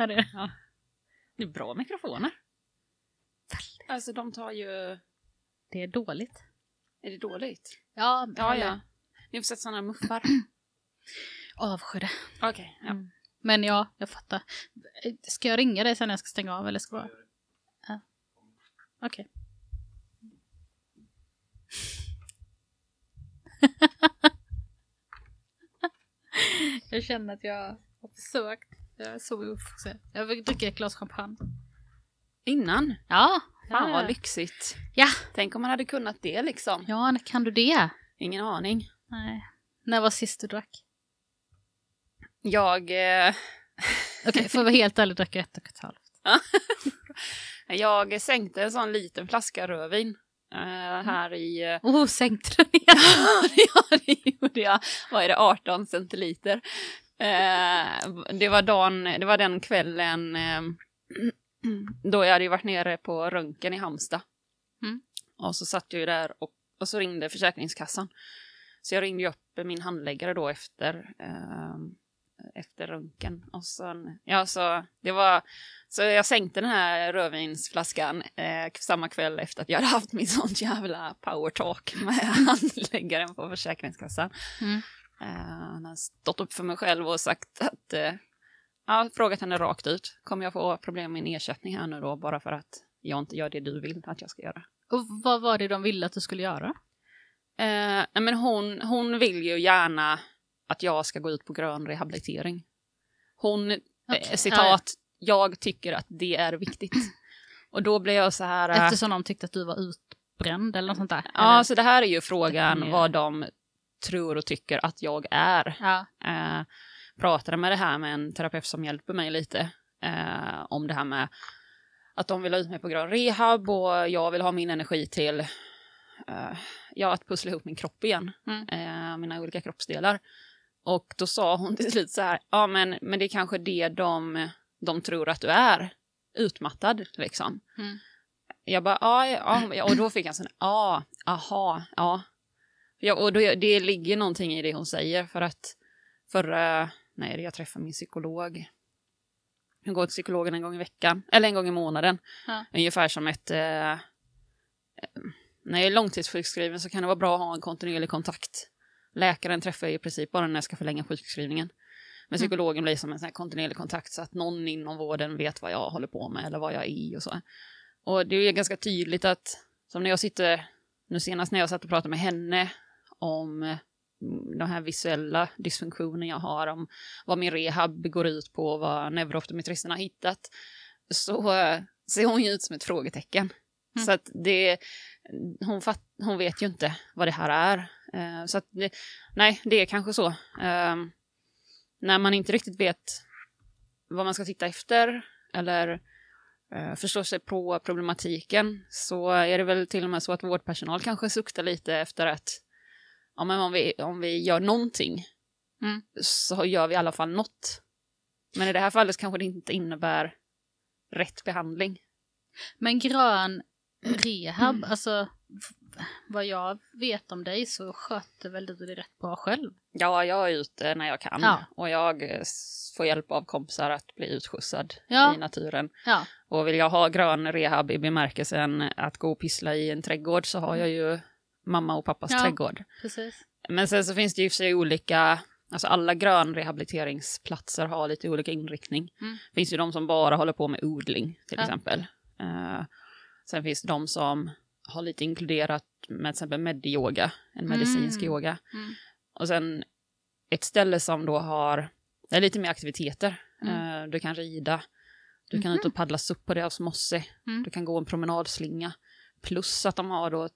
Ja, det är. Ja. Det är bra mikrofoner. Alltså de tar ju... Det är dåligt. Är det dåligt? Ja, Ja, ja. Ni har sett sådana muffar? Avsky det. Okej, ja. Mm. Men ja, jag fattar. Ska jag ringa dig sen när jag ska stänga av eller ska jag... Ja. Okej. jag känner att jag har försökt. Jag är så ofokuserad. Jag vill dricka ett glas champagne. Innan? Ja. Fan vad lyxigt. Ja. Tänk om man hade kunnat det liksom. Ja, kan du det? Ingen aning. Nej. När var sist du drack? Jag, eh, Okej, för att vara helt ärlig drack jag ett och ett halvt. jag sänkte en sån liten flaska rödvin eh, här i... Eh, Oh, sänkte den igen? ja, det gjorde jag. Vad är det, 18 centiliter. Eh, det var dagen, det var den kvällen eh, då jag hade varit nere på röntgen i Halmstad. Mm. Och så satt jag ju där och, och så ringde Försäkringskassan. Så jag ringde upp min handläggare då efter, eh, efter röntgen. Och sen, ja, så det var, så jag sänkte den här rödvinsflaskan eh, samma kväll efter att jag hade haft min sån jävla power talk med handläggaren på Försäkringskassan. Mm. Eh, han har stått upp för mig själv och sagt att, eh, ja, frågat henne rakt ut. Kommer jag få problem med min ersättning här nu då bara för att jag inte gör det du vill att jag ska göra? Och vad var det de ville att du skulle göra? Eh, men hon, hon vill ju gärna att jag ska gå ut på grön rehabilitering. Hon, Okej, eh, citat, jag tycker att det är viktigt. Och då blev jag så här... eh, Eftersom de tyckte att du var utbränd eller något sånt där? ja, eller? så det här är ju frågan vad de tror och tycker att jag är. ja. Eh, pratade med det här med en terapeut som hjälper mig lite eh, om det här med att de vill ha ut mig på grön rehab och jag vill ha min energi till eh, ja, att pussla ihop min kropp igen, Mm. eh, mina olika kroppsdelar. Och då sa hon till slut så här, ja men, men det är kanske det de, de tror att du är, utmattad liksom. Mm. Jag bara, ja, ja, och då fick jag en sån, ja, aha, ja. Ja och då, det ligger någonting i det hon säger för att förra, nej, jag träffade min psykolog. Jag går till psykologen en gång i veckan, eller en gång i månaden. Ja. Ungefär som ett, eh, eh, när jag är långtidssjukskriven så kan det vara bra att ha en kontinuerlig kontakt. Läkaren träffar jag i princip bara när jag ska förlänga sjukskrivningen. Men Mm. psykologen blir som en sån kontinuerlig kontakt så att någon inom vården vet vad jag håller på med eller vad jag är i och så. Och det är ganska tydligt att, som när jag sitter, nu senast när jag satt och pratade med henne om eh, de här visuella dysfunktioner jag har, om vad min rehab går ut på, vad neurooptometristen har hittat, så eh, ser hon ju ut som ett frågetecken. Mm. Så att det, hon, fatt, hon vet ju inte vad det här är. Eh, så att det, nej, det är kanske så. Eh, när man inte riktigt vet vad man ska titta efter eller eh, förstår sig på problematiken så är det väl till och med så att vårdpersonal kanske suktar lite efter att ja, men om, vi, om vi gör någonting Mm. så gör vi i alla fall något. Men i det här fallet kanske det inte innebär rätt behandling. Men grön rehab, Mm. alltså vad jag vet om dig så sköter väl du det rätt bra själv? Ja, jag är ute när jag kan Ja. och jag eh, får hjälp av kompisar att bli utskjutsad Ja. i naturen. Ja. Och vill jag ha grön rehab i bemärkelsen att gå och pyssla i en trädgård så har jag ju mamma och pappas Ja. trädgård. Precis. Men sen så finns det ju för sig olika, alltså alla grönrehabiliteringsplatser har lite olika inriktning. Mm. Det finns ju de som bara håller på med odling till Ja. exempel. Eh, sen finns det de som har lite inkluderat med till exempel mediyoga, en medicinsk Mm. yoga. Mm. Och sen ett ställe som då har, det är lite mer aktiviteter. Mm. Eh, du kan rida, du kan ut och paddla SUP på deras mosse, Mm. du kan gå en promenadslinga. Plus att de har då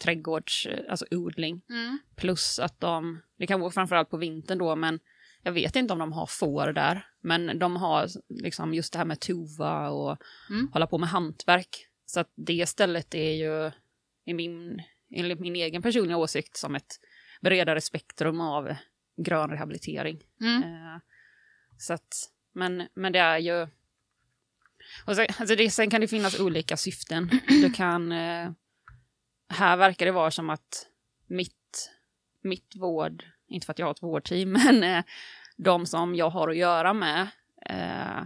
trädgårds, alltså odling. Mm. Plus att de, det kan vara framförallt på vintern då, men jag vet inte om de har får där. Men de har liksom just det här med tuva och Mm. hålla på med hantverk. Så att det stället är ju, i min, enligt min egen personliga åsikt, som ett bredare spektrum av grön rehabilitering. Mm. Eh, så att, men, men det är ju... Och sen, alltså det, sen kan det finnas olika syften. Du kan... Eh, här verkar det vara som att mitt, mitt vård, inte för att jag har ett vårdteam, men eh, de som jag har att göra med, eh,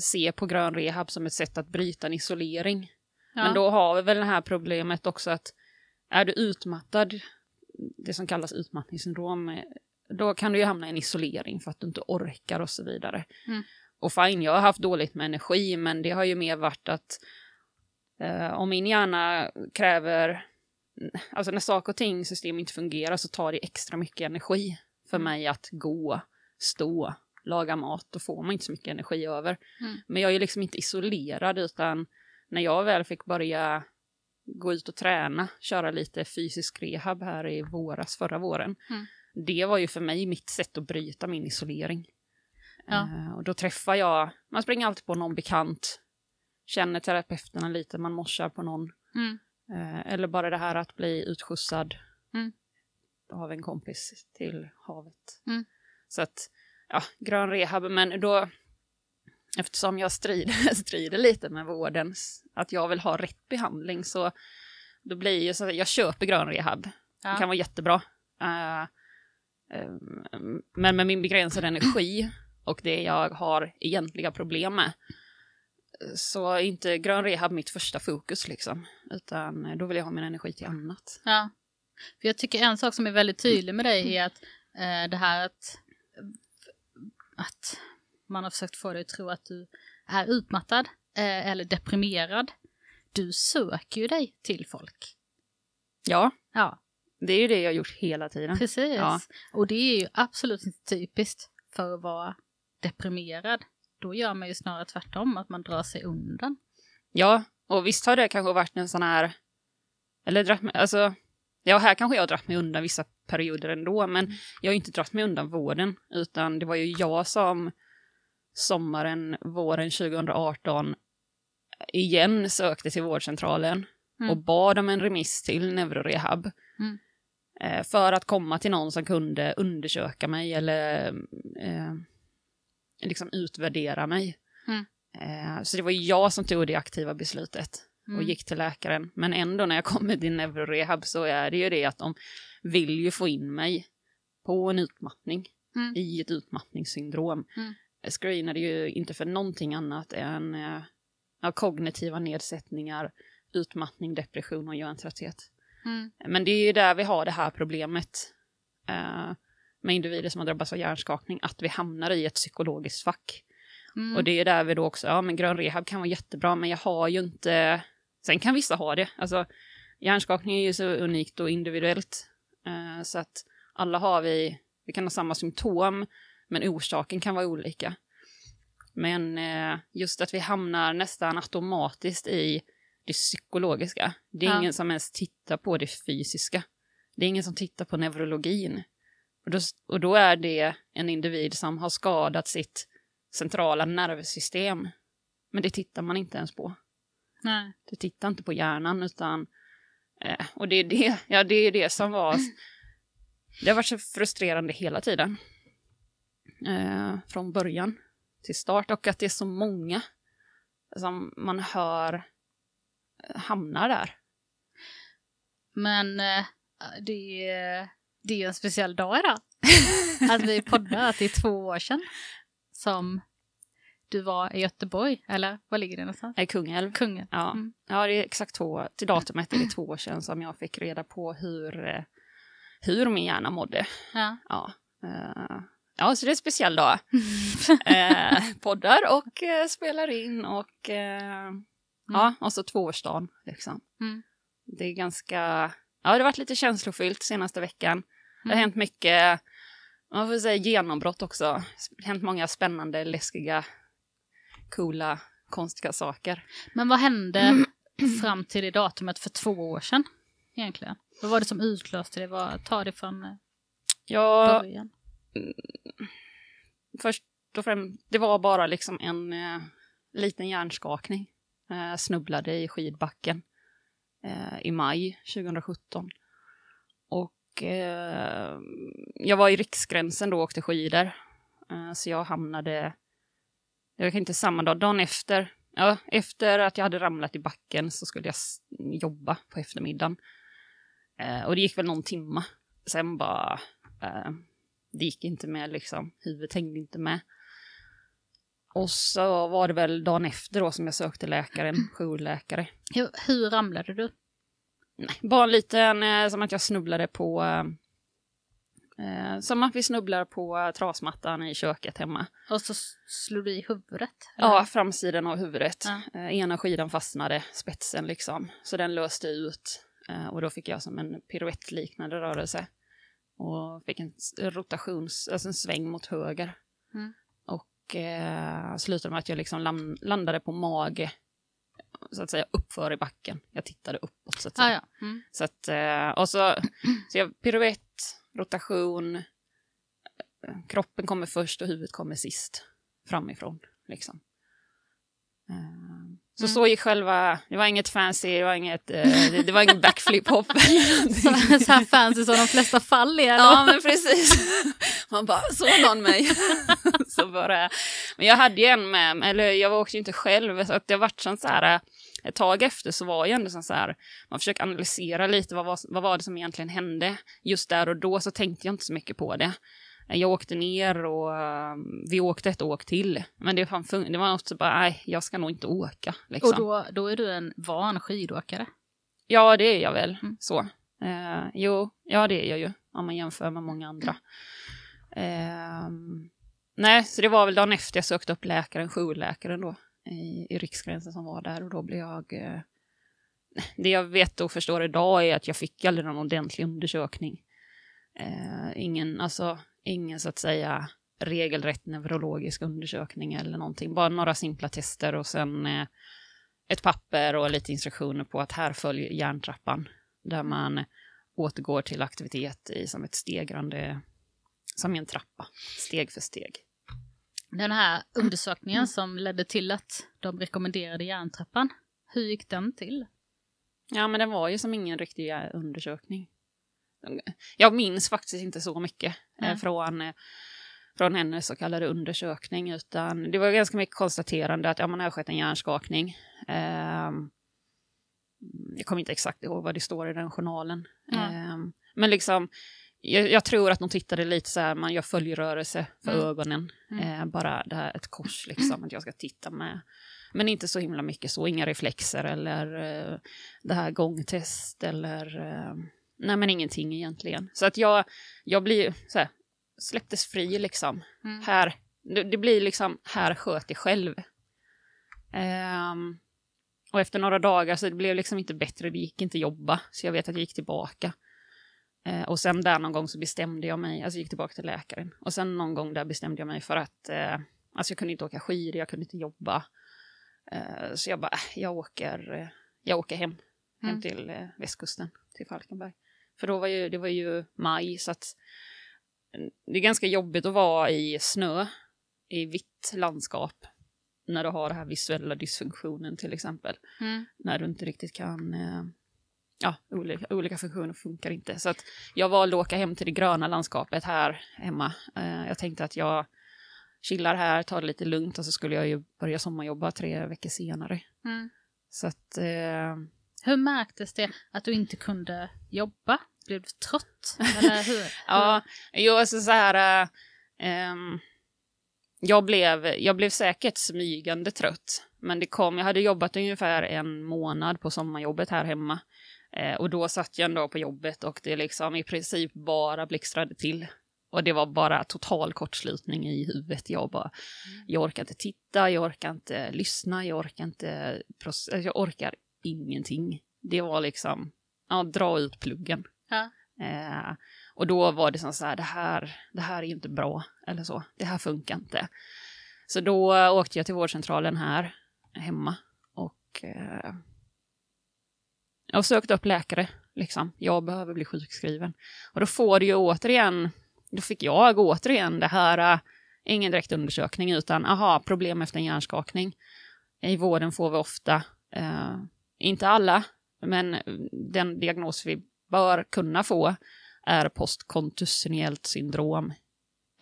se på grön rehab som ett sätt att bryta en isolering. Ja. Men då har vi väl det här problemet också att är du utmattad, det som kallas utmattningssyndrom, eh, då kan du ju hamna i en isolering för att du inte orkar och så vidare. Mm. Och fine, jag har haft dåligt med energi, men det har ju mer varit att eh, om min hjärna kräver, alltså när saker och ting, system inte fungerar så tar det extra mycket energi för Mm. mig att gå, stå, laga mat, då får man inte så mycket energi över. Mm. Men jag är liksom inte isolerad utan när jag väl fick börja gå ut och träna, köra lite fysisk rehab här i våras, förra våren. Mm. Det var ju för mig mitt sätt att bryta min isolering. Ja. Eh, och då träffar jag, man springer alltid på någon bekant, känner terapeuterna lite, man morsar på någon. Mm. Eh, eller bara det här att bli utskjutsad Mm. av en kompis till havet. Mm. Så att, ja, grön rehab, men då, eftersom jag strider, strider lite med vården, att jag vill ha rätt behandling, så då blir ju så att jag köper grön rehab. Ja. Det kan vara jättebra. Eh, eh, men med min begränsade energi och det jag har egentliga problem med, så är inte grön rehab mitt första fokus liksom. Utan då vill jag ha min energi till annat. Ja. För jag tycker en sak som är väldigt tydlig med dig är att eh, det här att, att man har försökt få dig att tro att du är utmattad eh, eller deprimerad. Du söker ju dig till folk. Ja, Ja, det är ju det jag har gjort hela tiden. precis. Ja. Och det är ju absolut inte typiskt för att vara deprimerad. Då gör man ju snarare tvärtom, att man drar sig undan. Ja, och visst har det kanske varit en sån här, eller dratt mig, alltså, ja här kanske jag har dratt mig undan vissa perioder ändå, men jag har ju inte dratt mig undan vården, utan det var ju jag som sommaren, våren 2018 igen sökte till vårdcentralen Mm. och bad om en remiss till neurorehab. Mm. Eh, för att komma till någon som kunde undersöka mig eller eh, liksom utvärdera mig. Mm. Eh, så det var jag som tog det aktiva beslutet och Mm. gick till läkaren. Men ändå när jag kommer till neurorehab så är det ju det att de vill ju få in mig på en utmattning Mm. i ett utmattningssyndrom. Mm. Jag screenade ju inte för någonting annat än eh, kognitiva nedsättningar, utmattning, depression och hjärntrötthet. Mm. Men det är ju där vi har det här problemet eh, med individer som har drabbats av hjärnskakning, att vi hamnar i ett psykologiskt fack. Mm. Och det är där vi då också, ja men grön rehab kan vara jättebra, men jag har ju inte, sen kan vissa ha det, alltså hjärnskakning är ju så unikt och individuellt, eh, så att alla har vi, vi kan ha samma symptom, men orsaken kan vara olika. Men eh, just att vi hamnar nästan automatiskt i det psykologiska. Det är Ja. ingen som ens tittar på det fysiska. Det är ingen som tittar på neurologin. Och då, och då är det en individ som har skadat sitt centrala nervsystem. Men det tittar man inte ens på. Nej. Du tittar inte på hjärnan utan... Eh, och det är det, ja, det är det som var... Det har varit så frustrerande hela tiden. Eh, från början till start och att det är så många som man hör eh, hamnar där. Men eh, det, är, det är ju en speciell dag idag. att vi poddar, att det är två år sedan som du var i Göteborg, eller var ligger det någonstans? Nej, Kungälv. Kungen. Ja. Mm. ja, det är exakt två, till datumet är det två år sedan som jag fick reda på hur, eh, hur min hjärna mådde. Ja. Ja, eh, ja så det är en speciell dag. eh, poddar och eh, spelar in och eh, ja, och så tvåårsdagen liksom. Mm. Det är ganska, ja det har varit lite känslofyllt senaste veckan. Det har Mm. hänt mycket, man får säga genombrott också. Det har hänt många spännande, läskiga, coola, konstiga saker. Men vad hände fram till det datumet för två år sedan egentligen? Vad var det som utlöste det? Vad, ta det från eh, Jag, början. först och främst, det var bara liksom en eh, liten hjärnskakning. Eh, snubblade i skidbacken eh, i maj 2017. Och eh, jag var i riksgränsen då och åkte skidor. Eh, så jag hamnade, jag kan inte samma dag, dagen efter. Ja, efter att jag hade ramlat i backen så skulle jag jobba på eftermiddagen. Eh, och det gick väl någon timma. Sen bara, eh, det gick inte med liksom, huvudet hängde inte med. och så var det väl dagen efter då som jag sökte läkaren, jourläkare. Hur, hur ramlade du? Nej, bara en liten, eh, som att jag snubblade på... Eh, som att vi snubblar på trasmattan i köket hemma. Och så slog du i huvudet? Eller? Ja, framsidan av huvudet. Ja. Eh, ena skidan fastnade, spetsen liksom. Så den löste ut. Eh, och då fick jag som en piruettliknande rörelse. Och fick en rotations, alltså en sväng mot höger. Mm. Och eh, slutade med att jag liksom landade på mage. Så att säga uppför i backen. Jag tittade uppåt så att säga. Ah, ja. Mm. Så att, eh, och så, så jag, piruett, rotation, eh, kroppen kommer först och huvudet kommer sist framifrån. Liksom. Eh, Så Mm. så gick själva, det var inget fancy, det var inget, det, det var ingen backflip hop. Så, så här fancy som de flesta fall är. Ja, men precis. Man bara, såg någon mig? så bara, men jag hade ju en med eller jag var också inte själv, så att det vart sånt så här, ett tag efter så var jag ändå så här, man försöker analysera lite, vad var, vad var det som egentligen hände? Just där och då så tänkte jag inte så mycket på det. Jag åkte ner och eh, vi åkte ett åk till. Men det, fan, det var något så bara, nej, jag ska nog inte åka. Liksom. Och då, då är du en van skidåkare. Ja, det är jag väl. Mm. Så. Eh, jo, ja det är jag ju. Om man jämför med många andra. Ehm, nej, så det var väl dagen efter jag sökte upp läkaren, jourläkaren då. I, I riksgränsen som var där och då blev jag... Eh, det jag vet och förstår idag är att jag fick aldrig någon ordentlig undersökning. Eh, ingen, alltså, ingen så att säga regelrätt neurologisk undersökning eller någonting. Bara några simpla tester och sen eh, ett papper och lite instruktioner på att här följer hjärntrappan. Där man återgår till aktivitet i som ett stegrande, som i en trappa, steg för steg. Den här undersökningen som ledde till att de rekommenderade järntrappan. Hur gick den till? Ja, men den var ju som ingen riktig eh, undersökning. Jag minns faktiskt inte så mycket Nej. från, eh, från hennes så kallade undersökning, utan det var ganska mycket konstaterande att ja, man har skett en hjärnskakning. Ehm, jag kommer inte exakt ihåg vad det står i den journalen. Ehm, men liksom, jag, jag tror att de tittade lite så här, man gör följdrörelse för Mm. ögonen. Mm. Eh, bara det här ett kors liksom, att jag ska titta med. Men inte så himla mycket så, inga reflexer eller eh, det här gångtest eller eh, nej men ingenting egentligen. Så att jag, jag blir så här, släpptes fri liksom. Mm. Här, det, det blir liksom, här sköt dig själv. Ehm, och efter några dagar så det blev liksom inte bättre, det gick inte jobba. Så jag vet att jag gick tillbaka. Eh, och sen där någon gång så bestämde jag mig, alltså gick tillbaka till läkaren. Och sen någon gång där bestämde jag mig för att, eh, alltså jag kunde inte åka skidor, jag kunde inte jobba. Eh, så jag bara, äh, jag åker, eh, jag åker hem, hem Mm. till eh, västkusten, till Falkenberg. För då var ju, det var ju maj, så att eh, det är ganska jobbigt att vara i snö, i vitt landskap, när du har den här visuella dysfunktionen till exempel. Mm. När du inte riktigt kan, eh, ja, olika, olika funktioner funkar inte. Så att jag valde att åka hem till det gröna landskapet här hemma. Eh, jag tänkte att jag chillar här, tar det lite lugnt och så skulle jag ju börja sommarjobba tre veckor senare. Mm. Så att, eh, Hur märktes det att du inte kunde jobba? Blev du trött? Eller hur? ja, jo, alltså så här, eh, ehm, jag, blev, jag blev säkert smygande trött. Men det kom, jag hade jobbat ungefär en månad på sommarjobbet här hemma. Eh, och då satt jag en dag på jobbet och det liksom i princip bara blixtrade till. Och det var bara total kortslutning i huvudet. Jag bara, jag orkar inte titta, jag orkar inte lyssna, jag orkar inte, alltså, jag orkar ingenting. Det var liksom, ja, dra ut pluggen. Ja. Eh, och då var det som så här, det här, det här är inte bra, eller så, det här funkar inte. Så då åkte jag till vårdcentralen här hemma och eh, jag har sökt upp läkare, liksom. Jag behöver bli sjukskriven. Och då får du ju återigen, då fick jag återigen det här, äh, ingen direkt undersökning, utan aha, problem efter en hjärnskakning. I vården får vi ofta, eh, inte alla, men den diagnos vi bör kunna få är postkontusionellt syndrom.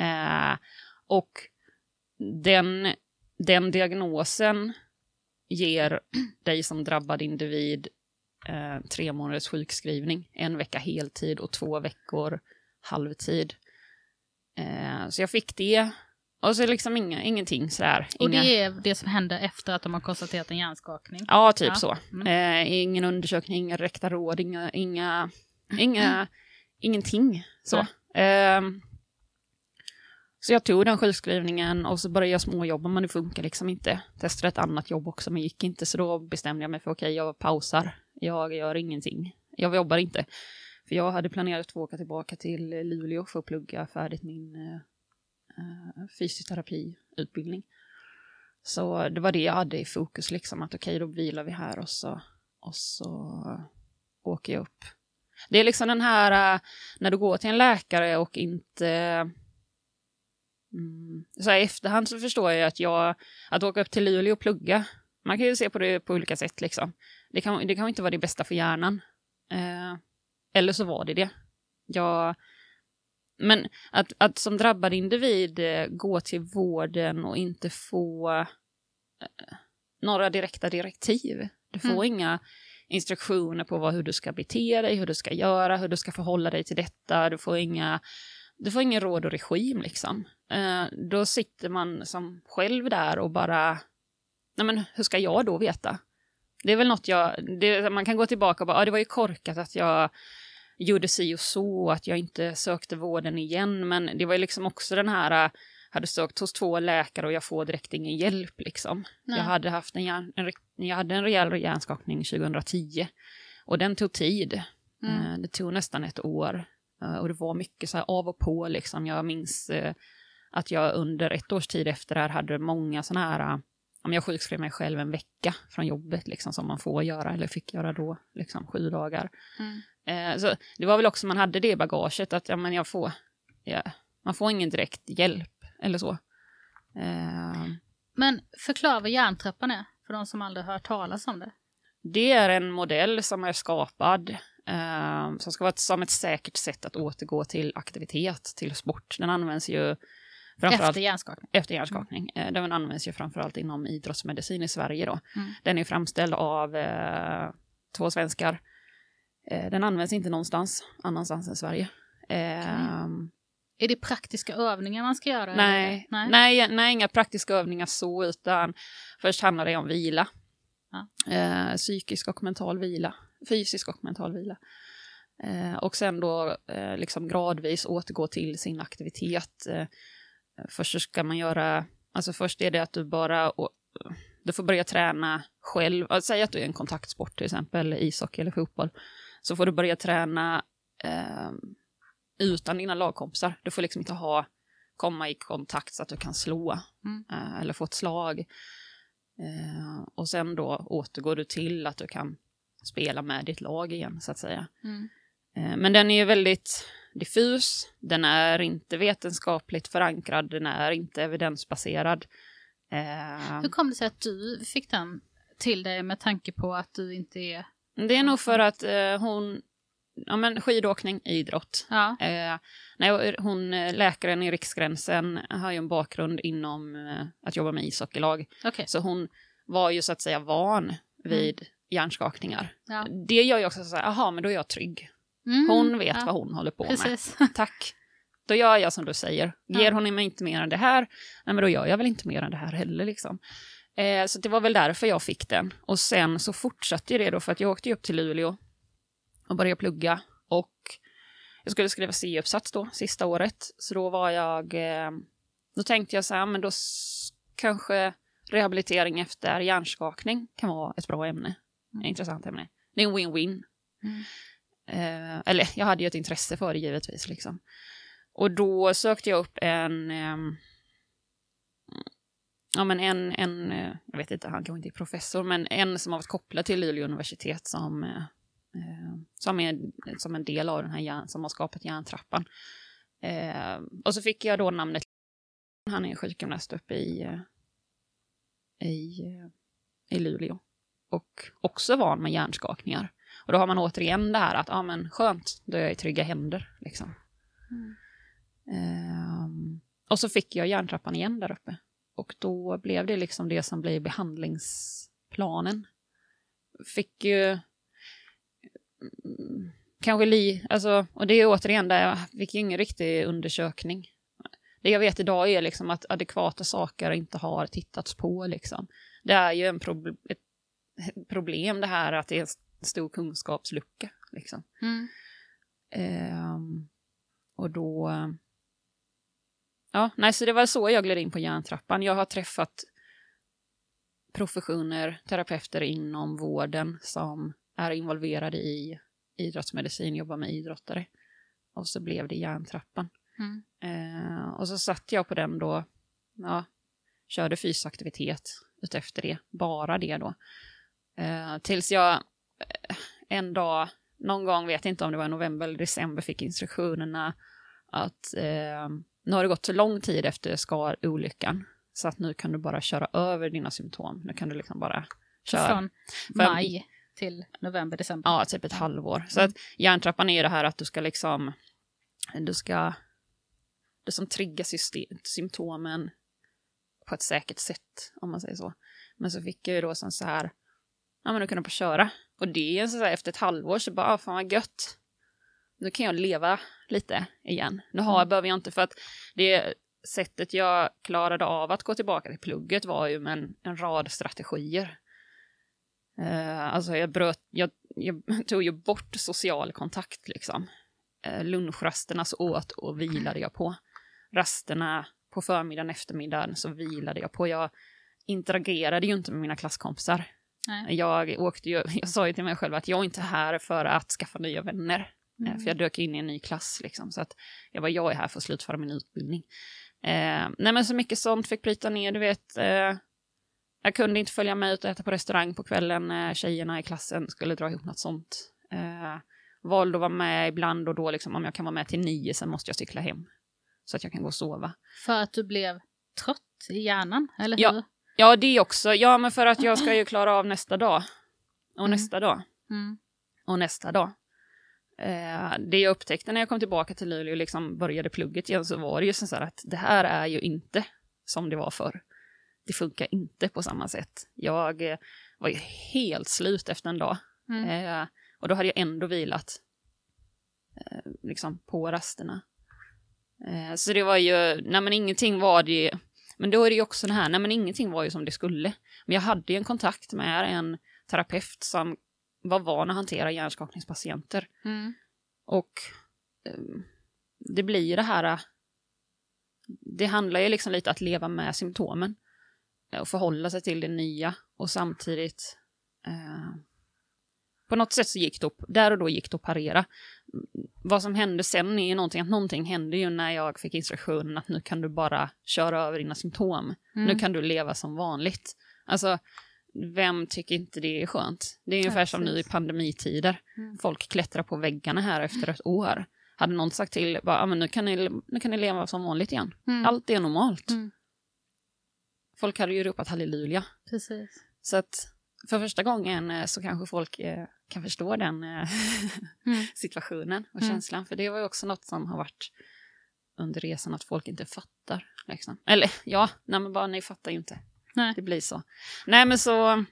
Eh, och den, den diagnosen ger dig som drabbad individ eh, tre månaders sjukskrivning, en vecka heltid och två veckor halvtid. Eh, så jag fick det och så liksom inga, ingenting sådär. Och Inga, det är det som händer efter att de har konstaterat en hjärnskakning? Ja, typ Ja. så. Mm. Eh, ingen undersökning, inga direkta råd, inga, inga, inga ingenting. Så. Ehm, så jag tog den sjukskrivningen och så började jag småjobba, men det funkar liksom inte. Testade ett annat jobb också, men gick inte, så då bestämde jag mig för okej, jag pausar. Jag gör ingenting. Jag jobbar inte. För jag hade planerat att åka tillbaka till Luleå för att plugga färdigt min uh, fysioterapiutbildning. Så det var det jag hade i fokus, liksom att okej, då vilar vi här och så, och så åker jag upp. Det är liksom den här, uh, när du går till en läkare och inte... Mm, så här, i efterhand så förstår jag att jag, att åka upp till Luleå och plugga, man kan ju se på det på olika sätt liksom. Det kan, det kan inte vara det bästa för hjärnan. Eh, eller så var det det. Jag, men att, att som drabbad individ eh, gå till vården och inte få eh, några direkta direktiv. Du får Mm. inga instruktioner på vad, hur du ska bete dig, hur du ska göra, hur du ska förhålla dig till detta. Du får inga, du får ingen råd och regim liksom. Eh, då sitter man som själv där och bara, nej men hur ska jag då veta? Det är väl något jag, det, man kan gå tillbaka och bara, ah, det var ju korkat att jag gjorde si och så, att jag inte sökte vården igen, men det var ju liksom också den här, hade sökt hos två läkare och jag får direkt ingen hjälp liksom. Nej. Jag hade haft en, hjärn, en, jag hade en rejäl hjärnskakning 2010 och den tog tid. Mm. Eh, Det tog nästan ett år eh, och det var mycket så här av och på liksom. Jag minns att jag under ett års tid efter det här hade många sådana här, om jag sjukskrev mig själv en vecka från jobbet liksom som man får göra eller fick göra då, liksom sju dagar. Mm. Eh, så det var väl också man hade det i bagaget att ja, men jag får, ja, man får ingen direkt hjälp eller så. Eh, Men förklara vad hjärntrappan är, för de som aldrig hört talas om det. det är en modell som är skapad eh, som ska vara ett, som ett säkert sätt att återgå till aktivitet, till sport. Den används ju Efter hjärnskakning. efter hjärnskakning. Eh, Den används ju framförallt inom idrottsmedicin i Sverige då. Mm. Den är framställd av eh, två svenskar. Eh, den används inte någonstans annanstans än Sverige. Eh, Är det praktiska övningar man ska göra? nej, eller? nej. Nej, inga praktiska övningar så, utan först handlar det om vila. Ja. Eh, psykisk och mental vila. Fysisk och mental vila. Eh, och sen då eh, liksom gradvis återgå till sin aktivitet. Först så ska man göra, alltså först är det att du bara, du får börja träna själv. Säg att du är en kontaktsport till exempel, ishockey eller fotboll. Så får du börja träna eh, utan dina lagkompisar. Du får liksom inte ha, komma i kontakt så att du kan slå Mm. eh, eller få ett slag. Eh, och sen då återgår du till att du kan spela med ditt lag igen så att säga. Mm. Eh, Men den är ju väldigt diffus, den är inte vetenskapligt förankrad, den är inte evidensbaserad. Eh, Hur kom det sig att du fick den till dig med tanke på att du inte är... Det är nog för att eh, hon, ja men skidåkning, idrott. Ja, Eh, nej, hon, eh, läkaren i Riksgränsen har ju en bakgrund inom eh, att jobba med ishockeylag. okej. Så hon var ju så att säga van vid hjärnskakningar. Ja. Det gör ju också så här, aha men då är jag trygg. Mm, Hon vet ja, vad hon håller på med. Precis. Tack. Då gör jag som du säger. Ger Ja. hon mig inte mer än det här, nej men då gör jag väl inte mer än det här heller liksom. Eh, så det var väl därför jag fick den. Och sen så fortsatte det då för att jag åkte upp till Luleå och började plugga. Och jag skulle skriva C-uppsats då, sista året. Så då var jag, eh, då tänkte jag så här, men då kanske rehabilitering efter hjärnskakning kan vara ett bra ämne. Mm. Ett intressant ämne. Det är en win-win. Mm. Eh, eller jag hade ju ett intresse för det givetvis. Liksom. Och då sökte jag upp en, Eh, ja men en, en, eh, jag vet inte, han kanske inte är professor, men en som har varit kopplad till Luleå universitet som, eh, eh, som är som en del av den här hjärn, som har skapat hjärntrappan. Eh, och så fick jag då namnet, han är sjukgymnast uppe i, eh, i, i Luleå. Och också van med hjärnskakningar. Och då har man återigen det här att, ja men skönt, då är jag i trygga händer. Liksom. Mm. Um, och så fick jag hjärntrappan igen där uppe. Och då blev det liksom det som blev behandlingsplanen. Fick ju... Mm, kanske li... Alltså, och det är återigen där jag fick ju ingen riktig undersökning. Det jag vet idag är liksom att adekvata saker inte har tittats på. Liksom. Det är ju en prob ett problem det här att det är stor kunskapslucka. Liksom. Mm. Ehm, och då... Ja, nej, så det var så jag gled in på järntrappan. Jag har träffat professioner, terapeuter inom vården som är involverade i idrottsmedicin, jobbar med idrottare. Och så blev det järntrappan. Mm. Eh, och så satt jag på den då, ja, körde fysisk aktivitet utefter det, bara det då. Eh, tills jag en dag, någon gång, vet inte om det var november eller december, fick instruktionerna att eh, nu har det gått så lång tid efter skar-olyckan så att nu kan du bara köra över dina symptom. Nu kan du liksom bara köra. Från För- maj till november, december. Ja, typ ett halvår. Så att hjärntrappan är ju det här att du ska liksom, du ska, du som triggar system, symptomen på ett säkert sätt, om man säger så. Men så fick jag ju då sen så här, ja men du kan du bara köra. Och det är så här, efter ett halvår så bara, ah, fan vad gött. Nu kan jag leva lite igen. Nu har, Mm. behöver jag inte, för att det sättet jag klarade av att gå tillbaka till plugget var ju med en, en rad strategier. Eh, alltså jag bröt, jag, jag tog ju bort social kontakt liksom. Eh, lunchrasterna så åt och vilade jag på. Rasterna på förmiddagen, eftermiddagen så vilade jag på. Jag interagerade ju inte med mina klasskompisar. Nej. Jag åkte ju, jag sa ju till mig själv att jag är inte här för att skaffa nya vänner. Mm. För jag dök in i en ny klass liksom. Så att jag var jag är här för att slutföra min utbildning. Eh, nej men så mycket sånt fick bryta ner, du vet. Eh, jag kunde inte följa med ut och äta på restaurang på kvällen när tjejerna i klassen skulle dra ihop något sånt. Eh, valde att vara med ibland och då liksom om jag kan vara med till nio sen måste jag cykla hem. Så att jag kan gå och sova. För att du blev trött i hjärnan, eller hur? Ja det också, ja men för att jag ska ju klara av nästa dag. Och Mm. nästa dag. Mm. och nästa dag. Eh, det jag upptäckte när jag kom tillbaka till Luleå och liksom började plugget igen så var det ju så här att det här är ju inte som det var förr. Det funkar inte på samma sätt. Jag eh, var ju helt slut efter en dag. Mm. Eh, och då hade jag ändå vilat eh, liksom på rasterna. Eh, så det var ju, nej men ingenting var det men då är det ju också det här, nej men ingenting var ju som det skulle. Men jag hade ju en kontakt med en terapeut som var van att hantera hjärnskakningspatienter. Mm. Och eh, det blir ju det här, eh, det handlar ju liksom lite att leva med symptomen eh, och förhålla sig till det nya och samtidigt eh, på något sätt så gick det upp, där och då gick det att parera. Mm, Vad som hände sen är ju någonting, att någonting hände ju när jag fick instruktionen att nu kan du bara köra över dina symptom. Mm. Nu kan du leva som vanligt. Alltså, vem tycker inte det är skönt? Det är ungefär som nu i pandemitider. Mm. Folk klättrar på väggarna här efter ett år. Hade någon sagt till, bara, ah, men nu, kan ni, nu kan ni leva som vanligt igen. Mm. Allt är normalt. Mm. Folk hade ju ropat halleluja. Precis. Så att för första gången eh, så kanske folk eh, kan förstå den eh, Mm. situationen och Mm. känslan. För det var ju också något som har varit under resan att folk inte fattar. Liksom. Eller ja, nej men bara ni fattar ju inte. Nej. Det blir så. Nej men så,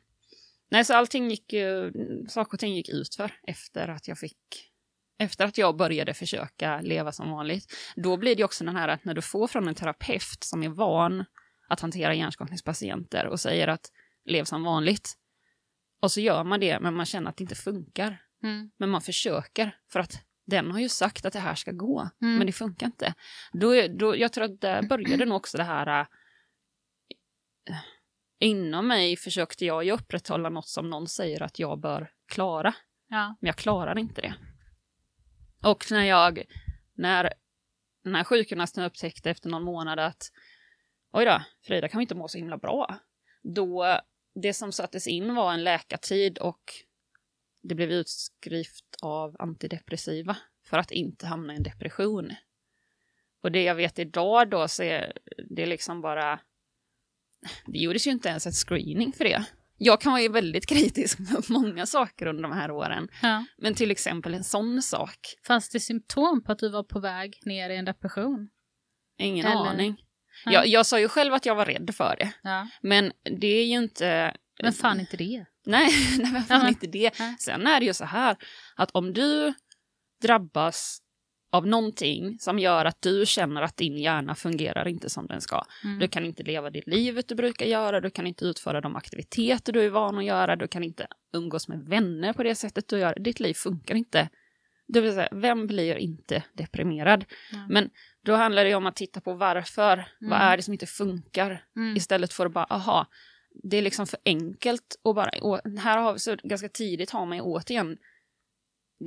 nej så allting gick ju, saker och ting gick ut för efter att jag fick, efter att jag började försöka leva som vanligt. Då blir det också den här att när du får från en terapeut som är van att hantera hjärnskakningspatienter och säger att lev som vanligt. Och så gör man det men man känner att det inte funkar. Mm. Men man försöker för att den har ju sagt att det här ska gå, Mm. men det funkar inte. Då, då, jag tror att där började nog också det här... äh, inom mig försökte jag ju upprätthålla något som någon säger att jag bör klara, Ja. men jag klarar inte det. Och när jag, när den här sjukgymnasten upptäckte efter någon månad att oj då, Frida kan inte må så himla bra. Då, det som sattes in var en läkartid och det blev utskrift av antidepressiva för att inte hamna i en depression. Och det jag vet idag då så är det liksom bara... Det gjordes ju inte ens en screening för det. Jag kan vara ju väldigt kritisk mot många saker under de här åren. ja. Men till exempel en sån sak. Fanns det symptom på att du var på väg ner i en depression? Ingen Eller- aning. Jag, jag sa ju själv att jag var rädd för det. Ja. Men det är ju inte... Men fan inte det. Nej, nej men fan Ja, inte det. Nej. Sen är det ju så här att om du drabbas av någonting som gör att du känner att din hjärna fungerar inte som den ska. Mm. Du kan inte leva det livet du brukar göra, du kan inte utföra de aktiviteter du är van att göra, du kan inte umgås med vänner på det sättet du gör. Ditt liv funkar inte. Det vill säga, vem blir inte deprimerad? Mm. Men då handlar det om att titta på varför. Vad Mm. är det som inte funkar? Mm. Istället för att bara, aha, det är liksom för enkelt och bara, och här har vi så ganska tidigt har man ju återigen,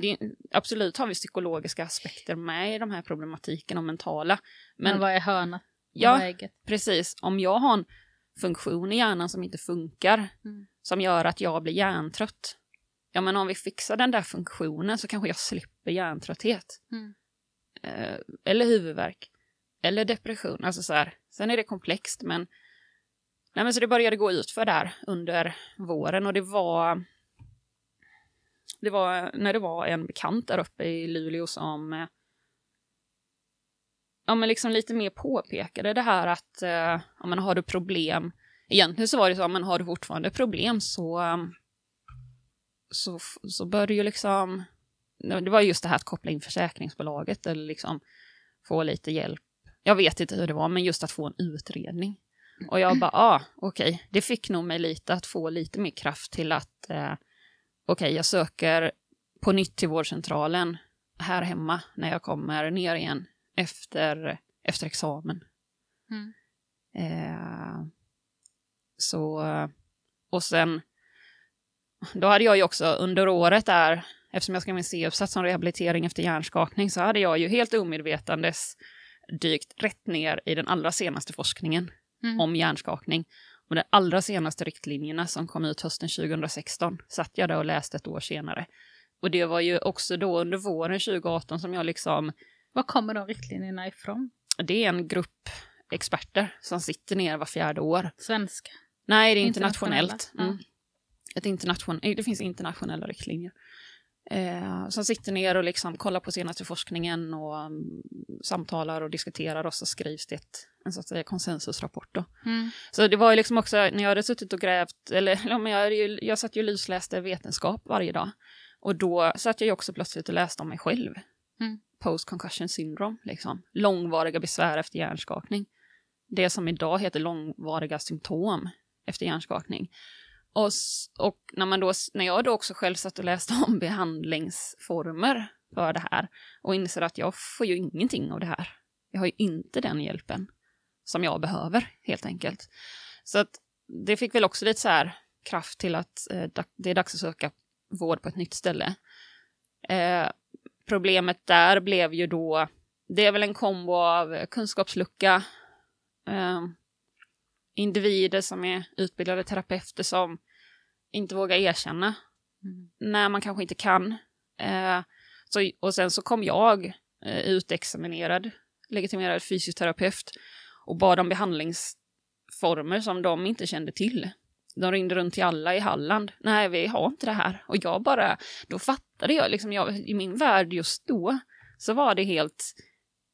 det, absolut har vi psykologiska aspekter med i de här problematiken och mentala. Men, Men vad är hörnet? Ja. Vad är precis, om jag har en funktion i hjärnan som inte funkar, Mm. som gör att jag blir hjärntrött, ja men om vi fixar den där funktionen så kanske jag slipper hjärntrötthet. Mm. Eh, eller huvudvärk, eller depression. Alltså så här. Sen är det komplext, men, nej, men så det började gå ut för där under våren och det var det var när det var en bekant där uppe i Luleå som eh, ja, men liksom lite mer påpekade det här att eh, ja, men har du problem, egentligen så var det så, men har du fortfarande problem så, så, så bör du ju liksom det var just det här att koppla in försäkringsbolaget eller liksom få lite hjälp. Jag vet inte hur det var, men just att få en utredning. Och jag bara, ah, okej, det fick nog mig lite att få lite mer kraft till att, eh, okej, jag söker på nytt till vårdcentralen här hemma när jag kommer ner igen efter, efter examen. Mm. Eh, så, och sen, då hade jag ju också under året där, eftersom jag ska med en C-uppsats som rehabilitering efter hjärnskakning, så hade jag ju helt omedvetandes dykt rätt ner i den allra senaste forskningen Mm. om hjärnskakning. Och de allra senaste riktlinjerna som kom ut hösten 2016 satt jag där och läste ett år senare. Och det var ju också då under våren 2018 som jag liksom, Var kommer de riktlinjerna ifrån? det är en grupp experter som sitter ner var fjärde år. Svenska? Nej, det är internationellt. Mm. Ett internation det finns internationella riktlinjer. Eh, som sitter ner och liksom kollar på senaste forskningen och mm, samtalar och diskuterar och så skrivs det ett, en så att säga konsensusrapport. Mm. Så det var ju liksom också när jag hade suttit och grävt, eller ja, jag, ju, jag satt ju och lusläste vetenskap varje dag. Och då satt jag ju också plötsligt och läste om mig själv. Mm. Post concussion syndrome, liksom. Långvariga besvär efter hjärnskakning. Det som idag heter långvariga symptom efter hjärnskakning. Och, och när, man då, när jag då också själv satt och läste om behandlingsformer för det här och inser att jag får ju ingenting av det här. Jag har ju inte den hjälpen som jag behöver, helt enkelt. Så att det fick väl också lite så här kraft till att eh, det är dags att söka vård på ett nytt ställe. Eh, problemet där blev ju då, det är väl en kombo av kunskapslucka, eh, individer som är utbildade terapeuter som inte vågar erkänna Mm. när man kanske inte kan. Eh, så, och sen så kom jag eh, utexaminerad legitimerad fysioterapeut och bad om behandlingsformer som de inte kände till. De ringde runt till alla i Halland. Nej, vi har inte det här. Och jag bara, då fattade jag, liksom jag, i min värld just då, så var det helt,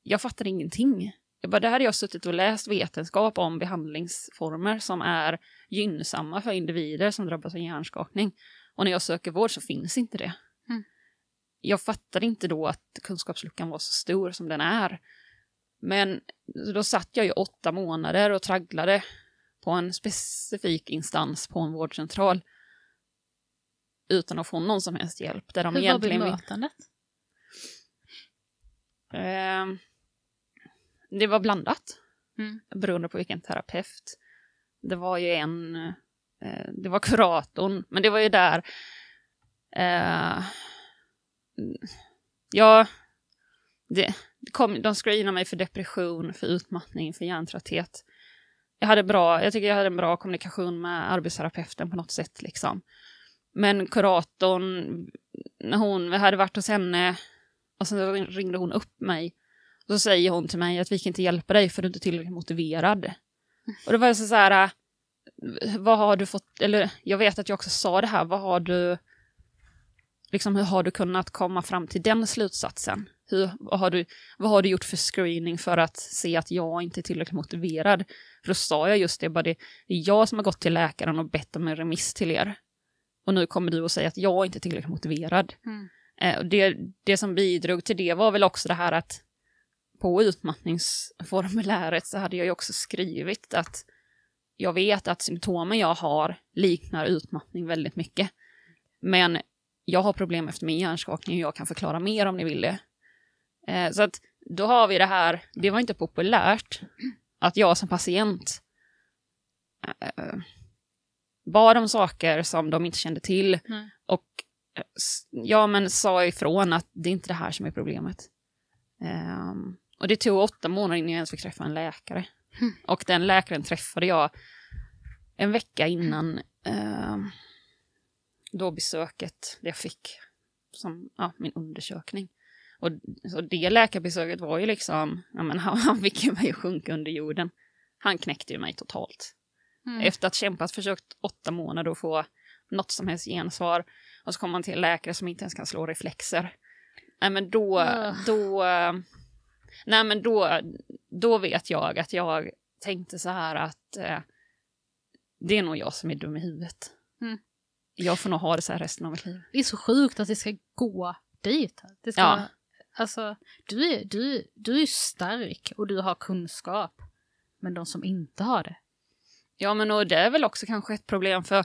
jag fattade ingenting. Jag bara, där hade jag suttit och läst vetenskap om behandlingsformer som är gynnsamma för individer som drabbas av hjärnskakning. Och när jag söker vård så finns inte det. Mm. Jag fattade inte då att kunskapsluckan var så stor som den är. Men då satt jag ju åtta månader och tragglade på en specifik instans på en vårdcentral utan att få någon som helst hjälp. Där de Hur var egentligen bemötandet? Eh, det var blandat, Mm. beroende på vilken terapeut. Det var ju en, eh, det var kuratorn, men det var ju där, eh, ja, det, det kom, de screenade mig för depression, för utmattning, för hjärntrötthet. Jag hade bra, jag tycker jag hade en bra kommunikation med arbetsterapeuten på något sätt liksom. Men kuratorn, när hon, vi hade varit hos henne och sen ringde hon upp mig så säger hon till mig att vi kan inte hjälpa dig för du är inte tillräckligt motiverad. Och det var så, så här, vad har du fått, eller jag vet att jag också sa det här, vad har du, liksom hur har du kunnat komma fram till den slutsatsen? Hur, vad, har du, vad har du gjort för screening för att se att jag inte är tillräckligt motiverad? För då sa jag just det, bara det, det är jag som har gått till läkaren och bett om en remiss till er. Och nu kommer du och säger att jag inte är tillräckligt motiverad. Mm. Eh, och det, det som bidrog till det var väl också det här att på utmattningsformuläret så hade jag ju också skrivit att jag vet att symptomen jag har liknar utmattning väldigt mycket. Men jag har problem efter min hjärnskakning och jag kan förklara mer om ni vill det. Eh, så att då har vi det här, det var inte populärt att jag som patient eh, bad om saker som de inte kände till Nej. och eh, ja, men sa ifrån att det är inte det här som är problemet. Ehm, och det tog åtta månader innan jag ens fick träffa en läkare. Mm. Och den läkaren träffade jag en vecka innan ehm, då besöket det jag fick som ja, min undersökning. Och så det läkarbesöket var ju liksom, ja men han, han fick ju mig att sjunka under jorden. Han knäckte ju mig totalt. Mm. Efter att kämpat försökt åtta månader att få något som helst gensvar och så kommer man till en läkare som inte ens kan slå reflexer. Nej men då, Ugh. då, eh, nej men då, då vet jag att jag tänkte så här att eh, det är nog jag som är dum i huvudet. Mm. Jag får nog ha det så här resten av mitt liv. Det är så sjukt att det ska gå dit. Det ska, Ja. Alltså, du är, du, du är stark och du har kunskap. Men de som inte har det. Ja, men och det är väl också kanske ett problem för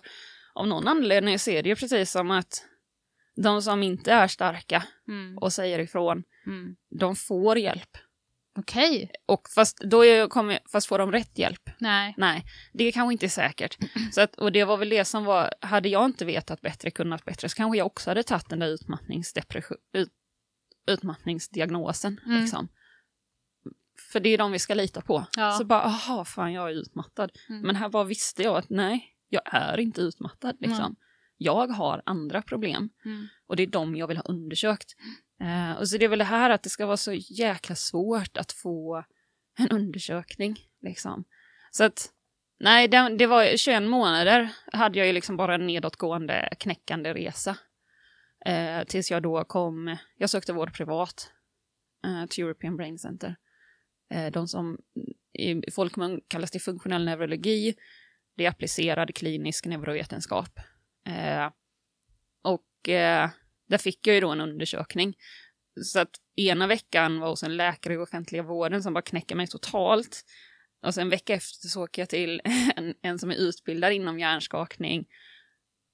av någon anledning så är det ju precis som att de som inte är starka Mm. och säger ifrån, Mm. de får hjälp. Okej. Och fast, då är, fast får de rätt hjälp? Nej. Nej, det kanske inte är säkert. Så att, och det var väl det som var, hade jag inte vetat bättre, kunnat bättre, så kanske jag också hade tagit den där utmattningsdepression, ut, utmattningsdiagnosen. Mm. Liksom. För det är de vi ska lita på. Ja. Så bara, aha, fan jag är utmattad. Mm. Men här bara visste jag att nej, jag är inte utmattad. Liksom. Jag har andra problem Mm. och det är de jag vill ha undersökt. Eh, och så det är väl det här att det ska vara så jäkla svårt att få en undersökning. Liksom. Så att, nej, det, det var 21 månader hade jag ju liksom bara en nedåtgående knäckande resa. Eh, tills jag då kom, jag sökte vård privat eh, till European Brain Center. Eh, de som i folkmun kallas det funktionell neurologi. Det är applicerad klinisk neurovetenskap. Eh, och eh, där fick jag ju då en undersökning. Så att ena veckan var hos en läkare i offentliga vården som bara knäcker mig totalt. Och sen en vecka efter så åker jag till en, en som är utbildad inom hjärnskakning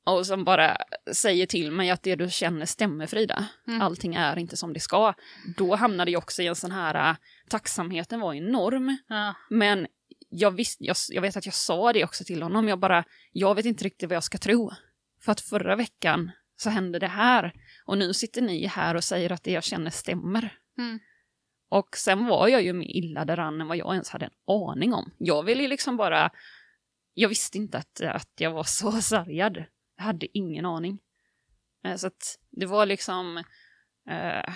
och som bara säger till mig att det du känner stämmer Frida. Mm. Allting är inte som det ska. Då hamnade jag också i en sån här, äh, tacksamheten var enorm. Ja. Men jag, visst, jag, jag vet att jag sa det också till honom. Jag bara, jag vet inte riktigt vad jag ska tro. För att förra veckan så hände det här. Och nu sitter ni här och säger att det jag känner stämmer. Mm. Och sen var jag ju mer illa däran än vad jag ens hade en aning om. Jag ville ju liksom bara... Jag visste inte att, att jag var så sargad. Jag hade ingen aning. Eh, Så att det var liksom eh,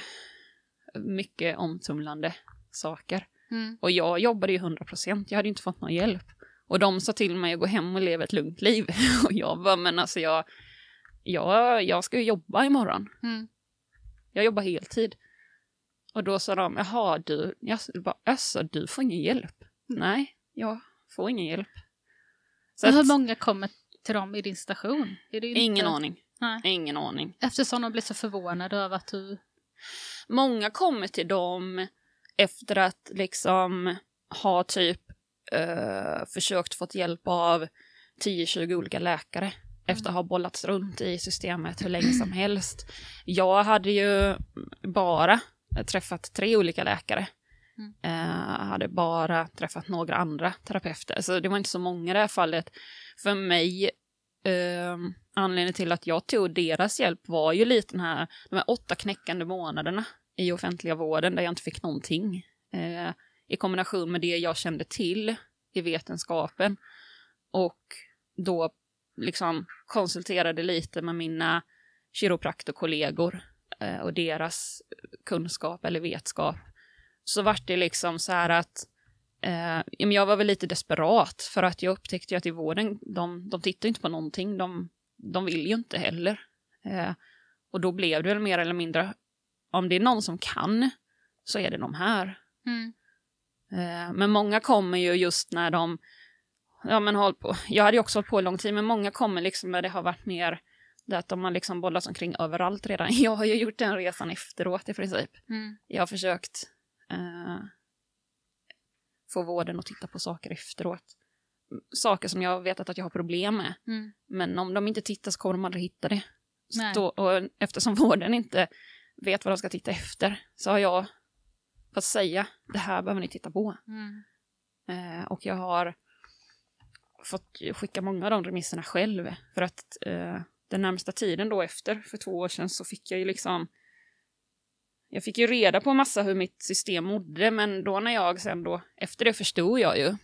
mycket omtumlande saker. Mm. Och jag jobbade ju 100 procent, jag hade inte fått någon hjälp. Och de sa till mig att gå hem och leva ett lugnt liv. Och jag bara, men alltså jag, jag, jag ska ju jobba imorgon. Mm. Jag jobbar heltid. Och då sa de, jaha du, jag bara, alltså du får ingen hjälp. Nej, jag får ingen hjälp. Så Men hur att, många kommer till dem i din station? Inte... ingen aning. Nej. Ingen aning. Eftersom de blir så förvånade över att du... Många kommer till dem efter att liksom ha typ eh, försökt fått hjälp av 10-20 olika läkare efter att ha bollats runt i systemet hur länge som helst. Jag hade ju bara träffat tre olika läkare. Mm. Eh, hade bara träffat några andra terapeuter, så det var inte så många i det här fallet. För mig, eh, anledningen till att jag tog deras hjälp var ju lite den här, de här åtta knäckande månaderna i offentliga vården där jag inte fick någonting. Eh, i kombination med det jag kände till i vetenskapen och då liksom konsulterade lite med mina kiropraktorkollegor eh, och deras kunskap eller vetskap. Så vart det liksom så här att eh, jag var väl lite desperat för att jag upptäckte ju att i vården, de, de tittar inte på någonting, de, de vill ju inte heller. Eh, och då blev det väl mer eller mindre, om det är någon som kan så är det de här. Mm. Eh, men många kommer ju just när de, ja men håll på, jag hade ju också hållit på lång tid, men många kommer liksom när det har varit mer Det att de har liksom bollats omkring överallt redan. Jag har ju gjort den resan efteråt i princip. Mm. Jag har försökt eh, få vården att titta på saker efteråt. Saker som jag vetat att jag har problem med. Mm. Men om de inte tittar så kommer de aldrig hitta det. Då, och eftersom vården inte vet vad de ska titta efter så har jag fått säga det här behöver ni titta på. Mm. Eh, och jag har fått skicka många av de remisserna själv. För att eh, den närmsta tiden då efter, för två år sedan, så fick jag ju liksom... Jag fick ju reda på massa hur mitt system mådde, men då när jag sen då, efter det förstod jag ju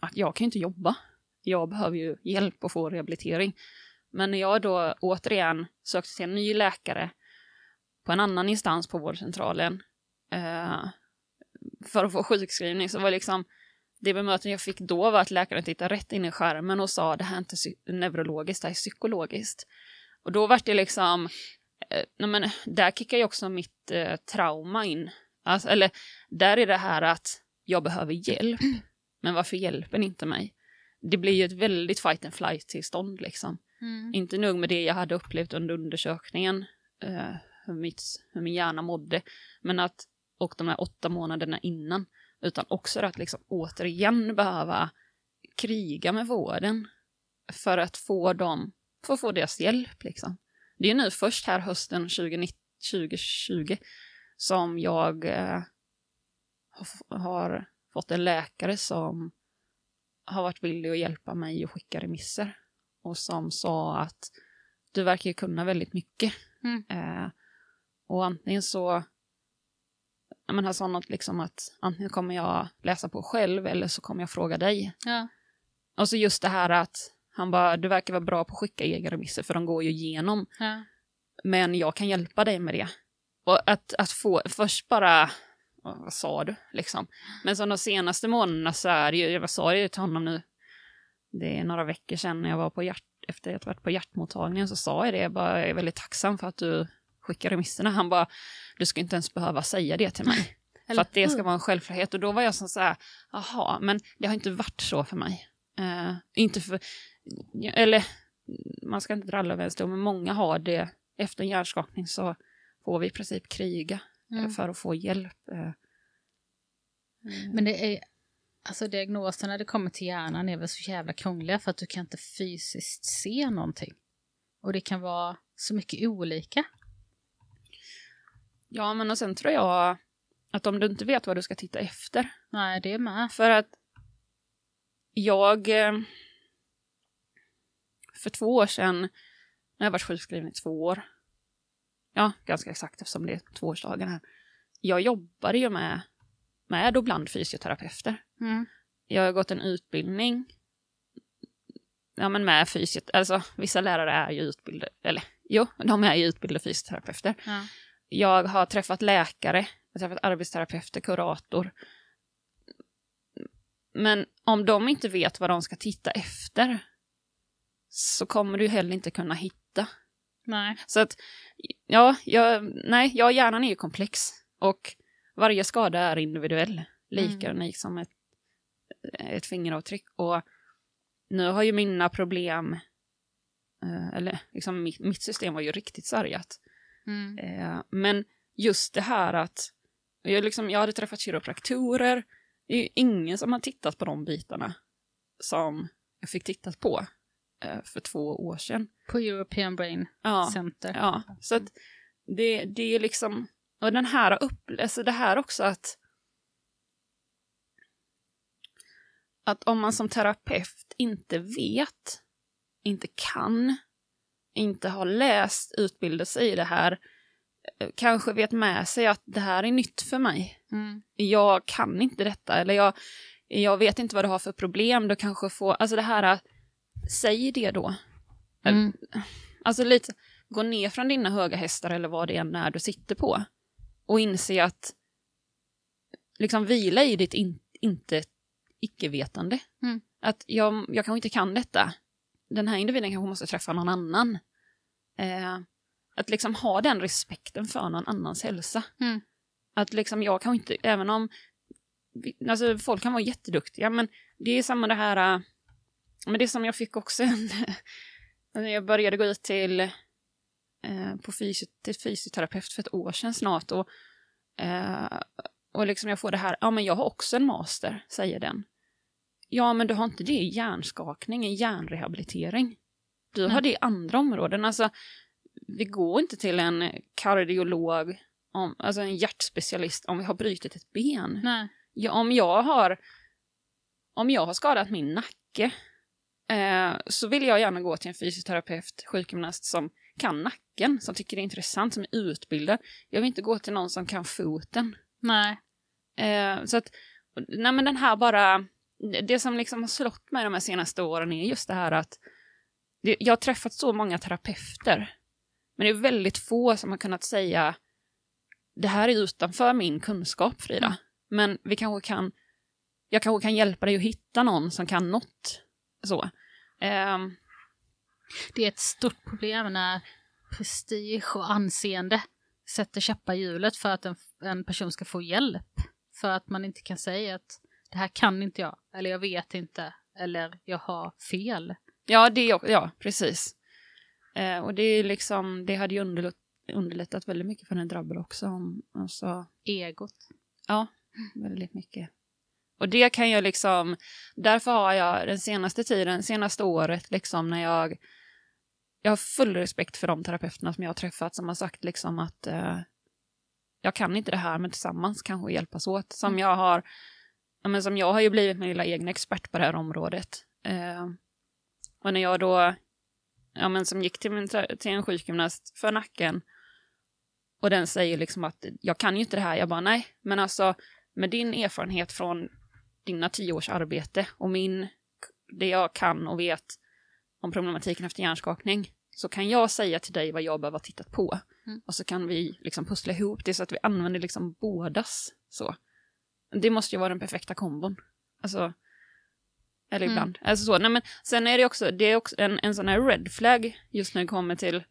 att jag kan ju inte jobba. Jag behöver ju hjälp och få rehabilitering. Men när jag då återigen sökte till en ny läkare på en annan instans på vårdcentralen eh, för att få sjukskrivning så var liksom det bemötande jag fick då var att läkaren tittade rätt in i skärmen och sa det här är inte neurologiskt, det här är psykologiskt. Och då var det liksom, eh, nej men, där kickar ju också mitt eh, trauma in. Alltså, eller där är det här att jag behöver hjälp, men varför hjälper ni inte mig? Det blir ju ett väldigt fight and flight tillstånd liksom. Mm. Inte nog med det jag hade upplevt under undersökningen, eh, hur, mitt, hur min hjärna mådde, men att, och de här åtta månaderna innan, utan också att liksom återigen behöva kriga med vården för att få dem, för att få deras hjälp liksom. Det är nu först här hösten 2019, 2020 som jag eh, har, fått en läkare som har varit villig att hjälpa mig att skicka remisser och som sa att du verkar ju kunna väldigt mycket. Mm. Eh, och antingen så, men han sa något liksom att antingen kommer jag läsa på själv eller så kommer jag fråga dig. Ja. Och så just det här att han bara, du verkar vara bra på att skicka egna remisser för de går ju igenom. Ja. Men jag kan hjälpa dig med det. Och att, att få, först bara, vad vad sa du liksom? Men så de senaste månaderna så är det ju, jag sa det till honom nu, det är några veckor sedan när jag var på hjärt, efter att jag varit på hjärtmottagningen så sa jag det, jag bara, jag är väldigt tacksam för att du skickar remisserna. Han bara, du ska inte ens behöva säga det till mig. för att det ska vara en självklarhet. Och då var jag som så här, jaha, men det har inte varit så för mig. Eh, inte för, eller man ska inte dra alla över en stol, men många har det. Efter en hjärnskakning så får vi i princip kriga eh, Mm. för att få hjälp. eh. Men det är, alltså diagnoserna det kommer till hjärnan är väl så jävla krångliga för att du kan inte fysiskt se någonting. Och det kan vara så mycket olika. Ja, men och sen tror jag att om du inte vet vad du ska titta efter, Nej, det är med. För att jag... eh, För två år sedan, när jag varit sjukskriven i två år, ja, ganska exakt eftersom det är tvåårsdagen här, jag jobbade ju med, med och bland fysioterapeuter. Mm. Jag har gått en utbildning, ja men med fysiot, alltså vissa lärare är ju utbildade, eller jo, de är ju utbildade fysioterapeuter. Ja. Jag har träffat läkare, jag har träffat arbetsterapeuter, kurator. Men om de inte vet vad de ska titta efter så kommer du heller inte kunna hitta. Nej. Så att, ja, jag, nej, ja, hjärnan är ju komplex och varje skada är individuell, lika Mm. unik som ett, ett fingeravtryck. Och nu har ju mina problem, eh, eller liksom mitt, mitt system var ju riktigt sargat. Mm. Eh, men just det här att jag, liksom, jag hade träffat kiropraktorer. Det är ju ingen som har tittat på de bitarna som jag fick tittat på eh, för två år sedan. På European Brain Ja, Center. ja. så att det, det är liksom, och den här upp, alltså det här också att att om man som terapeut inte vet, inte kan, inte har läst, utbildat sig i det här, eh, kanske vet med sig att det här är nytt för mig. Mm. Jag kan inte detta, eller jag, jag vet inte vad du har för problem, då kanske får, alltså det här, säg det då. Mm. Alltså lite, gå ner från dina höga hästar eller vad det än är du sitter på. Och inse att, liksom vila i ditt in, inte icke-vetande. Mm. Att jag, jag kanske inte kan detta. Den här individen kanske måste träffa någon annan. Eh, att liksom ha den respekten för någon annans hälsa. Mm. Att liksom jag kan inte, även om alltså folk kan vara jätteduktiga, men det är samma det här, äh, men det som jag fick också en, Jag började gå ut till, eh, på fysio, till fysioterapeut för ett år sedan snart och, eh, och liksom jag får det här, ja men jag har också en master, säger den. Ja men du har inte det i hjärnskakning, i hjärnrehabilitering. Du har det i andra områden. Alltså, vi går inte till en kardiolog, om, alltså en hjärtspecialist, om vi har brutit ett ben. Nej. Ja, om jag har om jag har skadat min nacke eh, så vill jag gärna gå till en fysioterapeut, sjukgymnast som kan nacken, som tycker det är intressant, som är utbildad. Jag vill inte gå till någon som kan foten. Nej. Eh, så att, nej men den här bara, det som liksom har slått mig de här senaste åren är just det här att det, jag har träffat så många terapeuter, men det är väldigt få som har kunnat säga det här är utanför min kunskap, Frida. Mm. Men vi kanske kan, jag kanske kan hjälpa dig att hitta någon som kan något. Så. Ehm, Det är ett stort problem när prestige och anseende sätter käppar i hjulet för att en, en person ska få hjälp. För att man inte kan säga att det här kan inte jag, eller jag vet inte, eller jag har fel. ja, det ja, precis. Eh, och det är liksom, det hade ju underlätt, underlättat väldigt mycket för den drabbade också. Om, alltså, Egot. Ja, väldigt mycket. Och det kan jag liksom, därför har jag den senaste tiden, senaste året, liksom när jag, jag har full respekt för de terapeuterna som jag har träffat som har sagt liksom att eh, jag kan inte det här, men tillsammans kanske hjälpas åt. Som jag har, men som jag har ju blivit min lilla egen expert på det här området. Eh, och när jag då, ja men som gick till, min, till en sjukgymnast för nacken och den säger liksom att jag kan ju inte det här. Jag bara nej, men alltså med din erfarenhet från dina tio års arbete och min, det jag kan och vet om problematiken efter hjärnskakning så kan jag säga till dig vad jag behöver ha tittat på. Mm. Och så kan vi liksom pussla ihop det så att vi använder liksom bådas så. Det måste ju vara den perfekta kombon. Alltså, eller Mm. ibland. Alltså så. Nej, men sen är det också, det är också en, en sån här red flag just när det kommer till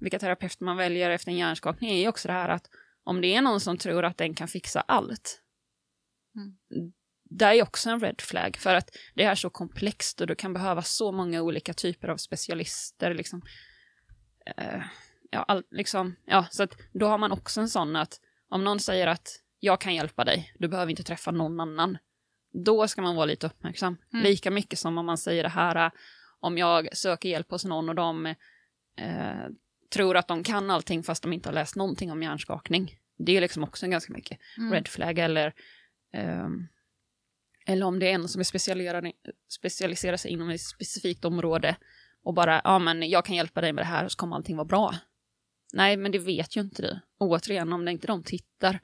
vilka terapeuter man väljer efter en hjärnskakning är ju också det här att om det är någon som tror att den kan fixa allt, Mm. det är också en red flag för att det är så komplext och du kan behöva så många olika typer av specialister. Liksom. Eh, ja, all, liksom, ja, så att då har man också en sån att om någon säger att jag kan hjälpa dig, du behöver inte träffa någon annan, då ska man vara lite uppmärksam. Mm. Lika mycket som om man säger det här, eh, om jag söker hjälp hos någon och de eh, tror att de kan allting fast de inte har läst någonting om hjärnskakning. Det är liksom också ganska mycket Mm. red flag eller ehm, eller om det är en som är specialiserad, specialiserar sig inom ett specifikt område och bara, ja men jag kan hjälpa dig med det här och så kommer allting vara bra. Nej, men det vet ju inte du. Återigen, om det inte de tittar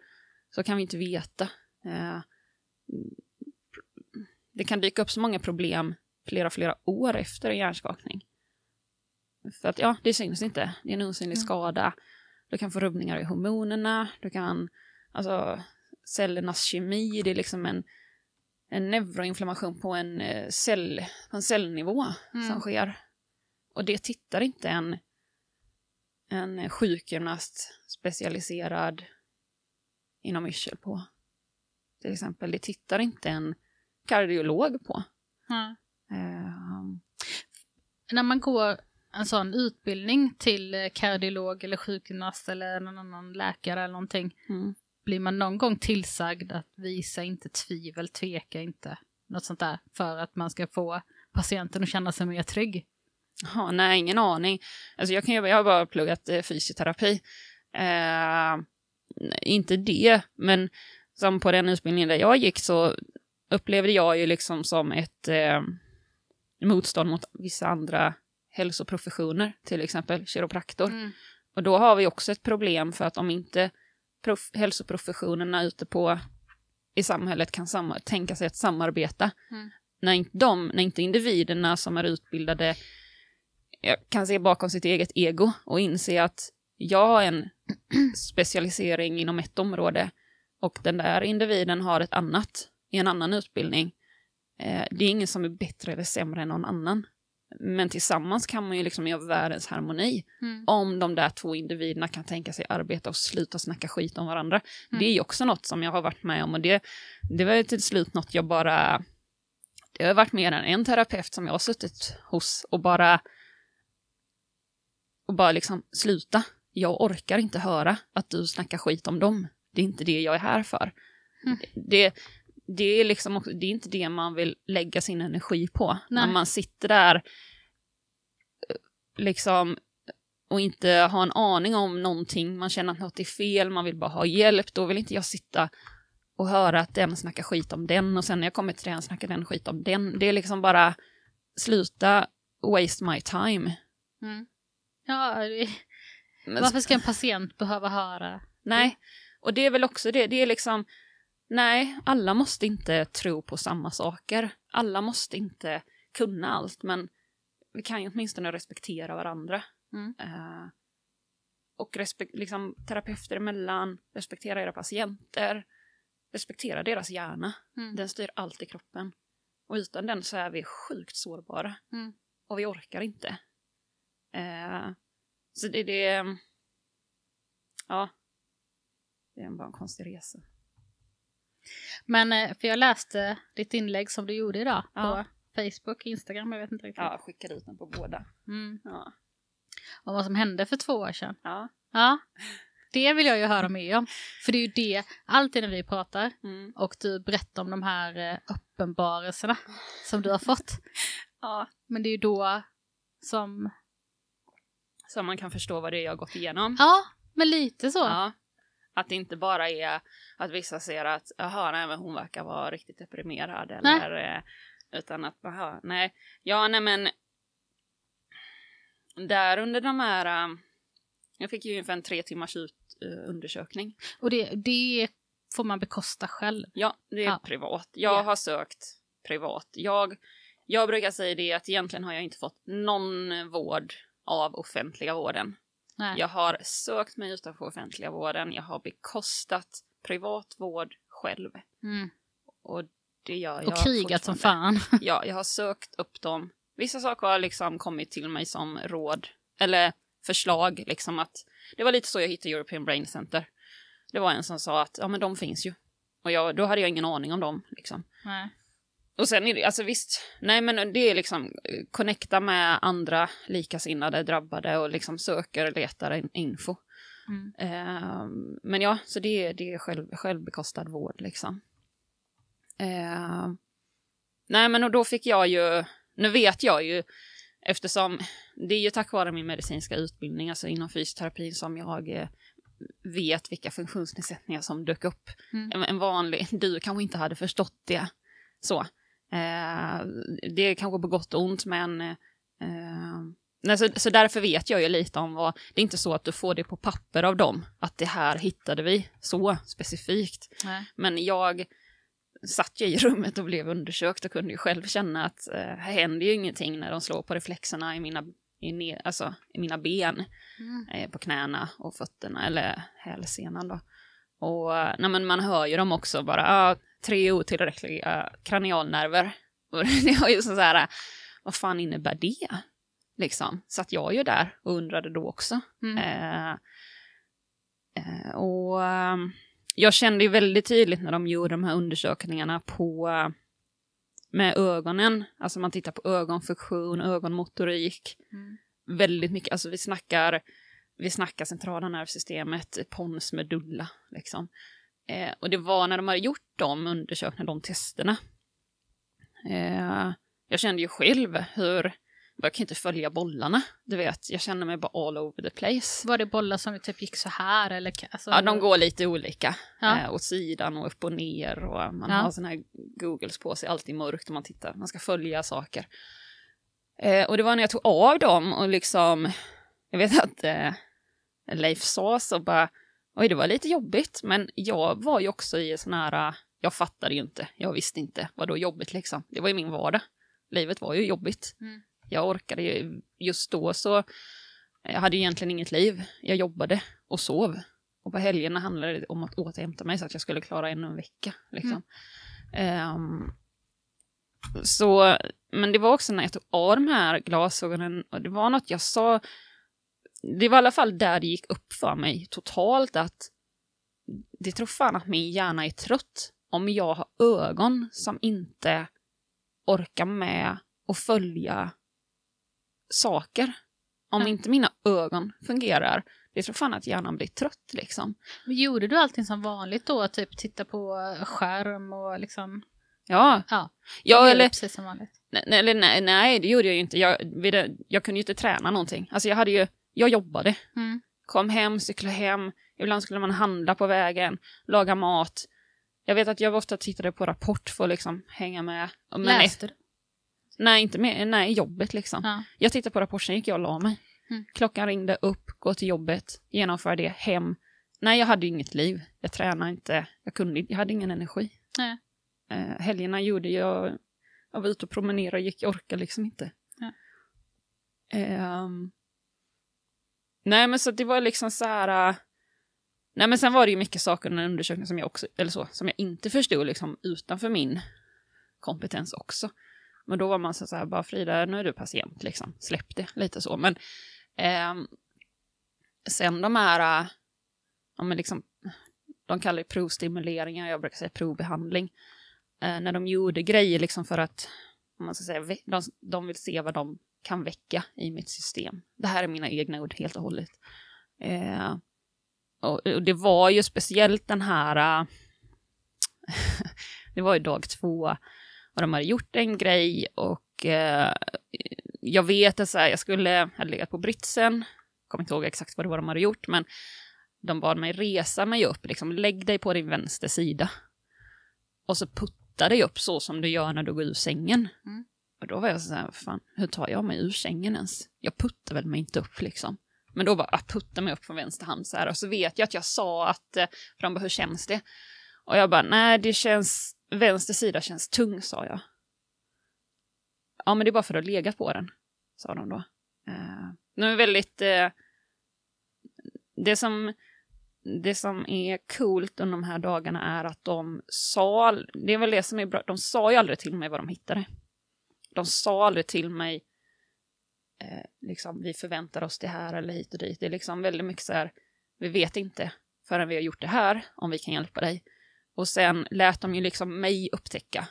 så kan vi inte veta. Eh, det kan dyka upp så många problem flera, flera år efter en hjärnskakning. För att ja, det syns inte. Det är en osynlig Mm. skada. Du kan få rubbningar i hormonerna. Du kan, alltså cellernas kemi, det är liksom en, en neuroinflammation på en, eh, cell, på en cellnivå Mm. som sker. Och det tittar inte en, en sjukgymnast specialiserad inom yrsel på. Till exempel, det tittar inte en kardiolog på. Ja. Ehm, När man går en sån utbildning till kardiolog eller sjukgymnast eller någon annan läkare eller någonting, mm. blir man någon gång tillsagd att visa inte tvivel, tveka inte, något sånt där, för att man ska få patienten att känna sig mer trygg? Jaha, nej, ingen aning. Alltså jag, kan, jag har bara pluggat eh, fysioterapi. Eh, inte det, men som på den utbildningen där jag gick så upplevde jag ju liksom som ett eh, motstånd mot vissa andra hälsoprofessioner, till exempel kiropraktor. Mm. Och då har vi också ett problem för att om inte prof- hälsoprofessionerna ute på i samhället kan samma- tänka sig att samarbeta, Mm. när, inte de, när inte individerna som är utbildade kan se bakom sitt eget ego och inse att jag har en specialisering inom ett område och den där individen har ett annat i en annan utbildning. Eh, det är ingen som är bättre eller sämre än någon annan. Men tillsammans kan man ju liksom göra världens harmoni Mm. om de där två individerna kan tänka sig arbeta och sluta snacka skit om varandra. Mm. Det är ju också något som jag har varit med om och det, det var ju till slut något jag bara... Det har varit mer än en terapeut som jag har suttit hos och bara bara liksom, sluta. Jag orkar inte höra att du snackar skit om dem. Det är inte det jag är här för. Mm. Det, det, är liksom, också- det är inte det man vill lägga sin energi på. Nej. När man sitter där eh, liksom och inte har en aning om någonting, man känner att något är fel, man vill bara ha hjälp, då vill inte jag sitta och höra att den snackar skit om den och sen när jag kommer till den snackar den skit om den. Det är liksom bara sluta waste my time. Mm. Ja, det, Men- varför ska en patient behöva höra? Nej, och det är väl också det, det är liksom, nej, alla måste inte tro på samma saker. Alla måste inte kunna allt, men vi kan ju åtminstone respektera varandra. Mm. Eh, och respek- liksom, terapeuter emellan, respektera era patienter, respektera deras hjärna. Mm. Den styr alltid kroppen. Och utan den så är vi sjukt sårbara. Mm. Och vi orkar inte. Eh, så det, det... Ja. Det är bara en konstig resa. Men, eh, för jag läste ditt inlägg som du gjorde idag Ja. på Facebook, Instagram, jag vet inte riktigt. Ja, jag skickar ut den på båda. Mm. Ja. Och vad som hände för två år sedan. Ja. Ja, det vill jag ju höra mer om. För det är ju det, alltid när vi pratar Mm. och du berättar om de här eh, uppenbarelserna som du har fått. ja. Men det är ju då som, Så man kan förstå vad det är jag har gått igenom. ja, men lite så. Ja. Att det inte bara är att vissa ser att jaha, nej men hon verkar vara riktigt deprimerad eller eh, utan att jaha, nej. Ja, nej men där under de här eh, jag fick ju ungefär en tre timmars ut, eh, undersökning. Och det, det får man bekosta själv. Ja, det är Ja. privat. Jag Ja. har sökt privat. Jag, jag brukar säga det att egentligen har jag inte fått någon vård av offentliga vården. Nej. Jag har sökt mig utanför offentliga vården. Jag har bekostat privat vård själv. Mm. Och det gör jag Och krigat som fan. Ja, jag har sökt upp dem. Vissa saker har liksom kommit till mig som råd. Eller förslag, liksom att... Det var lite så jag hittade European Brain Center. Det var en som sa att ja men de finns ju. Och jag, då hade jag ingen aning om dem. Liksom. Nej. Och sen är det, alltså visst, nej men det är liksom eh, connecta med andra likasinnade drabbade och liksom söker och letar in- info. Mm. Ehm, men ja, så det, är- det är själv, självbekostad vård liksom. Ehm, nej men och då fick jag ju, nu vet jag ju, eftersom det är ju tack vare min medicinska utbildning, alltså inom fysioterapin som jag eh, vet vilka funktionsnedsättningar som dök upp. Mm. En, en vanlig, du kanske inte hade förstått det. Så. Eh, det är kanske på gott och ont men eh, nej, så, så därför vet jag ju lite om vad, det är inte så att du får det på papper av dem, att det här hittade vi så specifikt. Nej. Men jag satt ju i rummet och blev undersökt och kunde ju själv känna att eh, här händer ju ingenting när de slår på reflexerna i mina, i, ne- alltså, i mina ben Mm. eh, på knäna och fötterna, eller hälsenan då. Och eh, nej, men man hör ju dem också bara, ah, tre otillräckliga kranialnerver. Och det var ju så här, vad fan innebär det? Liksom. Så att jag ju där och undrade då också. Mm. Eh, eh, och ehm, jag kände ju väldigt tydligt när de gjorde de här undersökningarna på med ögonen, alltså man tittar på ögonfunktion, ögonmotorik, Mm. väldigt mycket, alltså vi snackar, vi snackar centrala nervsystemet, pons medulla, liksom. Eh, och det var när de hade gjort de undersökningarna, de testerna. Eh, jag kände ju själv hur, jag kan inte följa bollarna, du vet, jag känner mig bara all over the place. Var det bollar som typ gick så här eller? Alltså, Ja, de går lite olika. Ja. Eh, åt sidan och upp och ner och man Ja. har såna här googles på sig, alltid mörkt och man tittar, man ska följa saker. Eh, och det var när jag tog av dem och liksom, jag vet att eh, Leif sa så bara, oj det var lite jobbigt, men jag var ju också i sån här, eh, jag fattade ju inte, jag visste inte vad då jobbigt liksom. Det var ju min vardag. Livet var ju jobbigt. Mm. Jag orkade ju, just då så, jag hade egentligen inget liv. Jag jobbade och sov. Och på helgerna handlade det om att återhämta mig så att jag skulle klara ännu en vecka. Liksom. Ehm, så, men det var också när jag tog av de här glasögonen och det var något jag sa, det var i alla fall där det gick upp för mig totalt att det tror fan att min hjärna är trött om jag har ögon som inte orkar med att följa saker. Om Ja. inte mina ögon fungerar, det tror fan att hjärnan blir trött liksom. Men gjorde du allting som vanligt då? Typ titta på skärm och liksom... Ja, Ja, ja eller, precis som vanligt. nej, nej, nej, det gjorde jag ju inte. Jag, jag kunde ju inte träna någonting. Alltså jag hade ju, jag jobbade. Mm. Kom hem, cyklade hem. Ibland skulle man handla på vägen, laga mat. Jag vet att jag ofta tittade på Rapport för att liksom hänga med. Men Läste du? Nej, inte med, nej, jobbet liksom. Ja. Jag tittade på Rapport, sen gick jag och la mig. Mm. Klockan ringde upp, gå till jobbet, genomföra det, hem. Nej, jag hade ju inget liv. Jag tränade inte, jag kunde jag hade ingen energi. Nej. Eh, helgerna gjorde jag, jag var ute och promenerade och gick, jag orkade liksom inte. Ja. Ehm, nej, men så det var liksom så här... Uh... nej, men sen var det ju mycket saker under undersökningen som jag också, eller så, som jag inte förstod liksom utanför min kompetens också. Men då var man så här, bara Frida, nu är du patient liksom, släpp det, lite så. Men eh, sen de här, äh, ja men liksom, de kallar det provstimuleringar, jag brukar säga provbehandling. Eh, när de gjorde grejer liksom för att, om man ska säga, de, de vill se vad de kan väcka i mitt system. Det här är mina egna ord helt och hållet. Eh, och, och det var ju speciellt den här, äh, det var ju dag två, och de hade gjort en grej och eh, jag vet att så här, jag skulle, jag hade legat på britsen, kommer inte ihåg exakt vad det var de hade gjort, men de bad mig resa mig upp, liksom lägg dig på din vänster sida. Och så putta dig upp så som du gör när du går ur sängen. Mm. Och då var jag så här, fan, hur tar jag mig ur sängen ens? Jag puttar väl mig inte upp liksom. Men då bara, jag puttar mig upp från vänster hand så här. Och så vet jag att jag sa att, för de bara, hur känns det? Och jag bara, nej det känns, vänster sida känns tung, sa jag. Ja, men det är bara för att du legat på den, sa de då. Eh, uh, de är väldigt, Uh, det som, det som är coolt under de här dagarna är att de sa, det är väl det som är bra, de sa ju aldrig till mig vad de hittade. De sa aldrig till mig, eh, liksom, vi förväntar oss det här eller hit och dit. Det är liksom väldigt mycket så här, vi vet inte förrän vi har gjort det här, om vi kan hjälpa dig. Och sen lät de ju liksom mig upptäcka.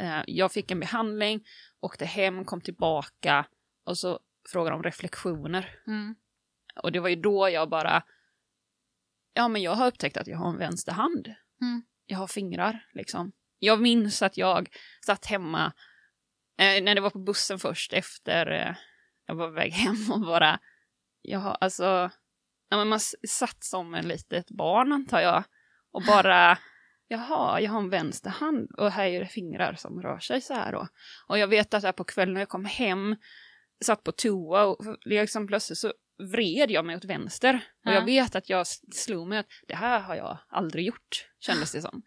Eh, jag fick en behandling, åkte hem, kom tillbaka och så frågade de reflektioner. Mm. Och det var ju då jag bara, ja men jag har upptäckt att jag har en vänster hand. Mm. Jag har fingrar liksom. Jag minns att jag satt hemma, eh, när det var på bussen först efter eh, jag var på väg hem och bara, jag har alltså, ja men man satt som en litet barn antar jag. Och bara, jaha, jag har en vänster hand och här är det fingrar som rör sig så här då. Och jag vet att där på kvällen när jag kom hem, satt på toa och liksom plötsligt så vred jag mig åt vänster. Och Ja. jag vet att jag slog mig att det här har jag aldrig gjort, kändes det som.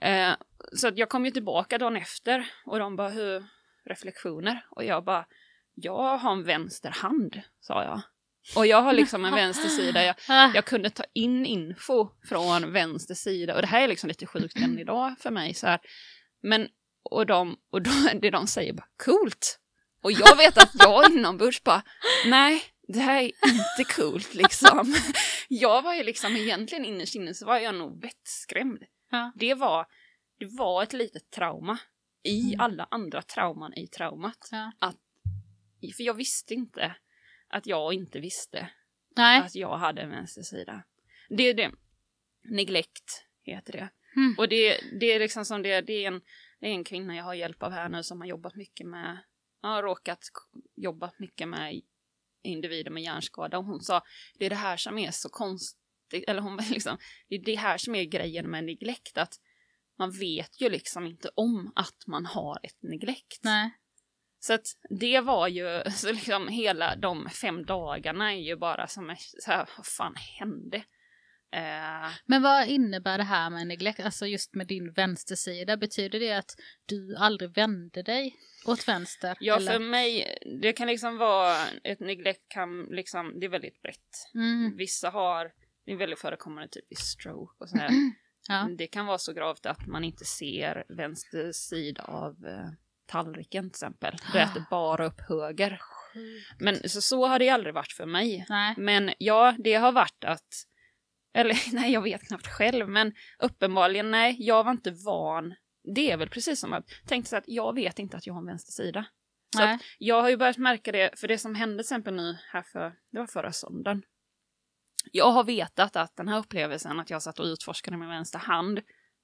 Eh, så att jag kom ju tillbaka dagen efter och de bara, hur reflektioner? Och jag bara, jag har en vänster hand, sa jag. Och jag har liksom en vänster sida, jag, jag kunde ta in info från vänster sida och det här är liksom lite sjukt än idag för mig så här. Men, och de, och då, det de säger bara coolt. Och jag vet att jag inombords bara, nej, det här är inte coolt liksom. Jag var ju liksom egentligen innerst inne så var jag nog vettskrämd. Ja. Det var, det var ett litet trauma i Mm. alla andra trauman i traumat. Ja. För jag visste inte att jag inte visste Nej. att jag hade en vänstersida. Det är det. Neglect heter det. Mm. Och det, det är liksom som det, det är en, det är en kvinna jag har hjälp av här nu som har jobbat mycket med, har råkat jobba mycket med individer med hjärnskada och hon sa det är det här som är så konstigt, eller hon var liksom, det är det här som är grejen med neglect, att man vet ju liksom inte om att man har ett neglect. Nej. Så att det var ju, så liksom hela de fem dagarna är ju bara som, så här, vad fan hände? Eh, Men vad innebär det här med neglect? Alltså just med din vänstersida, betyder det att du aldrig vände dig åt vänster? ja, eller? för mig, det kan liksom vara, ett neglect kan liksom, det är väldigt brett. Mm. Vissa har, det är väldigt förekommande typ i stroke och sådär. Ja. Det kan vara så gravt att man inte ser vänster sida av eh, tallriken till exempel. Du äter bara upp höger. Men så, så har det aldrig varit för mig. Nej. Men ja, det har varit att, eller nej, jag vet knappt själv, men uppenbarligen nej, jag var inte van. Det är väl precis som att, tänkte så att jag vet inte att jag har en vänstersida. Så att jag har ju börjat märka det, för det som hände till exempel nu här för, det var förra söndagen. Jag har vetat att den här upplevelsen att jag satt och utforskade med vänster hand,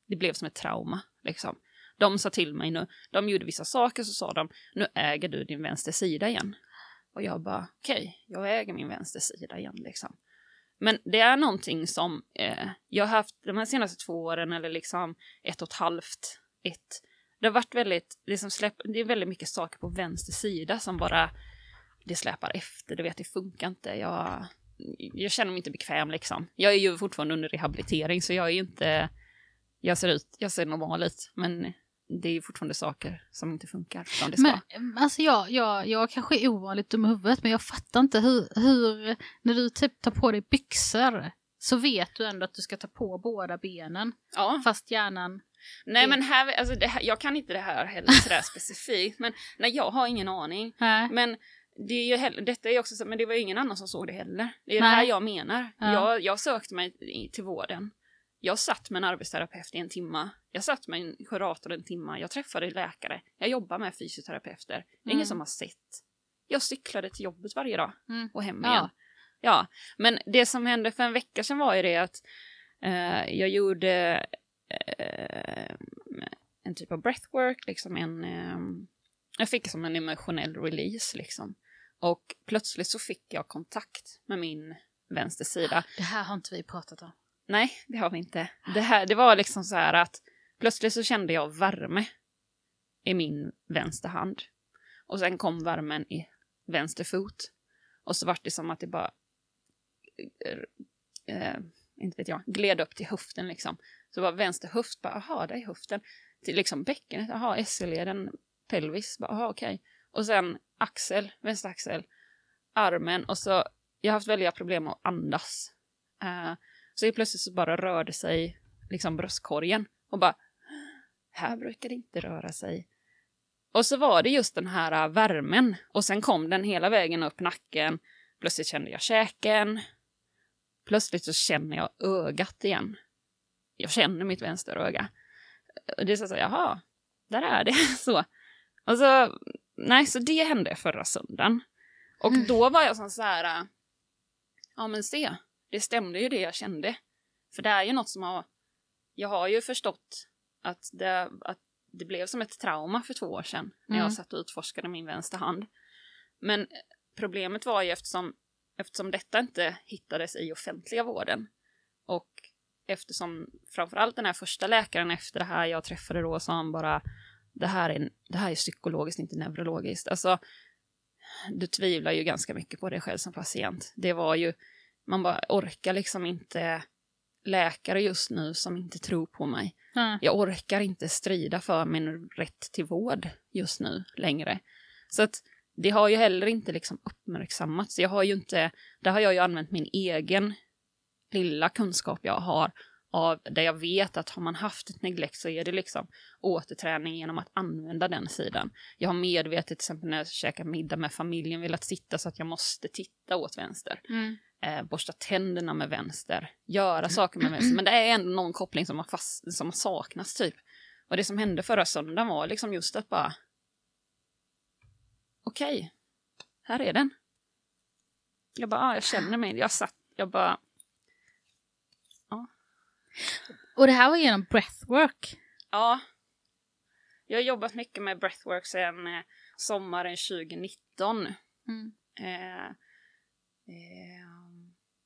det blev som ett trauma liksom. De sa till mig nu, de gjorde vissa saker så sa de, nu äger du din vänster sida igen. Och jag bara, okej, okay, jag äger min vänster sida igen liksom. Men det är någonting som eh, jag har haft de här senaste två åren eller liksom ett och ett halvt, ett. Det har varit väldigt, det, som släpp, det är väldigt mycket saker på vänster sida som bara, det släpar efter, du vet, det funkar inte. Jag, jag känner mig inte bekväm liksom. Jag är ju fortfarande under rehabilitering så jag är ju inte, jag ser ut, jag ser normal ut, men det är ju fortfarande saker som inte funkar som det ska. Men, alltså jag, jag, jag kanske är ovanligt dum i huvudet men jag fattar inte hur, hur, när du typ tar på dig byxor så vet du ändå att du ska ta på båda benen. Ja. Fast hjärnan... Nej men här, alltså här, jag kan inte det här heller sådär specifikt. Men nej, jag har ingen aning. Nej. Men det är ju heller, detta är också så, men det var ju ingen annan som såg det heller. Det är nej. det här jag menar. Ja. Jag, jag sökte mig till vården. Jag satt med en arbetsterapeut i en timme. Jag satt med en kurator en timme. Jag träffade läkare. Jag jobbar med fysioterapeuter. Det är mm. ingen som har sett. Jag cyklade till jobbet varje dag mm. och hem igen. Ja. men det som hände för en vecka sedan var ju det att eh, jag gjorde eh, en typ av breathwork, liksom en... Eh, jag fick som en emotionell release liksom. Och plötsligt så fick jag kontakt med min vänstersida. Det här har inte vi pratat om. Nej, det har vi inte. Det, här, det var liksom så här att plötsligt så kände jag värme i min vänster hand. Och sen kom värmen i vänster fot. Och så vart det som att det bara, äh, inte vet jag, gled upp till höften liksom. Så var vänster höft bara, aha, det är höften. Till liksom bäckenet, aha, SL-leden, pelvis, bara, aha, okej. Okay. Och sen axel, vänster axel, armen och så, jag har haft väldiga problem att andas. Uh, så plötsligt så bara rörde sig liksom bröstkorgen och bara här brukar det inte röra sig. Och så var det just den här eh, värmen och sen kom den hela vägen upp nacken. Plötsligt kände jag käken. Plötsligt så känner jag ögat igen. Jag känner mitt vänsteröga. Och det är så att jaha, där är det. så. Och så, nej, så det hände förra söndagen. Och mm. då var jag så här, äh, ja men se, det stämde ju det jag kände. För det är ju något som har... Jag har ju förstått att det, att det blev som ett trauma för två år sedan när mm. jag satt och utforskade min vänster hand. Men problemet var ju eftersom, eftersom detta inte hittades i offentliga vården och eftersom framförallt den här första läkaren efter det här jag träffade då sa han bara det här är, det här är psykologiskt, inte neurologiskt. Alltså, du tvivlar ju ganska mycket på dig själv som patient. Det var ju man bara orkar liksom inte läkare just nu som inte tror på mig. Mm. Jag orkar inte strida för min rätt till vård just nu längre. Så att det har ju heller inte liksom uppmärksammats. Jag har ju inte, där har jag ju använt min egen lilla kunskap jag har av där jag vet att har man haft ett neglect så är det liksom återträning genom att använda den sidan. Jag har medvetet till exempel när jag käkar middag med familjen velat sitta så att jag måste titta åt vänster. Mm eh, borsta tänderna med vänster, göra saker med vänster. Men det är ändå någon koppling som har, fast, som har saknats typ. Och det som hände förra söndagen var liksom just att bara... Okej, okay, här är den. Jag bara, ah, jag känner mig, jag satt, jag bara... Och det här var genom breathwork? Ja. Jag har jobbat mycket med breathwork sedan eh, sommaren 2019. Mm. Eh, eh,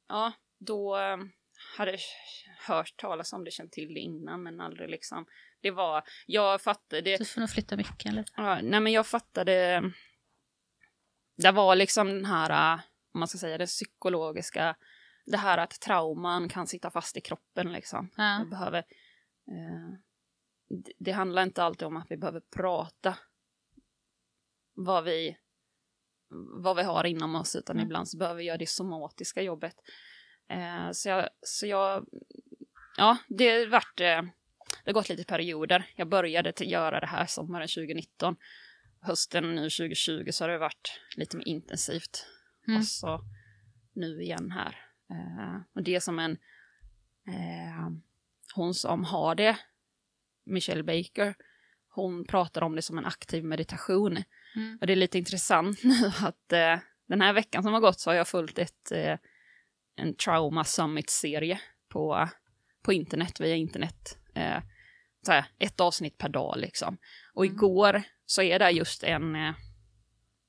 ja, då ehm, hade jag hört talas om det, känt till det innan men aldrig liksom. Det var, jag fattade. Du får nog flytta mycket lite. Ja, nej men jag fattade. Det var liksom den här, om man ska säga det psykologiska, det här att trauman kan sitta fast i kroppen liksom. Ja. behöver, eh, det, det handlar inte alltid om att vi behöver prata vad vi vad vi har inom oss, utan mm. ibland så behöver vi göra det somatiska jobbet. Eh, så, jag, så jag, ja, det vart, eh, det har gått lite perioder. Jag började göra det här sommaren 2019. Hösten nu 2020 så har det varit lite mer intensivt. Mm. Och så nu igen här. Eh, och det är som en, eh, hon som har det, Michelle Baker, hon pratar om det som en aktiv meditation. Mm. Och det är lite intressant nu att eh, den här veckan som har gått så har jag följt ett, eh, en Trauma Summit-serie på, på internet, via internet. Eh, här, ett avsnitt per dag liksom. Och Mm. igår så är det just en, eh,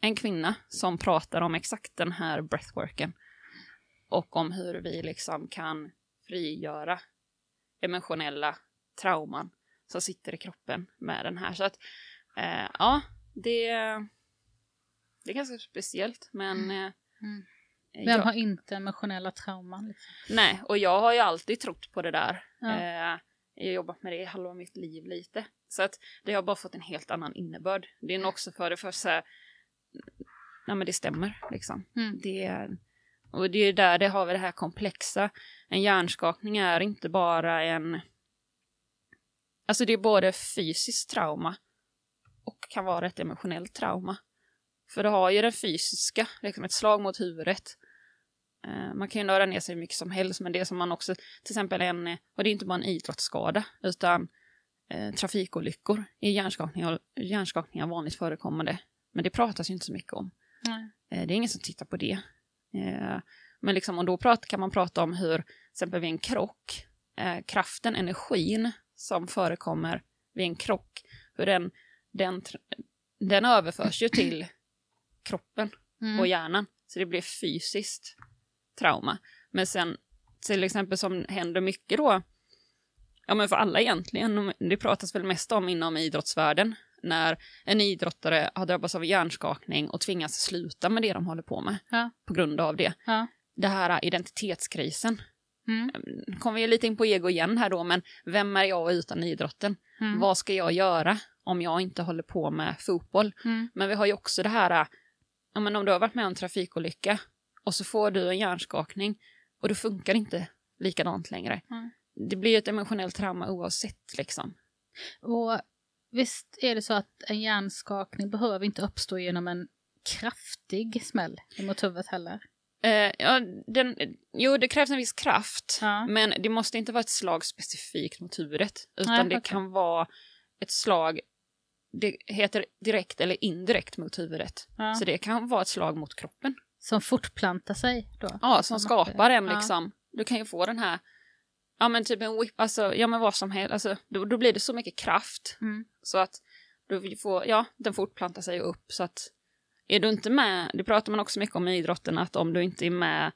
en kvinna som pratar om exakt den här breathworken. Och om hur vi liksom kan frigöra emotionella trauman som sitter i kroppen med den här. Så att, eh, ja, det, det är ganska speciellt. Men eh, Mm. jag, Vem har inte emotionella trauman? Liksom? nej, och jag har ju alltid trott på det där. Ja. Eh, jag har jobbat med det i halva mitt liv lite. Så att det har bara fått en helt annan innebörd. Det är nog också för det första, nej men det stämmer liksom. Mm. Det är, och det är där det har vi det här komplexa. En hjärnskakning är inte bara en... Alltså det är både fysiskt trauma och kan vara ett emotionellt trauma. För du har ju det fysiska, liksom ett slag mot huvudet. Eh, man kan ju nörda ner sig mycket som helst, men det som man också, till exempel en, och det är inte bara en idrottsskada, utan eh, trafikolyckor är hjärnskakningar, hjärnskakningar vanligt förekommande. Men det pratas ju inte så mycket om. Nej. Eh, Det är ingen som tittar på det. Eh, Men liksom, och då prat, kan man prata om hur, till exempel vid en krock, eh, kraften, energin som förekommer vid en krock, hur den, den, den överförs ju till kroppen Mm. och hjärnan. Så det blir fysiskt trauma. Men sen till exempel som händer mycket då, ja men för alla egentligen, det pratas väl mest om inom idrottsvärlden, när en idrottare har drabbats av hjärnskakning och tvingas sluta med det de håller på med Ja. på grund av det. Ja. Det här identitetskrisen. Mm. Nu kommer vi lite in på ego igen här då, men vem är jag utan idrotten? Mm. Vad ska jag göra om jag inte håller på med fotboll? Mm. Men vi har ju också det här, ja, men om du har varit med om en trafikolycka och så får du en hjärnskakning och det funkar inte likadant längre. Mm. Det blir ett emotionellt trauma oavsett liksom. Och visst är det så att en hjärnskakning behöver inte uppstå genom en kraftig smäll mot huvudet heller? Eh, ja, den, jo, det krävs en viss kraft, Ja. men det måste inte vara ett slag specifikt mot huvudet, utan Nej, det okej. kan vara ett slag, det heter direkt eller indirekt mot huvudet. Ja. Så det kan vara ett slag mot kroppen. Som fortplantar sig då? Ja, som skapar en liksom. Du kan ju få den här, ja men typ en whip, alltså, ja men vad som helst, alltså, då, då blir det så mycket kraft Mm. så att du får, ja, den fortplantar sig upp så att är du inte med, det pratar man också mycket om i idrotten, att om du inte är med,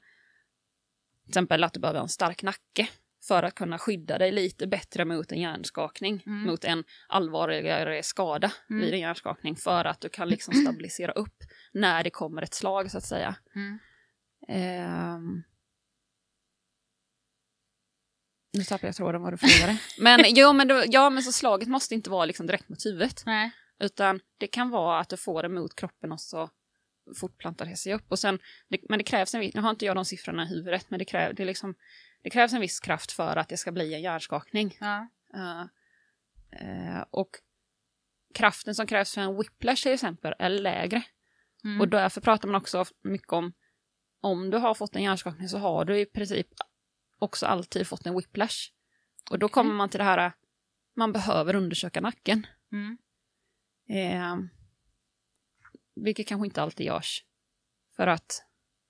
till exempel att du behöver en stark nacke för att kunna skydda dig lite bättre mot en hjärnskakning, Mm. mot en allvarligare skada Mm. vid en hjärnskakning, för att du kan liksom stabilisera upp när det kommer ett slag så att säga. Mm. Ehm. Nu tappade jag tråden vad du frågade. Men, jo, men, då, ja, men så slaget måste inte vara liksom direkt mot huvudet. Nej. Utan det kan vara att du får det mot kroppen och så fortplantar det sig upp. Och sen, det, men det krävs en viss, nu har inte jag de siffrorna i huvudet, men det, kräv, det, liksom, det krävs en viss kraft för att det ska bli en hjärnskakning. Ja. Eh, eh, och kraften som krävs för en whiplash till exempel är lägre. Mm. Och därför pratar man också mycket om om du har fått en hjärnskakning så har du i princip också alltid fått en whiplash. Och då kommer man till det här, man behöver undersöka nacken. Mm. Eh, vilket kanske inte alltid görs. För att,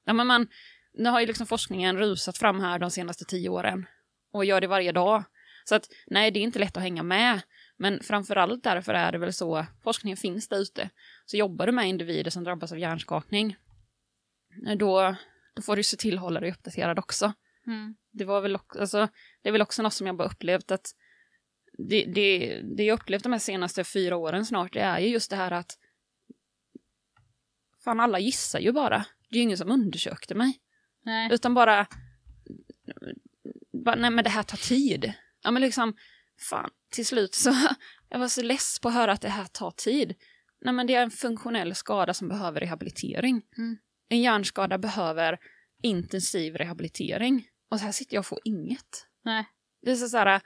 ja men man, nu har ju liksom forskningen rusat fram här de senaste tio åren. Och gör det varje dag. Så att nej, det är inte lätt att hänga med. Men framförallt därför är det väl så, forskningen finns där ute. Så jobbar du med individer som drabbas av hjärnskakning, då, då får du se till att hålla dig uppdaterad också. Mm. Det, var väl också, alltså, det är väl också något som jag bara upplevt att det, det, det jag upplevt de här senaste fyra åren snart, det är ju just det här att fan alla gissar ju bara. Det är ju ingen som undersökte mig. Nej. Utan bara, bara, nej men det här tar tid. Ja men liksom, fan, till slut så, jag var så less på att höra att det här tar tid. Nej men det är en funktionell skada som behöver rehabilitering. Mm. En hjärnskada behöver intensiv rehabilitering. Och så här sitter jag och får inget. Nej. Det är så så här,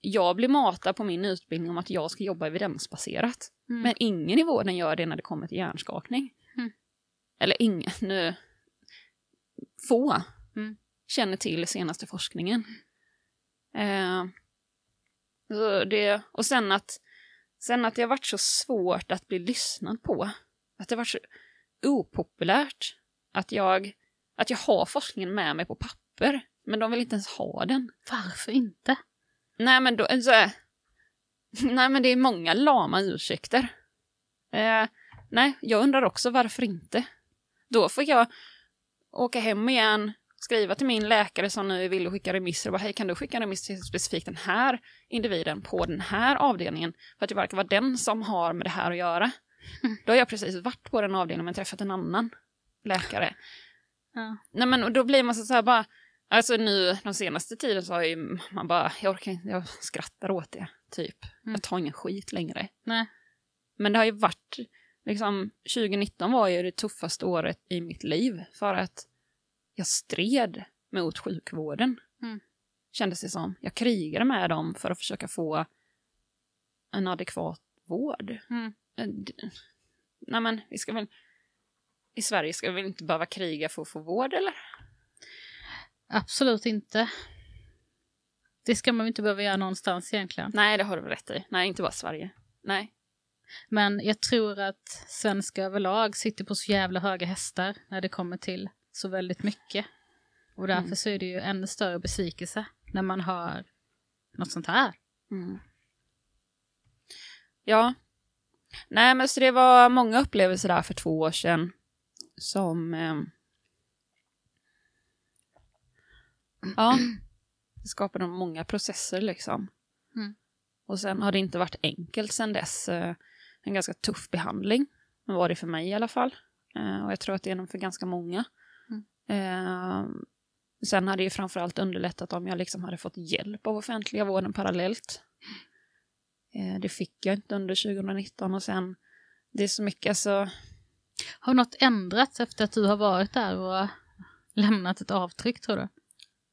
jag blir matad på min utbildning om att jag ska jobba evidensbaserat. Mm. Men ingen i vården gör det när det kommer till hjärnskakning. Mm. Eller ingen, nu... Få Mm. känner till senaste forskningen. Eh, så det, och sen att, sen att det har varit så svårt att bli lyssnad på. att det var så opopulärt att jag, att jag har forskningen med mig på papper, men de vill inte ens ha den. Varför inte? Nej, men då, så, nej, men det är många lama ursäkter. Eh, nej, jag undrar också varför inte. Då får jag åka hem igen, skriva till min läkare som nu vill skicka remisser och bara hej kan du skicka remiss till specifikt den här individen på den här avdelningen för att det verkar vara den som har med det här att göra. Mm. Då har jag precis varit på den avdelningen men träffat en annan läkare. Ja. Nej men och då blir man så här bara, alltså nu de senaste tiden så har ju man bara, jag orkar inte, jag skrattar åt det, typ. Mm. Jag tar ingen skit längre. Nej. Men det har ju varit, liksom 2019 var ju det tuffaste året i mitt liv för att jag stred mot sjukvården. Mm. Kändes det som. Jag krigade med dem för att försöka få en adekvat vård. Mm. Eh, Nej men, vi ska väl... I Sverige ska vi väl inte behöva kriga för att få vård, eller? Absolut inte. Det ska man ju inte behöva göra någonstans egentligen. Nej, det har du rätt i. Nej, inte bara Sverige. Nej. Men jag tror att svenskar överlag sitter på så jävla höga hästar när det kommer till så väldigt mycket. Och därför Mm. så är det ju ännu större besvikelse när man hör något sånt här. Mm. Ja. Nej, men så det var många upplevelser där för två år sedan som... ehm, ja, det skapade många processer liksom. Mm. Och sen har det inte varit enkelt sen dess. Eh, En ganska tuff behandling var det för mig i alla fall. Eh, Och jag tror att det är nog för ganska många. Mm. Eh, Sen hade det ju framförallt underlättat om jag liksom hade fått hjälp av offentliga vården parallellt. Det fick jag inte under 2019 och sen, det är så mycket alltså, Har något ändrats efter att du har varit där och lämnat ett avtryck tror du?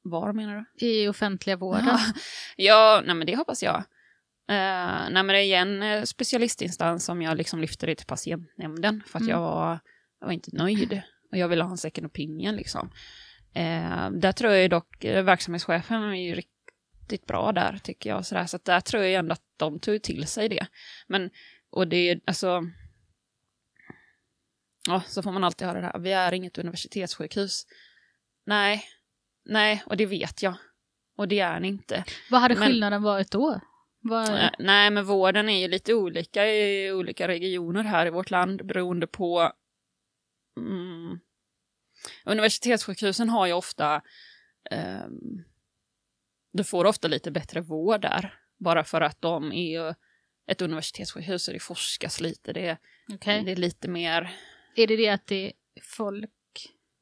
Var menar du? I offentliga vården? Ja, ja nej men det hoppas jag. Uh, nej men det är igen eh, specialistinstans som jag liksom lyfter det till patientnämnden för att Mm. jag, var, jag var inte nöjd och jag ville ha en second opinion liksom. Eh, där tror jag dock verksamhetschefen är ju riktigt bra där tycker jag. Så, där, så att där tror jag ändå att de tog till sig det. Men, och det är alltså... Ja, så får man alltid höra det här. Vi är inget universitetssjukhus. Nej, nej, och det vet jag. Och det är ni inte. Vad hade Men- skillnaden varit då? Vad... Eh, Nej, men vården är ju lite olika i olika regioner här i vårt land beroende på... Mm, universitetssjukhusen har ju ofta... ehm, du får ofta lite bättre vård där. Bara för att de är ju ett universitetssjukhus och det forskas lite. Det, Okej. det är lite mer... Är det det att det är folk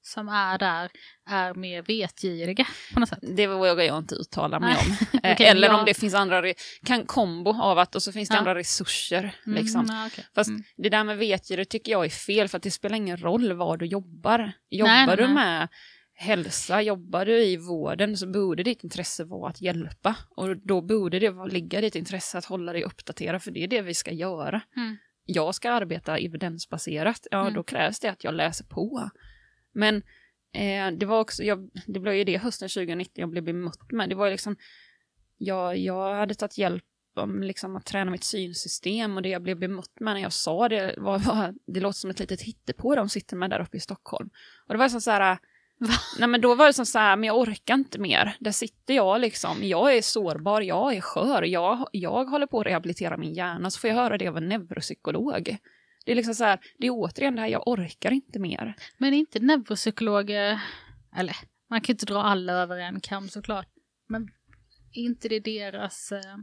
som är där är mer vetgiriga på något sätt? Det vågar jag inte uttala mig Nej. om. Eh, Okej, Eller ja. om det finns andra... Kan kombo av att och så finns det Ja. andra resurser. Mm, Liksom. ja, okej. Fast Mm. det där med vetgirigt tycker jag är fel för att det spelar ingen roll var du jobbar. Jobbar Nej, du med hälsa, jobbar du i vården så borde ditt intresse vara att hjälpa. Och då borde det ligga ditt intresse att hålla dig uppdaterad för det är det vi ska göra. Mm. Jag ska arbeta evidensbaserat, ja Mm. då krävs det att jag läser på. Men eh, det var också, jag, det blev ju det hösten 2019 jag blev bemött med. Det var ju liksom, jag, jag hade tagit hjälp om liksom att träna mitt synsystem och det jag blev bemött med när jag sa det var, var det låter som ett litet hittepå de sitter med där uppe i Stockholm. Och det var som så här, Va? nej men då var det som så här, men jag orkar inte mer. Där sitter jag liksom, jag är sårbar, jag är skör, jag, jag håller på att rehabilitera min hjärna, så får jag höra det av en neuropsykolog. Det är liksom så här, det är återigen det här, jag orkar inte mer. Men inte neuropsykologer, eller man kan inte dra alla över en kam såklart, men är inte det deras eh,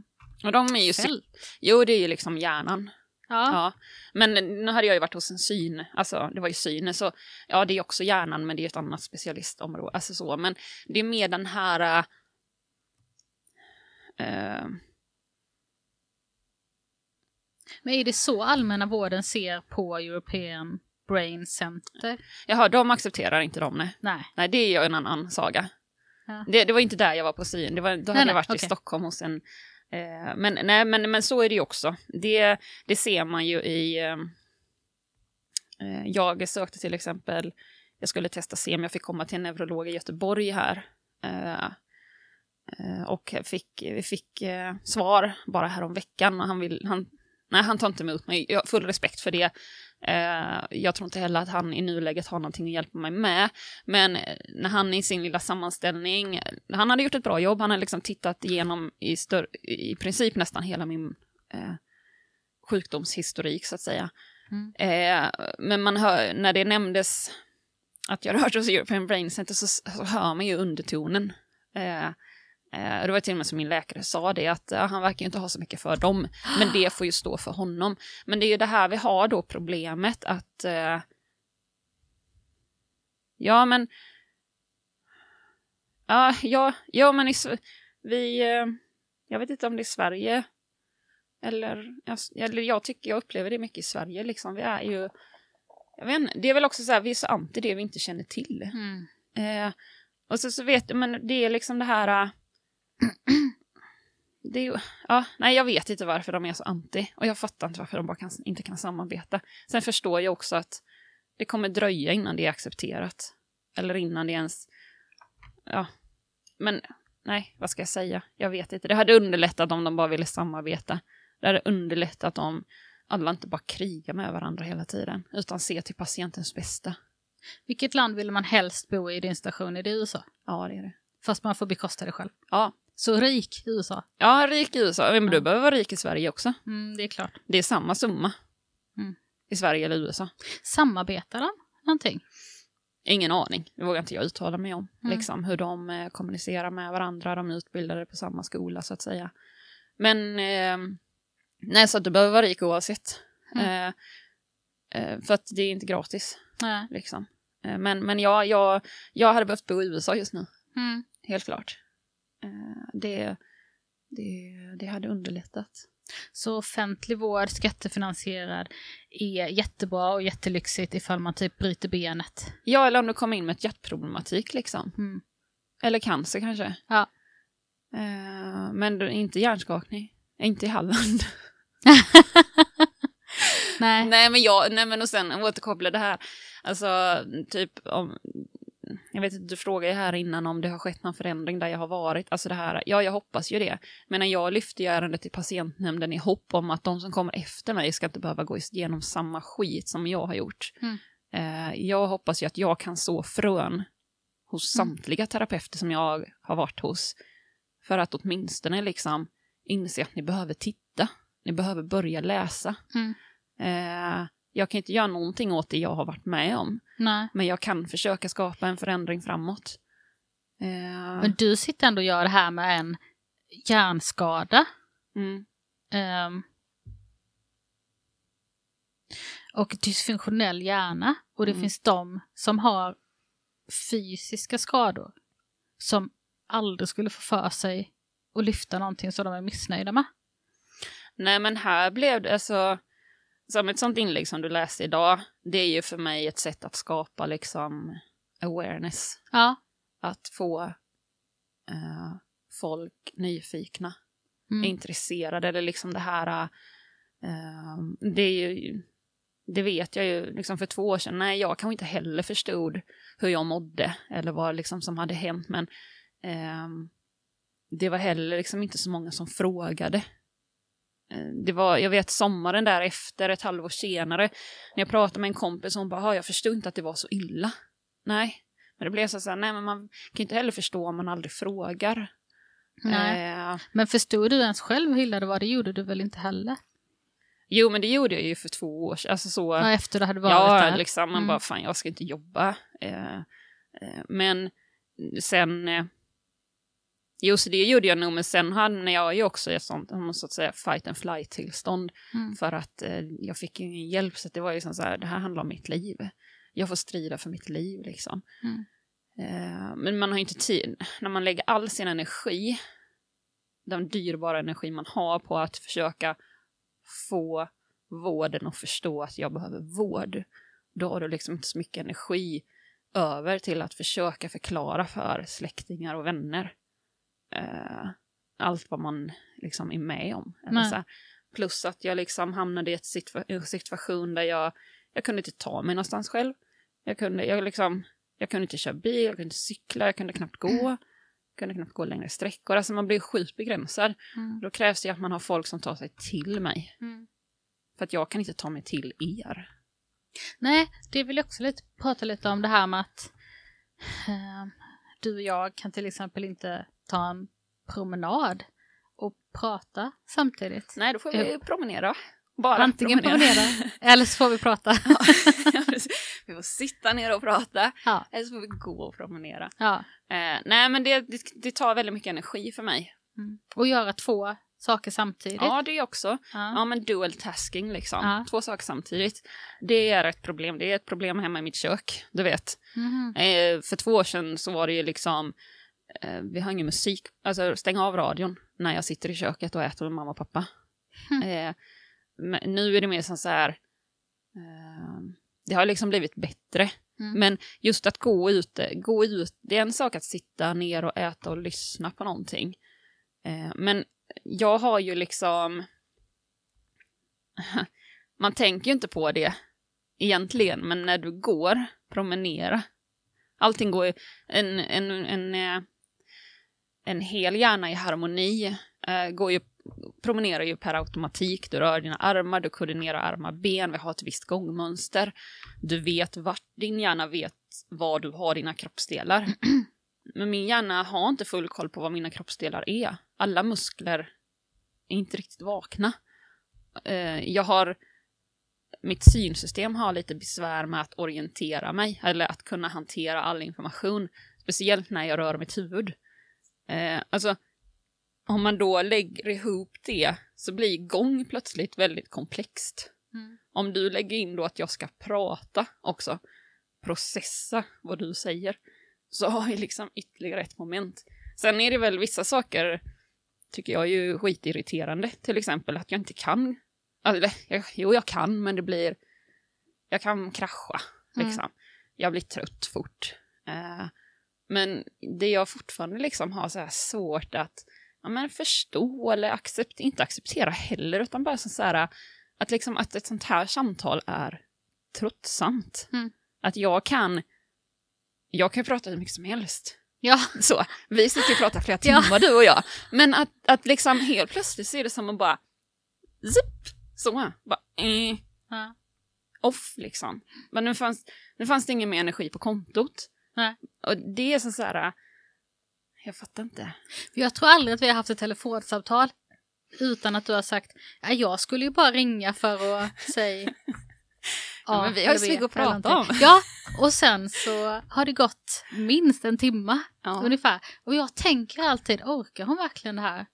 Och de är ju, fält? jo det är ju liksom hjärnan. Ja. Ja, men nu hade jag ju varit hos en syn, alltså det var ju synen, så ja det är också hjärnan men det är ett annat specialistområde, alltså så, men det är mer den här... eh, Men är det så allmänna vården ser på European Brain Center? jaha, de accepterar inte dem, nej. Nej. Nej, det är ju en annan saga. Ja. Det, det var inte där jag var på syn, det var, då hade nej, jag varit i okej. Stockholm hos en... Eh, men, nej, men, men så är det ju också. Det, det ser man ju i... Eh, eh, jag sökte till exempel, jag skulle testa se om jag fick komma till en neurolog i Göteborg här. Eh, eh, och fick, vi fick eh, svar bara här om veckan. Och han, vill, han, nej, han tar inte emot mig. Jag har full respekt för det. Eh, jag tror inte heller att han i nuläget har någonting att hjälpa mig med. Men eh, när han i sin lilla sammanställning, han hade gjort ett bra jobb, han hade liksom tittat igenom i, större, i princip nästan hela min eh, sjukdomshistorik så att säga. Mm. Eh, men man hör, när det nämndes att jag rört hos European Brain Center så, så hör man ju undertonen. Eh, eh, det var till och med som min läkare sa det, att ja, han verkar ju inte ha så mycket för dem. Men det får ju stå för honom. Men det är ju det här vi har då problemet att... Eh, ja, men... Ja, ja, ja men i, vi... Eh, jag vet inte om det är Sverige. Eller, eller jag tycker jag upplever det mycket i Sverige liksom. Vi är ju jag vet inte, det är väl också så här, vi är så anti det vi inte känner till. Mm. Eh, och så, så vet men det är liksom det här... Det är, ja, nej, jag vet inte varför de är så anti. Och jag fattar inte varför de bara kan, inte kan samarbeta. Sen förstår jag också att det kommer dröja innan det är accepterat. Eller innan det ens... Ja, men nej, vad ska jag säga? Jag vet inte. Det hade underlättat om de bara ville samarbeta. Det hade underlättat om alla inte bara krigar med varandra hela tiden, utan ser till patientens bästa. Vilket land vill man helst bo i i din station? Är det USA? Ja, det är det. Fast man får bekosta det själv. Ja. Så rik i USA? Ja, rik i USA. Men Ja. du behöver vara rik i Sverige också. Mm, det är klart. Det är samma summa. Mm. I Sverige eller USA. Samarbetar de någonting? Ingen aning. Det vågar inte jag uttala mig om. Mm. Liksom, hur de eh, kommunicerar med varandra. De är utbildade på samma skola så att säga. Men eh, nej, så att du behöver vara rik oavsett. Mm. Eh, eh, för att det är inte gratis. Liksom. Eh, men men jag, jag, jag hade behövt bo i USA just nu. Mm. Helt klart. Eh, det, det, det hade underlättat. Så offentlig vård, skattefinansierad, är jättebra och jättelyxigt ifall man typ bryter benet. Ja, eller om du kommer in med ett hjärtproblematik liksom. Mm. Eller cancer kanske. Ja. Eh, men inte hjärnskakning. Inte i Halland. Nej. nej, men jag, nej men och sen återkoppla det här. Alltså, typ om... Jag vet inte, du frågade ju här innan om det har skett någon förändring där jag har varit. Alltså det här, ja jag hoppas ju det. Men när jag lyfte ju ärendet till patientnämnden i hopp om att de som kommer efter mig ska inte behöva gå igenom samma skit som jag har gjort. Mm. Eh, jag hoppas ju att jag kan så frön hos Mm. samtliga terapeuter som jag har varit hos. För att åtminstone liksom inse att ni behöver titta. Ni behöver börja läsa. Mm. Eh, jag kan inte göra någonting åt det jag har varit med om. Nej. Men jag kan försöka skapa en förändring framåt. Eh, Men du sitter ändå och gör det här med en hjärnskada. mm, ehm, och dysfunktionell hjärna. Och det Mm. finns de som har fysiska skador som aldrig skulle få för sig att lyfta någonting som de är missnöjda med. Nej men här blev det alltså, som ett sånt inlägg som du läste idag, det är ju för mig ett sätt att skapa liksom awareness. Ja. Att få eh, folk nyfikna, Mm. intresserade eller liksom det här, eh, det är ju, det vet jag ju liksom för två år sedan, nej jag kanske inte heller förstod hur jag mådde eller vad liksom som hade hänt men ehm, det var heller liksom inte så många som frågade. Eh, Det var, jag vet sommaren där efter, ett halvår senare, när jag pratade med en kompis, hon bara, "Ja, jag förstod inte att det var så illa. Nej, men det blev så här, nej men man kan inte heller förstå om man aldrig frågar. Nej. Eh, Men förstod du ens själv hur illa det var? Det gjorde du väl inte heller? jo, men det gjorde jag ju för två år sedan. Alltså så, Ja, efter du hade varit ja, där? liksom, man Mm. bara, fan jag ska inte jobba. Eh, eh, men sen, eh, jo så det gjorde jag nog, men sen hamnade jag ju också i sånt, så att säga, fight and flight-tillstånd. Mm. För att eh, jag fick ju ingen hjälp, så det var ju som så här, det här handlar om mitt liv. Jag får strida för mitt liv liksom. Mm. Eh, men man har ju inte tid, när man lägger all sin energi, den dyrbara energi man har på att försöka få vården att förstå att jag behöver vård, då har du liksom inte så mycket energi över till att försöka förklara för släktingar och vänner eh, allt vad man liksom är med om. Här. Plus att jag liksom hamnade i ett situa- en situation där jag, jag kunde inte ta mig någonstans själv. Jag kunde, jag liksom, jag kunde inte köra bil, jag kunde inte cykla, jag kunde knappt gå. Jag kunde knappt gå längre sträckor. Alltså man blir sjukt begränsad. Mm. Då krävs det att man har folk som tar sig till mig. Mm. För att jag kan inte ta mig till er. Nej, det vill jag också lite, prata lite om det här med att eh, du och jag kan till exempel inte ta en promenad och prata samtidigt. Nej, då får vi promenera. Bara Antingen promenera, eller så får vi prata. vi får sitta ner och prata, ja. eller så får vi gå och promenera. Ja. Eh, nej, men det, det, det tar väldigt mycket energi för mig. Mm. Och göra två saker samtidigt. Ja, det också. Ja. Ja, men dual tasking liksom. Ja. Två saker samtidigt. Det är ett problem. Det är ett problem hemma i mitt kök, du vet. Mhm. Eh, för två år sedan så var det ju liksom, eh, vi har ingen musik, alltså stäng av radion när jag sitter i köket och äter med mamma och pappa. Mm. Eh, men nu är det mer som så här, eh, det har liksom blivit bättre. Mm. Men just att gå ute, gå ut, det är en sak att sitta ner och äta och lyssna på någonting. Eh, men jag har ju liksom, man tänker ju inte på det egentligen, men när du går, promenera, allting går ju, en, en, en, eh, en hel hjärna i harmoni eh, går ju, promenerar ju per automatik, du rör dina armar, du koordinerar armar, ben, vi har ett visst gångmönster, du vet vart, din hjärna vet var du har dina kroppsdelar. Men min hjärna har inte full koll på vad mina kroppsdelar är. Alla muskler är inte riktigt vakna. Eh, jag har mitt synsystem har lite besvär med att orientera mig eller att kunna hantera all information, speciellt när jag rör mitt huvud. Eh, alltså, om man då lägger ihop det så blir gång plötsligt väldigt komplext. Mm. Om du lägger in då att jag ska prata också, processa vad du säger, så har jag liksom ytterligare ett moment. Sen är det väl vissa saker, tycker jag är ju skitirriterande, till exempel att jag inte kan, eller jag, jo jag kan, men det blir, jag kan krascha, Mm. liksom. Jag blir trött fort. Eh, men det jag fortfarande liksom har så här svårt att ja, men förstå eller acceptera, inte acceptera heller, utan bara så här att, liksom, att ett sånt här samtal är tröttsamt. Mm. Att jag kan, jag kan prata hur mycket som helst. Ja, Så, vi sitter och pratar flera Ja. timmar du och jag. Men att, att liksom helt plötsligt så är det som att bara, zip, så, bara, eh, ja. off liksom. Men nu fanns, nu fanns det ingen mer energi på kontot. Nej. Och det är så, så här, jag fattar inte. Jag tror aldrig att vi har haft ett telefonsamtal utan att du har sagt ja, jag skulle ju bara ringa för att säga Ja, men vi har ju så mycket att prata om. Ja, och sen så har det gått minst en timma Ja, ungefär. Och jag tänker alltid, orkar hon verkligen det här?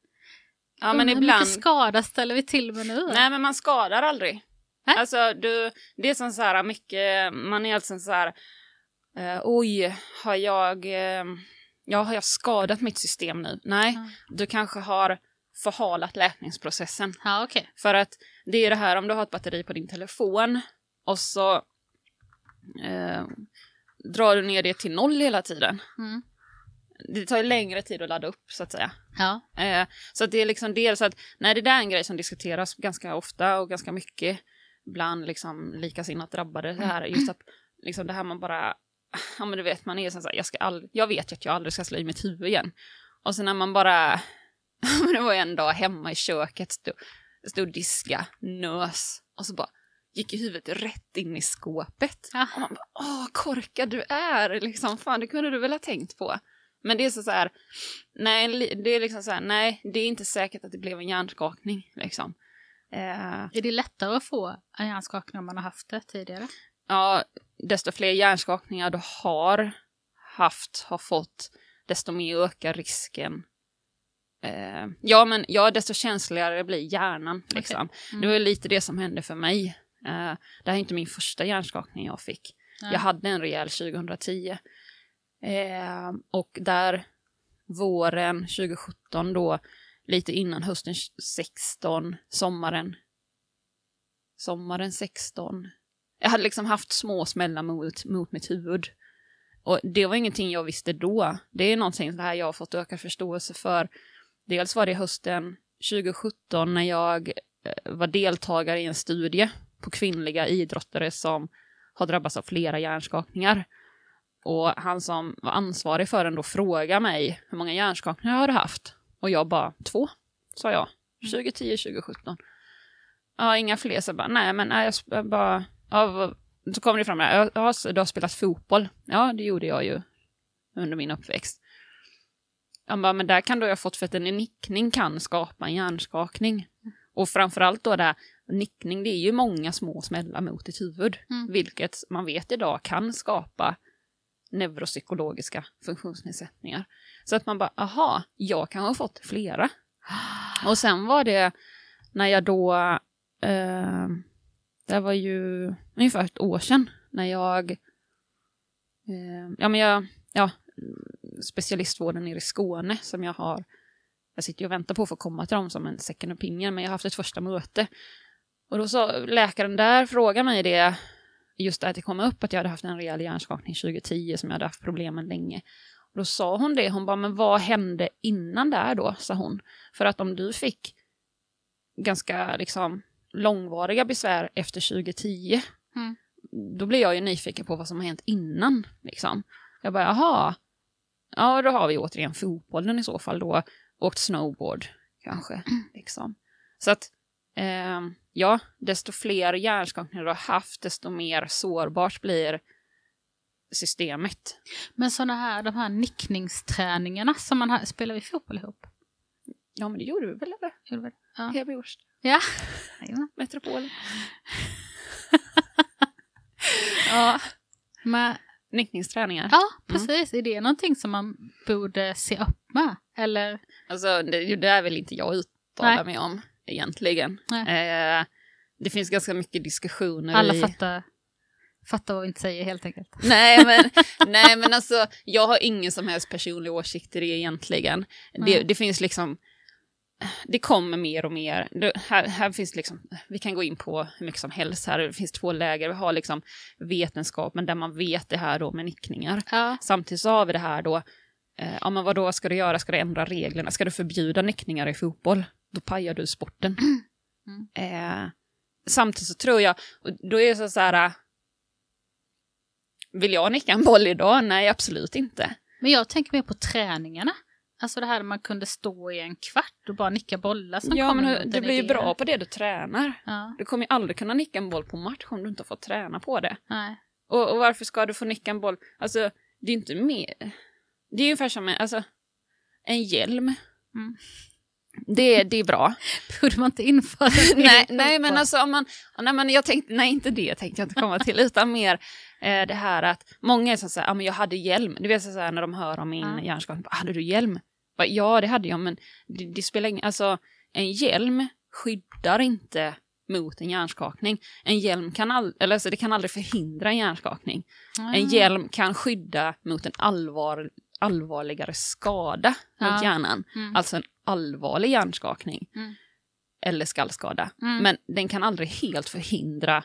ja men Hur ibland... mycket skada ställer vi till med nu? Nej, men man skadar aldrig. Nej. Alltså, du, det är som så här mycket, man är alltså så här, eh, oj, har jag, eh, ja, har jag skadat mitt system nu? Nej, Ja. du kanske har förhalat läkningsprocessen. Ja, okej. För att det är det här om du har ett batteri på din telefon och så eh, drar du ner det till noll hela tiden. Mm. Det tar ju längre tid att ladda upp så att säga. Ja. Eh, så att det är liksom dels att, nej det där är en grej som diskuteras ganska ofta och ganska mycket bland liksom likasinnat drabbade. Det här, just att liksom det här man bara, ja men du vet man är så här, jag, ska all, jag vet ju att jag aldrig ska slå i mitt huvud igen. Och sen när man bara, det var ju en dag hemma i köket, stod, stod diska, nös och så bara gick i huvudet rätt in i skåpet. Ja. Och man bara, åh korkad du är, liksom, fan det kunde du väl ha tänkt på. Men det är så, så här, nej, det är liksom så här, nej, det är inte säkert att det blev en hjärnskakning, liksom. Eh, Är det lättare att få en hjärnskakning om man har haft det tidigare? Ja, desto fler hjärnskakningar du har haft, har fått, desto mer ökar risken. Eh, ja, men ja, desto känsligare blir hjärnan, liksom. Mm. Det var lite det som hände för mig. Eh, det här är inte min första hjärnskakning jag fick. Ja. Jag hade en rejäl 2010. Eh, och där våren 2017 då, lite innan hösten 16, sommaren, sommaren 16. Jag hade liksom haft små smällar mot, mot mitt huvud. Och det var ingenting jag visste då. Det är någonting det här jag har fått ökad förståelse för. Dels var det hösten 2017 när jag eh, var deltagare i en studie på kvinnliga idrottare som har drabbats av flera hjärnskakningar. Och han som var ansvarig för den då frågade mig hur många hjärnskakningar har du haft? Och jag bara två, sa jag. 2010, 2017. Ja, inga fler. Så jag bara, nej men nej, jag jag bara, ja, så kommer det fram där, ja, du har spelat fotboll. Ja, det gjorde jag ju under min uppväxt. Jag bara, men där kan du ha fått för att en nickning kan skapa en hjärnskakning. Och framförallt då där, nickning det är ju många små smällar mot ett huvud. Mm. Vilket man vet idag kan skapa neuropsykologiska funktionsnedsättningar. Så att man bara, aha, jag kan ha fått flera. Och sen var det när jag då, eh, det var ju ungefär ett år sedan, när jag, eh, ja men jag, ja, specialistvården nere i Skåne som jag har, jag sitter ju och väntar på att få komma till dem som en second opinion, men jag har haft ett första möte. Och då sa läkaren där, frågade mig det, just det att det kom upp att jag hade haft en rejäl hjärnskakning 2010 som jag hade haft problem med länge. Och då sa hon det, hon bara, men vad hände innan där då, sa hon. För att om du fick ganska liksom långvariga besvär efter 2010, Mm. då blir jag ju nyfiken på vad som har hänt innan. Liksom. Jag bara, jaha, ja då har vi återigen fotbollen i så fall då, åkt snowboard kanske. Liksom. Så att, eh, ja, desto fler hjärnskakningar du har haft, desto mer sårbart blir systemet. Men sådana här, de här nickningsträningarna som man har, spelar vi fotboll ihop? Ja, men det gjorde vi väl, eller? Gjorde det? Ja. Heby Årst, Ja. Metropolen. ja, Men, nickningsträningar. ja, precis. Är det någonting som man borde se upp med? Eller? Alltså, det, det är väl inte jag uttalar mig om egentligen. Nej. Eh, det finns ganska mycket diskussioner Alla i... fattar, fattar vad vi inte säger helt enkelt. Nej men, nej, men alltså, jag har ingen som helst personlig åsikt i det egentligen. Det, Nej. det finns liksom... Det kommer mer och mer. Det, här, här finns liksom, vi kan gå in på hur mycket som helst här. Det finns två läger. Vi har liksom vetenskapen där man vet det här då med nickningar. Ja. Samtidigt så har vi det här då, eh, ja men vad då ska du göra? Ska du ändra reglerna? Ska du förbjuda nickningar i fotboll? Då pajar du sporten. Mm. Eh, samtidigt så tror jag, då är det så, så här, eh, vill jag nicka en boll idag? Nej, absolut inte. Men jag tänker mer på träningarna. Alltså det här man kunde stå i en kvart och bara nicka bollar som ja, men du blir ju bra på det du tränar. Ja, Du kommer ju aldrig kunna nicka en boll på match om du inte har fått träna på det. nej. Och, och varför ska du få nicka en boll? Alltså, det är inte mer... Det är ungefär som en, alltså, en hjälm. Mm. Det, det är bra. Borde man inte införa det? nej, nej, men alltså om man... Nej, men jag tänkte, nej, inte det tänkte jag inte komma till, utan mer eh, det här att många är så att ja men jag hade hjälm. Du vet så här när de hör om min Ja. hjärnskakning, hade du hjälm? Ja, det hade jag, men det, det spelar ingen... Alltså, en hjälm skyddar inte mot en hjärnskakning. En hjälm kan, all, eller, alltså, det kan aldrig förhindra en hjärnskakning. En Ah. hjälm kan skydda mot en allvar, allvarligare skada Ja. mot hjärnan. Mm. Alltså en allvarlig hjärnskakning. Mm. Eller skallskada. Mm. Men den kan aldrig helt förhindra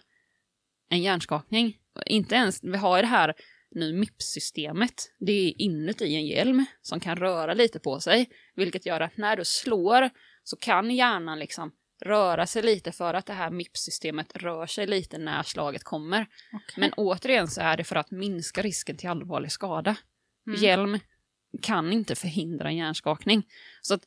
en hjärnskakning. Inte ens, vi har ju det här nu MIPS-systemet. Det är inuti en hjälm som kan röra lite på sig. Vilket gör att när du slår så kan hjärnan liksom röra sig lite för att det här MIPS-systemet rör sig lite när slaget kommer. Okej. Men återigen så är det för att minska risken till allvarlig skada. Mm. Hjälm kan inte förhindra en hjärnskakning. Så att,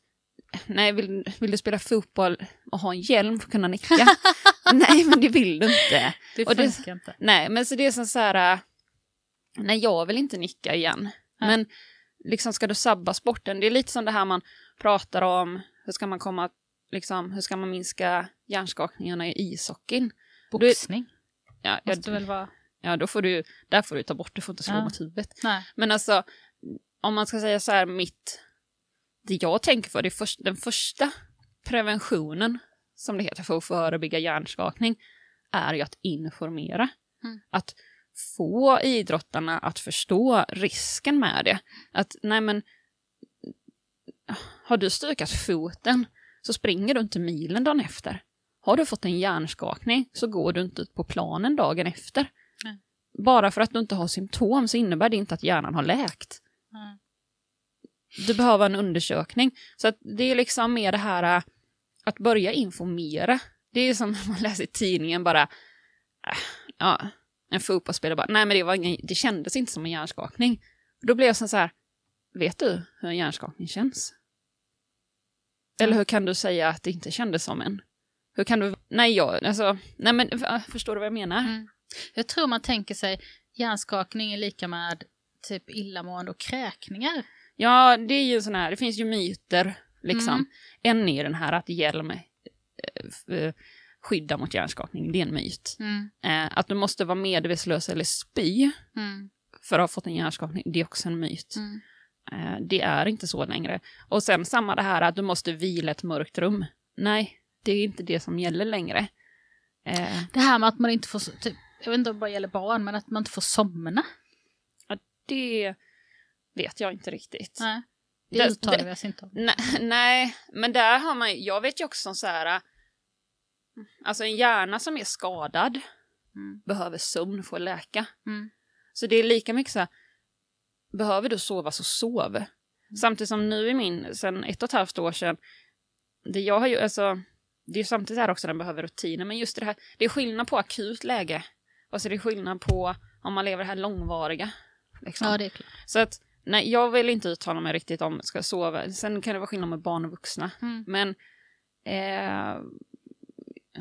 nej, vill, vill du spela fotboll och ha en hjälm för att kunna nicka? nej, men det vill du inte. Det och det- funkar inte. Nej, men så det är som så här, äh, nej jag vill inte nicka igen. Nej. Men liksom ska du sabba sporten, det är lite som det här man pratar om, hur ska man komma, liksom, hur ska man minska hjärnskakningarna i ishockeyn? Boxning Ja, ja, måste väl vara... ja då får du, där får du ta bort, du får inte slå Ja. mot huvudet. Nej. Men alltså, om man ska säga så här, mitt... Det jag tänker för, det är först, den första preventionen, som det heter, för att förebygga hjärnskakning, är ju att informera. Mm. Att få idrottarna att förstå risken med det. Att, nej men, har du stukat foten så springer du inte milen dagen efter. Har du fått en hjärnskakning så går du inte ut på planen dagen efter. Bara för att du inte har symptom så innebär det inte att hjärnan har läkt. Nej. Du behöver en undersökning. Så det är liksom mer det här äh, att börja informera. Det är som man läser i tidningen bara, äh, ja, en fotbollsspelare bara, nej men det, var ingen, det kändes inte som en hjärnskakning. Då blev jag så här, vet du hur en hjärnskakning känns? Eller hur kan du säga att det inte kändes som en? Hur kan du, nej jag, alltså, nej men f- förstår du vad jag menar? Mm. Jag tror man tänker sig hjärnskakning är lika med typ illamående och kräkningar. Ja, det är ju sån här, det finns ju myter liksom. Mm. En är den här att hjälm eh, skyddar mot hjärnskakning, det är en myt. Mm. Eh, att du måste vara medvetslös eller spy Mm. för att ha fått en hjärnskakning, det är också en myt. Eh, det är inte så längre. Och sen samma det här att du måste vila ett mörkt rum. Nej, det är inte det som gäller längre. Det här med att man inte får, typ, jag vet inte om det bara gäller barn, men att man inte får somna. det vet jag inte riktigt. Nej, det, Det- uttalar vi oss inte om. Nej, nej, men där har man jag vet ju också så här, alltså en hjärna som är skadad Mm. behöver sömn för att läka. Mm. Så det är lika mycket så här, behöver du sova så sov. Mm. Samtidigt som nu i min, sen ett och ett halvt år sedan, det jag har ju, alltså, det är ju samtidigt här också den behöver rutiner, men just det här, det är skillnad på akut läge, och så är det skillnad på om man lever det här långvariga. Liksom. Ja, det är klart. Så att, nej, jag vill inte uttala mig riktigt om ska jag sova, sen kan det vara skillnad med barn och vuxna, Mm. men eh,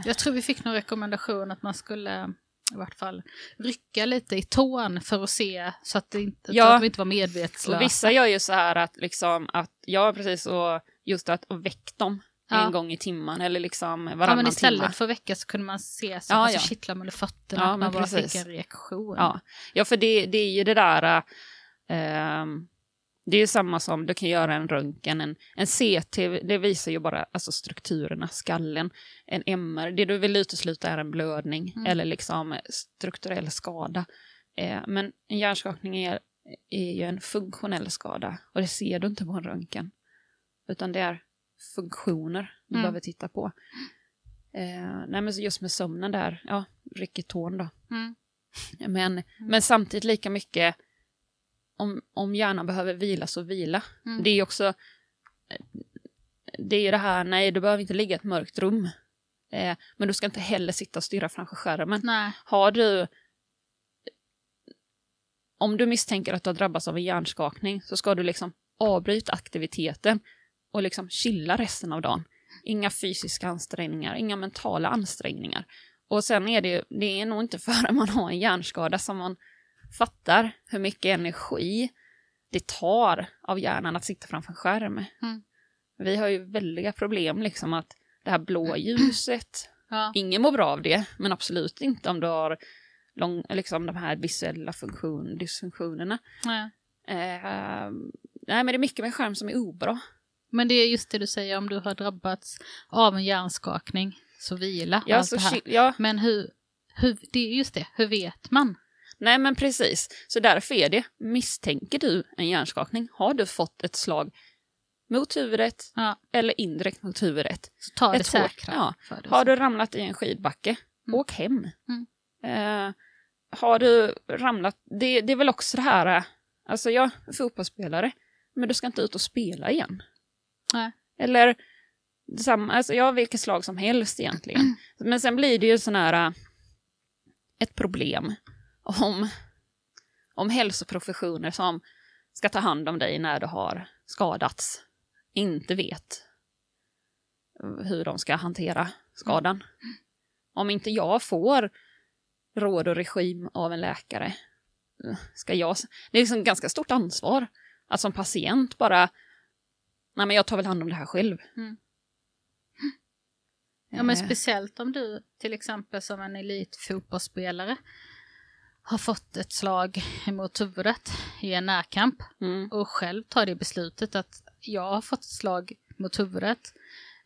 Jag tror vi fick någon rekommendation att man skulle i vart fall rycka lite i tån för att se så att, det inte, Ja. att vi inte var medvetslösa. Och vissa gör ju så här att liksom att, ja precis, och just att och väck dem. En gång i timmen eller liksom ja, varannan men istället timme. för att väcka så kunde man se så Ja, alltså, ja. kittlar man under fötterna, Ja, man bara precis. fick en reaktion. Ja. ja, för det, det är ju det där, äh, det är ju samma som du kan göra en röntgen, en, en CT, det visar ju bara alltså strukturerna, skallen, en MR, det du vill utesluta är en blödning Mm. eller liksom strukturell skada. Eh, men en hjärnskakning är, är ju en funktionell skada och det ser du inte på en röntgen. Utan det är funktioner du Mm. behöver titta på. Eh, nej men så just med sömnen där, ja, ryck i tån då. Mm. Men, men samtidigt lika mycket om, om hjärnan behöver vila så vila. Mm. Det är ju också det är ju det här, nej du behöver inte ligga i ett mörkt rum. Eh, men du ska inte heller sitta och stirra framför skärmen. Nej. Har du om du misstänker att du har drabbats av en hjärnskakning så ska du liksom avbryta aktiviteten och liksom chilla resten av dagen. Inga fysiska ansträngningar, inga mentala ansträngningar. Och sen är det ju, det är nog inte förrän man har en hjärnskada som man fattar hur mycket energi det tar av hjärnan att sitta framför en skärm. Mm. Vi har ju väldiga problem liksom att det här blåa ljuset, Ja. ingen mår bra av det, men absolut inte om du har lång, liksom de här visuella funktion, dysfunktionerna. Nej. Eh, nej, men det är mycket med skärm som är obra. Men det är just det du säger, om du har drabbats av en hjärnskakning, så vila. Ja, allt så, det här. ja, Men hur, hur, det är just det, hur vet man? nej men precis. Så därför är det, misstänker du en hjärnskakning, har du fått ett slag mot huvudet Ja. eller indirekt mot huvudet. Så ta det Ett säkra. ja. Har du ramlat i en skidbacke, Mm. åk hem. Mm. Eh, har du ramlat, det, det är väl också det här, eh, alltså jag är fotbollsspelare, men du ska inte ut och spela igen. Nej. Eller, samma, alltså jag har vilket slag som helst egentligen. Men sen blir det ju sån här, eh, ett problem om, om hälsoprofessioner som ska ta hand om dig när du har skadats, inte vet hur de ska hantera skadan. Om inte jag får råd och regim av en läkare, ska jag... Det är liksom ganska stort ansvar att som patient bara, nej men jag tar väl hand om det här själv. Mm. Ja, men Eh, speciellt om du till exempel som en elitfotbollsspelare har fått ett slag mot huvudet i en närkamp mm, och själv tar det beslutet att jag har fått ett slag mot huvudet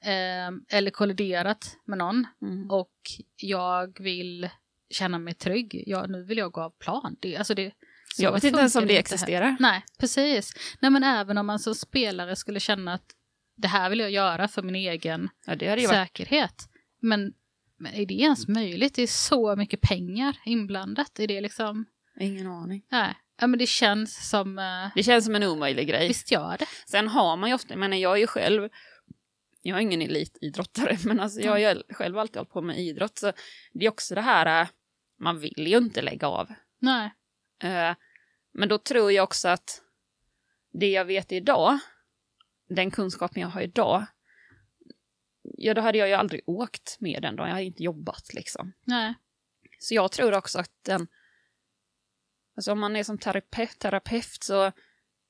eh, eller kolliderat med någon mm. och jag vill känna mig trygg. Ja, nu vill jag gå av plan. Det, alltså det, så Jag vet inte ens om det här. existerar. Nej, precis. Nej, men även om man som spelare skulle känna att det här vill jag göra för min egen Ja, varit... säkerhet. Men, men är det ens möjligt? Det är så mycket pengar inblandat. Är det liksom... Ingen aning. Nej, ja, men det känns som... eh, Det känns som en omöjlig grej. visst gör det. Sen har man ju ofta, men jag är ju själv, jag är ingen elitidrottare, men alltså jag har ju själv alltid hållit på med idrott, så det är också det här, äh, man vill ju inte lägga av. Nej. Eh, Men då tror jag också att det jag vet idag, den kunskapen jag har idag, ja då hade jag ju aldrig åkt med den då, jag hade inte jobbat liksom. Nej. Så jag tror också att den... Alltså om man är som terapeut, terapeut så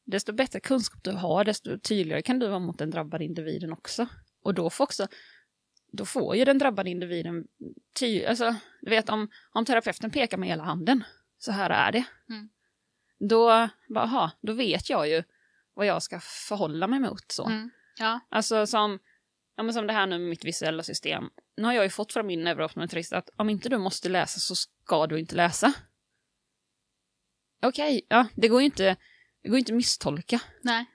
desto bättre kunskap du har, desto tydligare kan du vara mot den drabbade individen också. Och då får också då får ju den drabbade individen ty alltså, du vet om, om terapeuten pekar med hela handen, så här är det. Mm. Då, aha, då vet jag ju vad jag ska förhålla mig mot. Så. Mm. Ja. Alltså som, ja, men som det här nu med mitt visuella system. Nu har jag ju fått från min neurooptometrist att om inte du måste läsa så ska du inte läsa. Okej, okay, ja, det går ju inte, det går inte misstolka. Nej.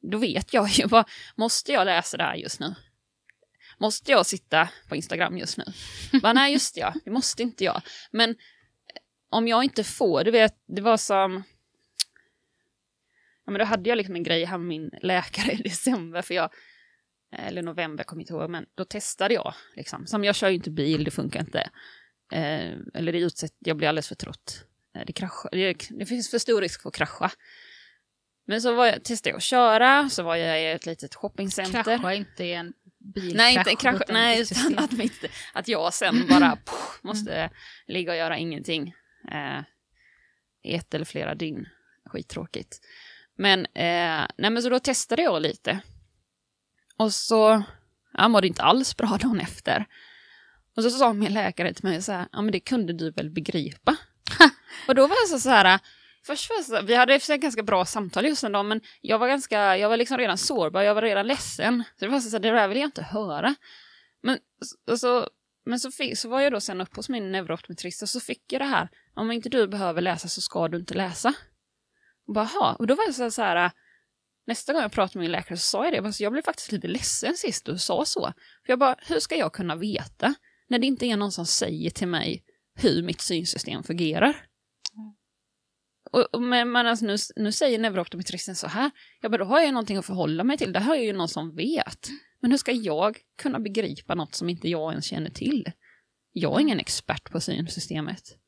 Då vet jag ju vad, måste jag läsa det här just nu? Måste jag sitta på Instagram just nu? Bara, nej, just ja, det måste inte jag. Men om jag inte får, du vet, det var som... Ja, men då hade jag liksom en grej här med min läkare i december, för jag... Eller november, kommer inte ihåg, men då testade jag. Liksom. Som jag kör ju inte bil, det funkar inte. Eh, eller det utsätt, jag blir alldeles för trött. Eh, det, kraschar, det, det finns för stor risk för att krascha. Men så var jag, testade jag att köra, så var jag i ett litet shoppingcenter. Krascha inte i en bilkrasch. Nej, inte en krasch, nej utan att, mitt, att jag sen bara poff, måste mm. ligga och göra ingenting. Eh, ett eller flera dygn. Skittråkigt. Men, eh, nej men så då testade jag lite. Och så, jag mådde inte alls bra dagen efter. Och så sa min läkare till mig så här, ja men det kunde du väl begripa? och då var jag så, så här, Först var vi hade ett ganska bra samtal just en dag, men jag var ganska, jag var liksom redan sårbar, jag var redan ledsen. Så det var så här, det där vill jag inte höra. Men, och så, men så, fick, så var jag då sen upp hos min neurooptometrist och så fick jag det här, om inte du behöver läsa så ska du inte läsa. Och bara, och då var jag så, så här, nästa gång jag pratade med min läkare så sa jag det, jag blev faktiskt lite ledsen sist du sa så. För jag bara, hur ska jag kunna veta när det inte är någon som säger till mig hur mitt synsystem fungerar? Och, men, men alltså nu, nu säger neurooptometristen så här, ja men då har jag ju någonting att förhålla mig till, det här är ju någon som vet. Men hur ska jag kunna begripa något som inte jag ens känner till? Jag är ingen expert på synsystemet.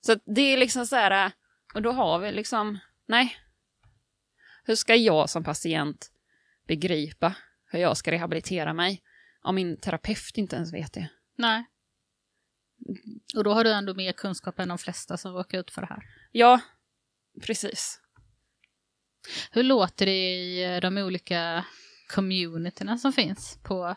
Så det är liksom så här, och då har vi liksom, nej. Hur ska jag som patient begripa hur jag ska rehabilitera mig om min terapeut inte ens vet det? Nej. Och då har du ändå mer kunskap än de flesta som råkar ut för det här. Ja, precis. Hur låter det i de olika communityna som finns på,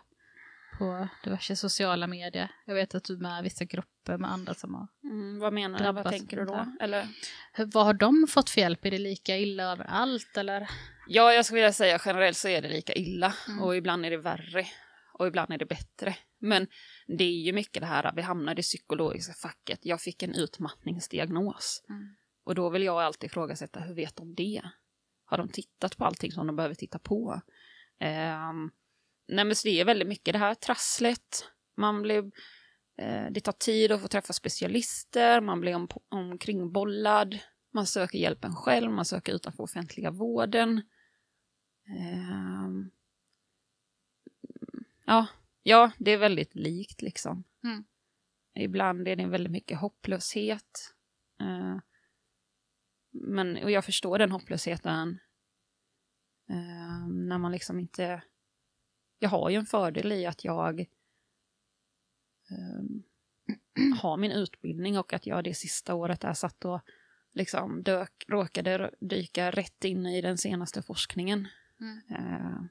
på diverse sociala medier? Jag vet att du är med i vissa grupper med andra som har mm, Vad menar du? Vad tänker du då? Eller? Hur, vad har de fått för hjälp? Är det lika illa överallt eller? Ja, jag skulle vilja säga generellt så är det lika illa mm. och ibland är det värre och ibland är det bättre. Men det är ju mycket det här att vi hamnar i det psykologiska facket. Jag fick en utmattningsdiagnos. Mm. Och då vill jag alltid ifrågasätta, hur vet de det? Har de tittat på allting som de behöver titta på? Um, nej men så det är väldigt mycket det här trasslet. Man blir, eh, det tar tid att få träffa specialister, man blir om, omkringbollad, man söker hjälpen själv, man söker utanför offentliga vården. Um, ja, ja, det är väldigt likt liksom. Mm. Ibland är det väldigt mycket hopplöshet. Uh, men, och jag förstår den hopplösheten uh, när man liksom inte... Jag har ju en fördel i att jag uh, har min utbildning och att jag det sista året är satt och liksom dök, råkade dyka rätt in i den senaste forskningen. Mm.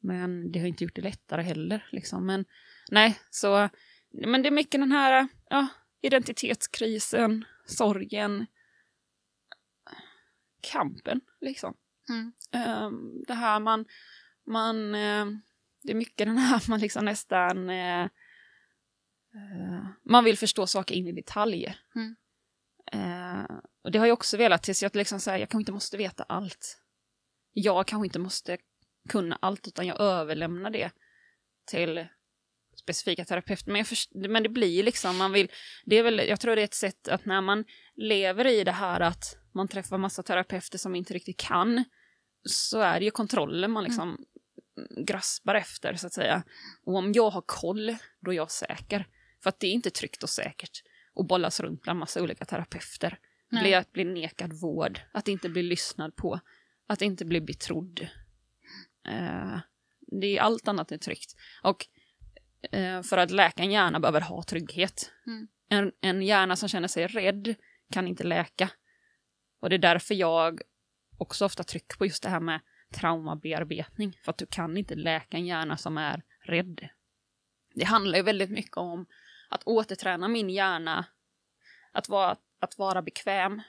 Men det har inte gjort det lättare heller. Liksom. Men nej, så... Men det är mycket den här ja, identitetskrisen, sorgen, kampen, liksom. Mm. Um, det här man... man uh, det är mycket den här man liksom nästan... Uh, uh, man vill förstå saker in i detalj. Mm. och det har jag också velat tills jag liksom säger, jag kanske inte måste veta allt. Jag kanske inte måste kunna allt, utan jag överlämnar det till specifika terapeuter. Men, först, men det blir liksom, man vill, det är väl, jag tror det är ett sätt att när man lever i det här att man träffar massa terapeuter som inte riktigt kan, så är det ju kontrollen man liksom mm. graspar efter, så att säga. Och om jag har koll, då är jag säker. För att det är inte tryggt och säkert att bollas runt bland massa olika terapeuter. Bli, att bli nekad vård, att inte bli lyssnad på, att inte bli betrodd. Eh, det är allt annat än tryggt. Och Eh, för att läka en hjärna behöver ha trygghet. Mm. En, en hjärna som känner sig rädd kan inte läka. Och det är därför jag också ofta trycker på just det här med traumabearbetning. För att du kan inte läka en hjärna som är rädd. Det handlar ju väldigt mycket om att återträna min hjärna att vara, att vara bekväm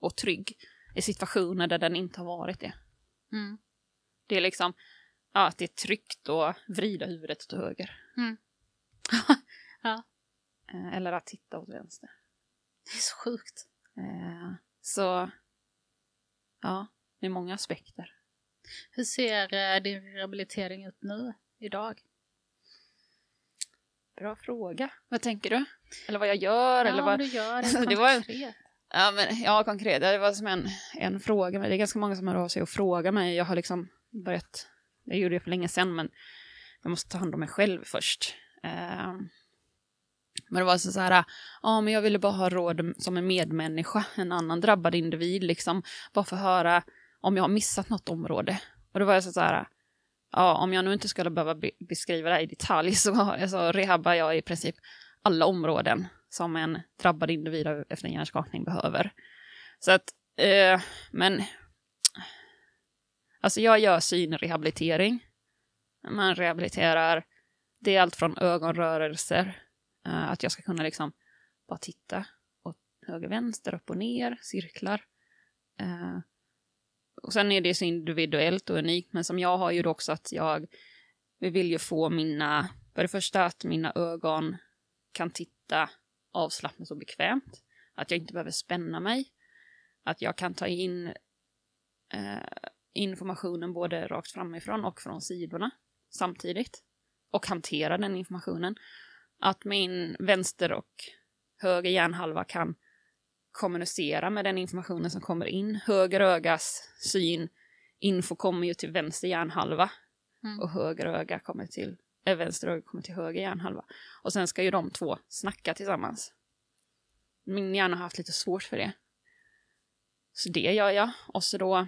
och trygg i situationer där den inte har varit det. Mm. Det är liksom ja, att det är tryggt att vrida huvudet åt höger. Mm. ja. Eh, Eller att titta åt vänster. Det är så sjukt. Eh, Så ja, det är många aspekter. Hur ser eh, din rehabilitering ut nu, idag? Bra fråga. Vad tänker du? Eller vad jag gör? eller ja, vad... du gör det det var konkret. Ja, men, ja, konkret. Det var som en, en fråga. Men det är ganska många som hör av sig och frågar mig. Jag har liksom börjat, jag gjorde det för länge sedan, men jag måste ta hand om mig själv först. Eh, men det var så så här, ja men jag ville bara ha råd som en medmänniska, en annan drabbad individ liksom, bara för att höra om jag har missat något område. Och då var jag så så här, ja om jag nu inte skulle behöva be beskriva det här i detalj så alltså, rehabbar jag i princip alla områden som en drabbad individ efter en hjärnskakning behöver. Så att, eh, men, alltså jag gör synrehabilitering. Man rehabiliterar, det är allt från ögonrörelser, Eh, att jag ska kunna liksom bara titta åt höger, vänster, upp och ner, cirklar. Eh, och sen är det så individuellt och unikt, men som jag har ju då också att jag vill ju få mina, för det första att mina ögon kan titta avslappnat och bekvämt. Att jag inte behöver spänna mig. Att jag kan ta in eh, informationen både rakt framifrån och från sidorna samtidigt. Och hantera den informationen. Att min vänster och höger hjärnhalva kan kommunicera med den informationen som kommer in. Höger ögas syn, info kommer ju till vänster hjärnhalva Mm. och höger öga kommer till, äh, vänster öga kommer till höger hjärnhalva. Och sen ska ju de två snacka tillsammans. Min hjärna har haft lite svårt för det. Så det gör jag. Och så då,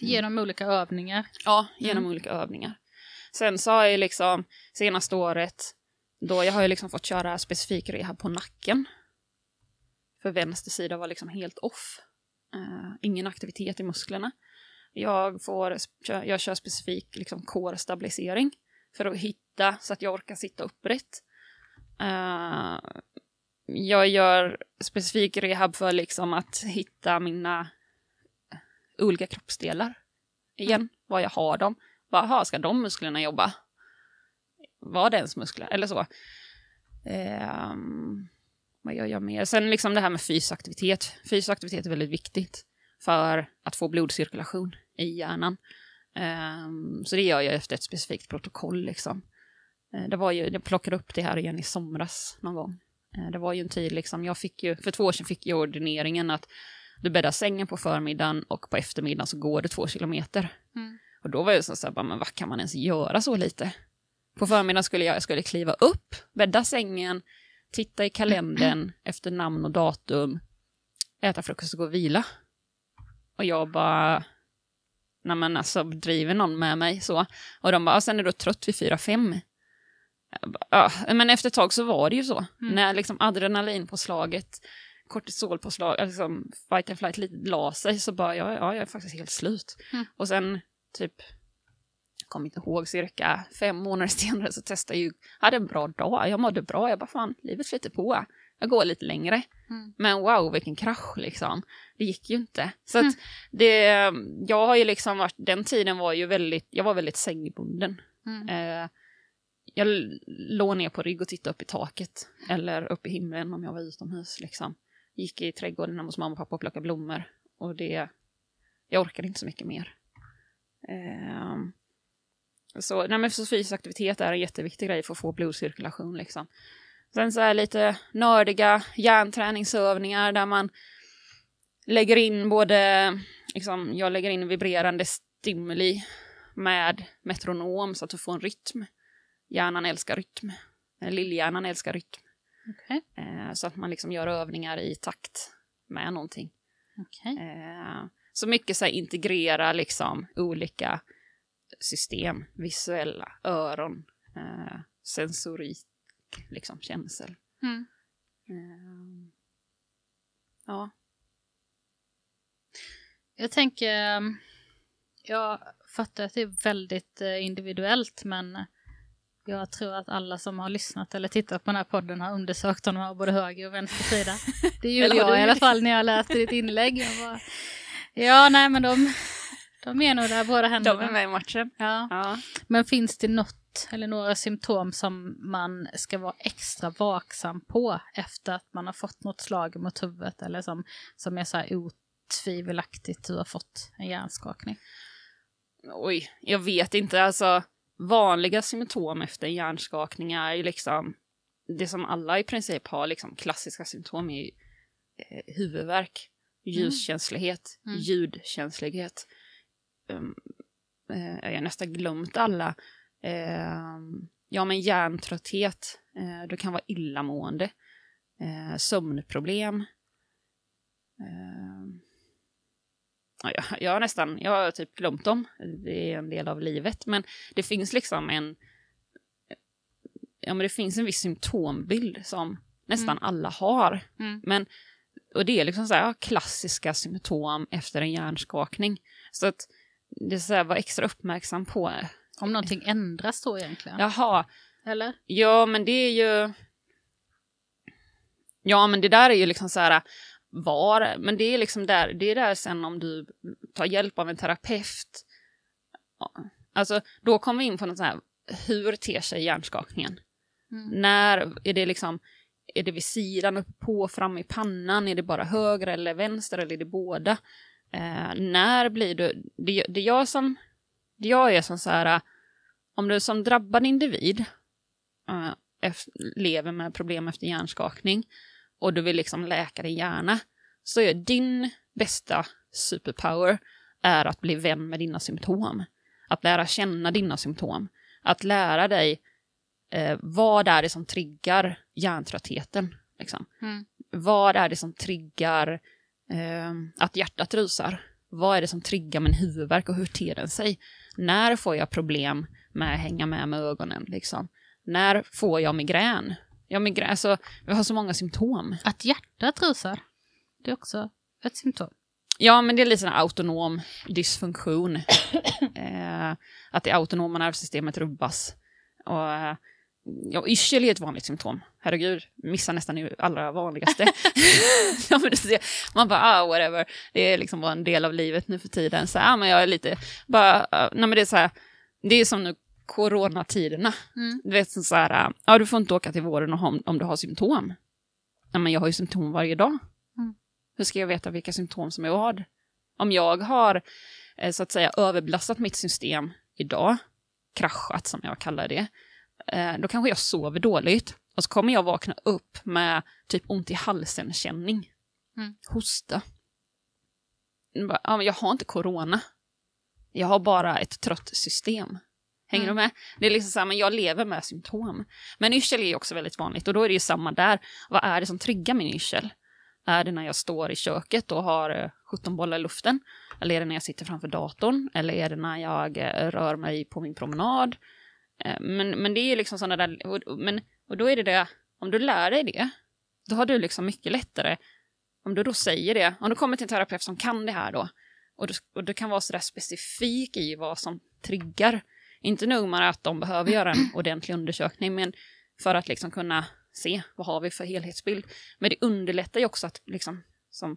Genom olika övningar. ja, genom Mm. olika övningar. Sen så har jag liksom senaste året, då jag har ju liksom fått köra specifik rehab på nacken. För vänster sida var liksom helt off. Eh, ingen aktivitet i musklerna. Jag, får, jag kör specifik liksom core-stabilisering för att hitta så att jag orkar sitta upprätt. Eh, jag gör specifik rehab för liksom att hitta mina olika kroppsdelar igen, var jag har dem. Bara, aha, ska de musklerna jobba? Var det ens muskler? Eller så. Ehm, vad gör jag mer? Sen liksom det här med fysisk aktivitet. Fysisk aktivitet är väldigt viktigt för att få blodcirkulation i hjärnan. Ehm, så det gör jag efter ett specifikt protokoll. Liksom. Eh, det var ju, jag plockade upp det här igen i somras någon gång. Eh, det var ju en tid, liksom, jag fick ju, för två år sedan fick jag ordineringen att du bäddar sängen på förmiddagen och på eftermiddagen så går det två kilometer. Mm. Och då var jag så här, men vad kan man ens göra så lite? På förmiddagen skulle jag, jag skulle kliva upp, bädda sängen, titta i kalendern efter namn och datum, äta frukost och gå och vila. Och jag bara, nej men alltså driver någon med mig så? Och de bara, "Ja, sen är du trött vid fyra fem. Men efter ett tag så var det ju så. Mm. När liksom adrenalinpåslaget, kortisolpåslag, liksom fight and flight lite la sig så bara, ja, ja, jag är faktiskt helt slut. Mm. Och sen typ, kommer inte ihåg, cirka fem månader senare så testade jag ju, hade en bra dag, jag mådde bra, jag bara fan, livet flyter på. Jag går lite längre. Mm. Men wow, vilken krasch liksom. Det gick ju inte. Så att Mm. det, jag har ju liksom varit, den tiden var ju väldigt, jag var väldigt sängbunden. Mm. Eh, jag låg ner på rygg och tittade upp i taket. Eller upp i himlen om jag var utomhus liksom. Gick i trädgården hos mamma och pappa och plockade blommor. Och det, jag orkade inte så mycket mer. Eh, så, nej men så fysisk aktivitet är en jätteviktig grej för att få blodcirkulation liksom. Sen så är det lite nördiga hjärnträningsövningar där man lägger in både, liksom, jag lägger in vibrerande stimuli med metronom så att du får en rytm. Hjärnan älskar rytm. Eh, Lillhjärnan älskar rytm. Okej. Eh, så att man liksom gör övningar i takt med någonting. Okej. Eh, så mycket så här, integrera liksom olika system, visuella, öron, eh, sensorik, liksom känsel. Mm. Eh, ja. Jag tänker, jag fattar att det är väldigt eh, individuellt men jag tror att alla som har lyssnat eller tittat på den här podden har undersökt om de har både höger och vänster sida. Det gjorde jag i alla det? fall när jag läste ditt inlägg. Bara, ja, nej men de, de är nog där båda händerna. De är med i matchen. Ja. Ja. Men finns det något eller några symptom som man ska vara extra vaksam på efter att man har fått något slag mot huvudet eller som, som är så här otvivelaktigt du har fått en hjärnskakning? Oj, jag vet inte. Alltså, vanliga symptom efter en hjärnskakning är ju liksom det som alla i princip har, liksom klassiska symptom är ju eh, huvudvärk, ljuskänslighet, Mm. ljudkänslighet. Um, eh, jag har nästan glömt alla. Ehm, ja, men hjärntrötthet, eh, du kan vara illamående, eh, sömnproblem. Ehm, ja, jag, jag har nästan, jag har typ glömt dem. Det är en del av livet. Men det finns liksom en, ja men det finns en viss symptombild som nästan alla har. Mm. Men, och det är liksom så här, ja, klassiska symptom efter en hjärnskakning. Så att det är så här, var extra uppmärksam på. Om någonting ändras då egentligen? Jaha, Eller? Ja, men det är ju... Ja, men det där är ju liksom så här var, men det är liksom där, det är där sen om du tar hjälp av en terapeut. Ja, Alltså, då kommer vi in på något så här, hur ter sig hjärnskakningen? Mm. När är det liksom, är det vid sidan, uppe på, fram i pannan, är det bara höger eller vänster eller är det båda? Eh, när blir du, det, det jag som, det jag är som så här, om du som drabbad individ eh, lever med problem efter hjärnskakning och du vill liksom läka din hjärna, så är din bästa superpower är att bli vän med dina symptom. Att lära känna dina symptom. Att lära dig eh, vad är det som triggar hjärntröttheten. Liksom. Mm. Vad är det som triggar eh, att hjärtat rusar? Vad är det som triggar min huvudvärk och hur ter den sig? När får jag problem med att hänga med med ögonen? Liksom? När får jag migrän? Ja, migrän, alltså, vi har så många symptom. Att hjärtat rusar, det är också ett symptom. Ja, men det är lite sån autonom dysfunktion. eh, att det autonoma nervsystemet rubbas. Och, eh, ja, yrsel är ett vanligt symptom. Herregud, missar nästan det allra vanligaste. man bara, ah, whatever. Det är liksom bara en del av livet nu för tiden. Så, ah, men jag är lite, bara, ah, nej men det är så här, det är som nu coronatiderna. Mm. Du vet så här, ah, du får inte åka till vården om, om du har symptom. Ja, men jag har ju symptom varje dag. Mm. Hur ska jag veta vilka symptom som är vad? Om jag har eh, så att säga överbelastat mitt system idag, kraschat som jag kallar det, då kanske jag sover dåligt och så kommer jag vakna upp med typ ont i halsen-känning. Mm. Hosta. Jag bara, Ja, men jag har inte corona. Jag har bara ett trött system. Hänger Mm. du med? Det är liksom så här, men jag lever med symptom. Men yrsel är också väldigt vanligt och då är det ju samma där. Vad är det som triggar min yrsel? Är det när jag står i köket och har eh, 17 bollar i luften? Eller är det när jag sitter framför datorn? Eller är det när jag eh, rör mig på min promenad? Eh, Men, men det är ju liksom sådana där, och, men, och då är det det, om du lär dig det, då har du liksom mycket lättare, om du då säger det, om du kommer till en terapeut som kan det här då, och du, och du kan vara sådär specifik i vad som triggar, inte nog med att de behöver göra en ordentlig undersökning, men för att liksom kunna se vad har vi för helhetsbild. Men det underlättar ju också att liksom, som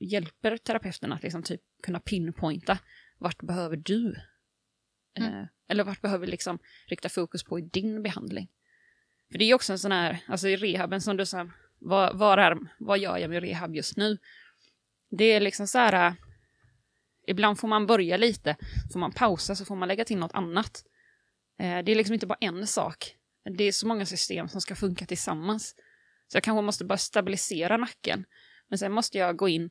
hjälper terapeuten att liksom typ kunna pinpointa vart behöver du? Mm. Eh, eller vart behöver vi liksom rikta fokus på i din behandling? För det är ju också en sån här, alltså i rehaben som du sa, vad, vad, är, vad gör jag med rehab just nu? Det är liksom så här, äh, ibland får man börja lite, får man pausa så får man lägga till något annat. Eh, det är liksom inte bara en sak. Det är så många system som ska funka tillsammans. Så jag kanske måste bara stabilisera nacken. Men sen måste jag gå in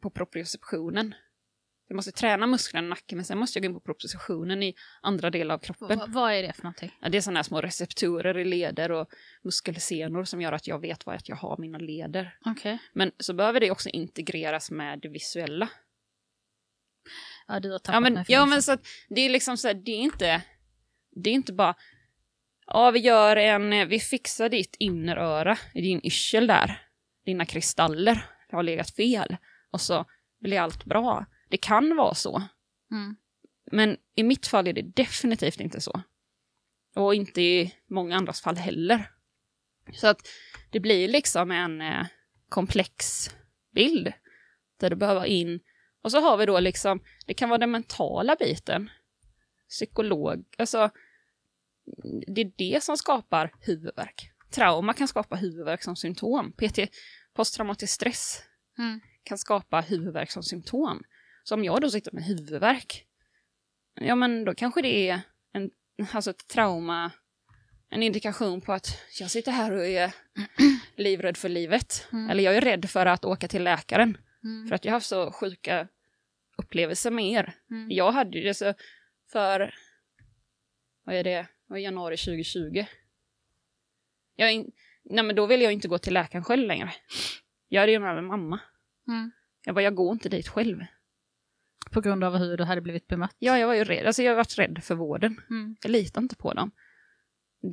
på proprioceptionen. Jag måste träna musklerna i nacken, men sen måste jag gå in på proprioceptionen i andra delar av kroppen. Va- vad är det för någonting? Ja, det är sådana här små receptorer i leder och muskelsenor som gör att jag vet att jag har mina leder. Okej. Men så behöver det också integreras med det visuella. Ja, du har tappat Ja, men, mig ja, men så att det är liksom så här, det är inte, det är inte bara, ja vi gör en, vi fixar ditt inneröra i din yrsel där. Dina kristaller har legat fel och så blir allt bra. Det kan vara så. Mm. Men i mitt fall är det definitivt inte så. Och inte i många andras fall heller. Så att det blir liksom en eh, komplex bild där du behöver in. Och så har vi då liksom, det kan vara den mentala biten. Psykolog, alltså det är det som skapar huvudvärk. Trauma kan skapa huvudvärk som symptom. PT, posttraumatisk stress, Mm. kan skapa huvudvärk som symptom. Så om jag då sitter med huvudvärk, ja men då kanske det är en, alltså ett trauma, en indikation på att jag sitter här och är livrädd för livet. Mm. Eller jag är rädd för att åka till läkaren. Mm. För att jag har haft så sjuka upplevelser med er. Mm. Jag hade ju det så för, vad är det, var i januari 2020. Jag, är in, nej men då ville jag inte gå till läkaren själv längre. Jag hade ju med mig mamma. Mm. Jag bara, jag går inte dit själv. På grund av hur du hade blivit bemött. Ja, jag var ju rädd. Alltså jag har varit rädd för vården. Mm. Jag litar inte på dem.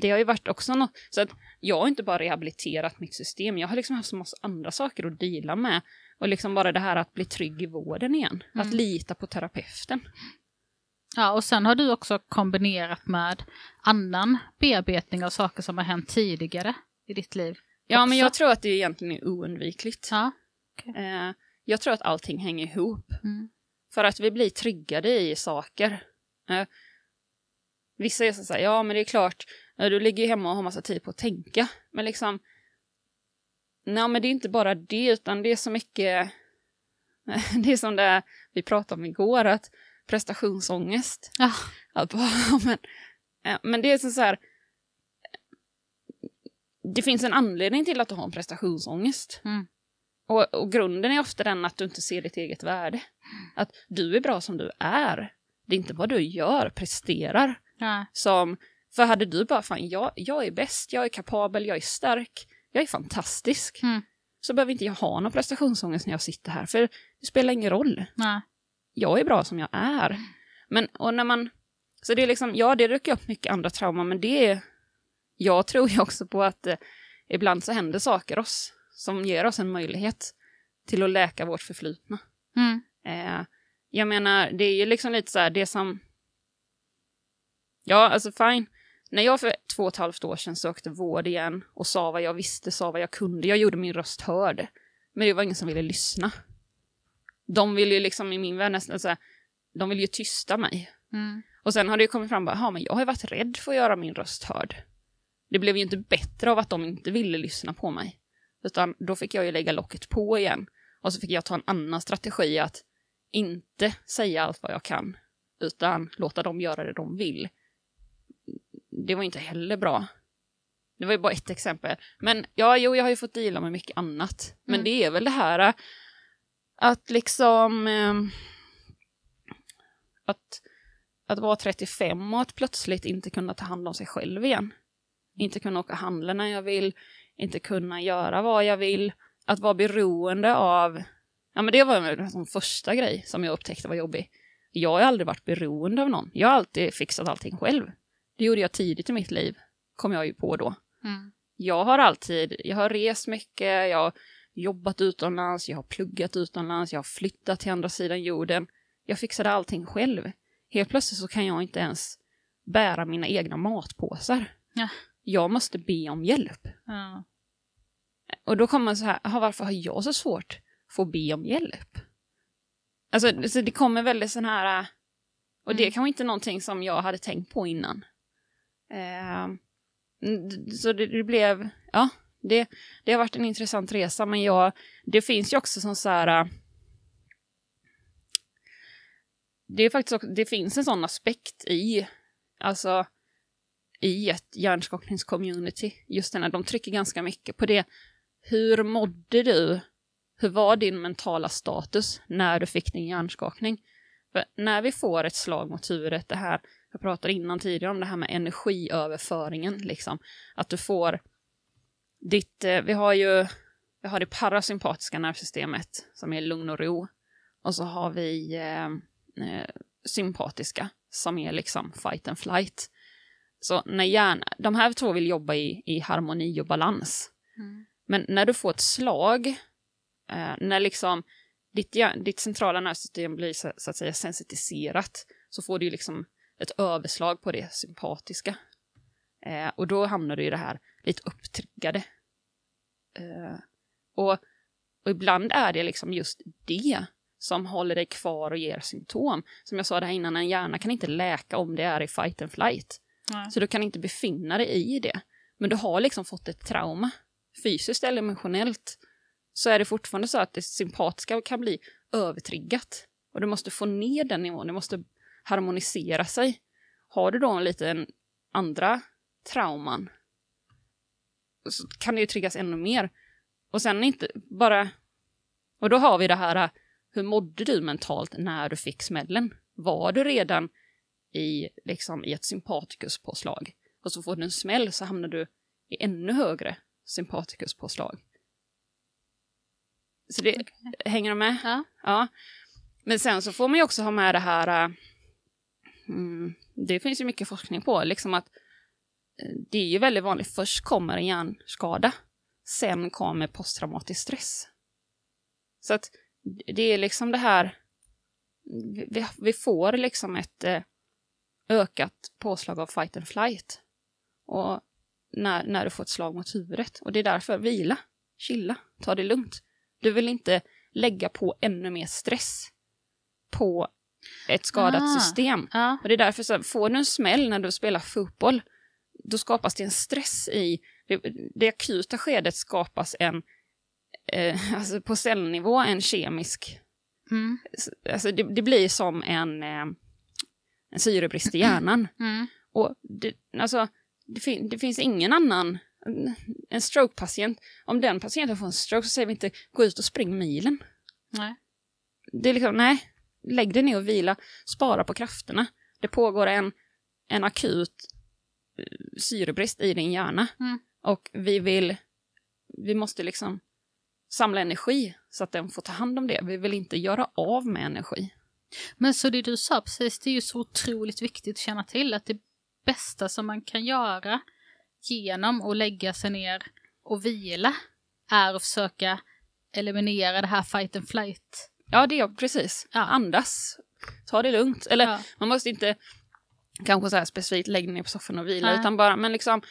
Det har ju varit också något, så att jag har inte bara rehabiliterat mitt system, jag har liksom haft så massa andra saker att dela med. Och liksom bara det här att bli trygg i vården igen. Att Mm. lita på terapeuten. Ja, och sen har du också kombinerat med annan bearbetning av saker som har hänt tidigare i ditt liv. Ja, Också. men jag tror att det egentligen är oundvikligt. Ja. Eh, jag tror att allting hänger ihop. Mm. För att vi blir triggade i saker. Eh, vissa är så här, ja men det är klart, eh, du ligger ju hemma och har massa tid på att tänka. Men liksom, nej men det är inte bara det, utan det är så mycket, det är som det vi pratade om igår, att prestationsångest. Ja. Att bara, men, eh, men det är så så här, det finns en anledning till att du har en prestationsångest. Mm. Och, och grunden är ofta den att du inte ser ditt eget värde. Att du är bra som du är. Det är inte vad du gör, presterar. Ja. Som, för hade du bara, fan jag, jag är bäst, jag är kapabel, jag är stark, jag är fantastisk. Mm. Så behöver inte jag ha någon prestationsångest när jag sitter här, för det spelar ingen roll. Nej. Jag är bra som jag är. Men, och när man, så det är liksom, ja det rycker upp mycket andra trauman, men det är, jag tror ju också på att eh, ibland så händer saker oss som ger oss en möjlighet till att läka vårt förflutna. Mm. Eh, jag menar, det är ju liksom lite så här, det som... Ja, alltså fine. När jag för två och ett halvt år sedan sökte vård igen och sa vad jag visste, sa vad jag kunde, jag gjorde min röst hörd. Men det var ingen som ville lyssna. De vill ju liksom i min värld nästan så här, de vill ju tysta mig. Mm. Och sen har det ju kommit fram, bara, "Ja, men jag har ju varit rädd för att göra min röst hörd. Det blev ju inte bättre av att de inte ville lyssna på mig. Utan då fick jag ju lägga locket på igen. Och så fick jag ta en annan strategi att inte säga allt vad jag kan, utan låta dem göra det de vill. Det var inte heller bra. Det var ju bara ett exempel. Men ja, jo, jag har ju fått deala med mycket annat. Men Mm. det är väl det här äh, att liksom... ehm, att, att vara 35 och att plötsligt inte kunna ta hand om sig själv igen. Inte kunna åka och handla när jag vill, inte kunna göra vad jag vill. Att vara beroende av... Ja, men det var väl en sån första grej som jag upptäckte var jobbig. Jag har aldrig varit beroende av någon. Jag har alltid fixat allting själv. Det gjorde jag tidigt i mitt liv, kom jag ju på då. Mm. Jag har alltid, jag har rest mycket, jag har jobbat utomlands, jag har pluggat utomlands, jag har flyttat till andra sidan jorden. Jag fixade allting själv. Helt plötsligt så kan jag inte ens bära mina egna matpåsar. Ja. Jag måste be om hjälp. Ja. Och då kommer man så här, "Aha, varför har jag så svårt att be om hjälp? Alltså, så det kommer väldigt sån här, äh, och det Mm. kan vara inte någonting som jag hade tänkt på innan. D- så det, det blev, ja, det, det har varit en intressant resa, men jag, det finns ju också som så här, äh, det är faktiskt också, det finns en sån aspekt i, alltså, i ett hjärnskakningscommunity. Just den här, de trycker ganska mycket på det. Hur mådde du? Hur var din mentala status när du fick din hjärnskakning? För när vi får ett slag mot huvudet, det här, jag pratade innan tidigare om det här med energiöverföringen, liksom. Att du får ditt, eh, vi har ju, vi har det parasympatiska nervsystemet som är lugn och ro. Och så har vi eh, eh, sympatiska som är liksom fight and flight. Så när hjärna, de här två vill jobba i, i harmoni och balans. Mm. Men när du får ett slag, eh, när liksom ditt, ditt centrala nervsystem blir så, så att säga sensitiserat, så får du ju liksom ett överslag på det sympatiska. Eh, och då hamnar du i det här lite upptriggade. Eh, och, och ibland är det liksom just det som håller dig kvar och ger symptom. Som jag sa där innan, en hjärna kan inte läka om det är i fight and flight. Nej. Så du kan inte befinna dig i det. Men du har liksom fått ett trauma, fysiskt eller emotionellt, så är det fortfarande så att det sympatiska kan bli övertriggat. Och du måste få ner den nivån, det måste harmonisera sig. Har du då en liten andra trauman så kan det ju triggas ännu mer. Och sen inte bara... Och då har vi det här, hur mådde du mentalt när du fick smällen? Var du redan i, liksom, i ett sympatikuspåslag? Och så får du en smäll så hamnar du i ännu högre sympatikuspåslag. Så det, hänger du med? Ja. Ja. Men sen så får man ju också ha med det här, äh, mm, det finns ju mycket forskning på, liksom att eh, det är ju väldigt vanligt, först kommer en hjärnskada, sen kommer posttraumatisk stress. Så att det är liksom det här, vi, vi får liksom ett eh, ökat påslag av fight and flight. Och när, när du får ett slag mot huvudet. Och det är därför, vila, chilla, ta det lugnt. Du vill inte lägga på ännu mer stress på ett skadat Ah. system. Ja. Och det är därför så får du en smäll när du spelar fotboll, då skapas det en stress i, det, det akuta skedet skapas en, eh, alltså på cellnivå, en kemisk, Mm. alltså det, det blir som en, eh, en syrebrist i hjärnan. Mm. Och det, alltså, det, fin- det finns ingen annan, en strokepatient, om den patienten får en stroke så säger vi inte gå ut och spring milen. Nej. Det är liksom, nej, lägg dig ner och vila, spara på krafterna. Det pågår en, en akut eh, syrebrist i din hjärna. Mm. Och vi vill, vi måste liksom samla energi så att den får ta hand om det. Vi vill inte göra av med energi. Men så det du sa precis, det är ju så otroligt viktigt att känna till att det bästa som man kan göra genom att lägga sig ner och vila är att försöka eliminera det här fight and flight. Ja, det är precis. Ja. Andas, ta det lugnt. Eller Ja. man måste inte kanske så här specifikt lägga ner på soffan och vila, Nej. utan bara, men liksom,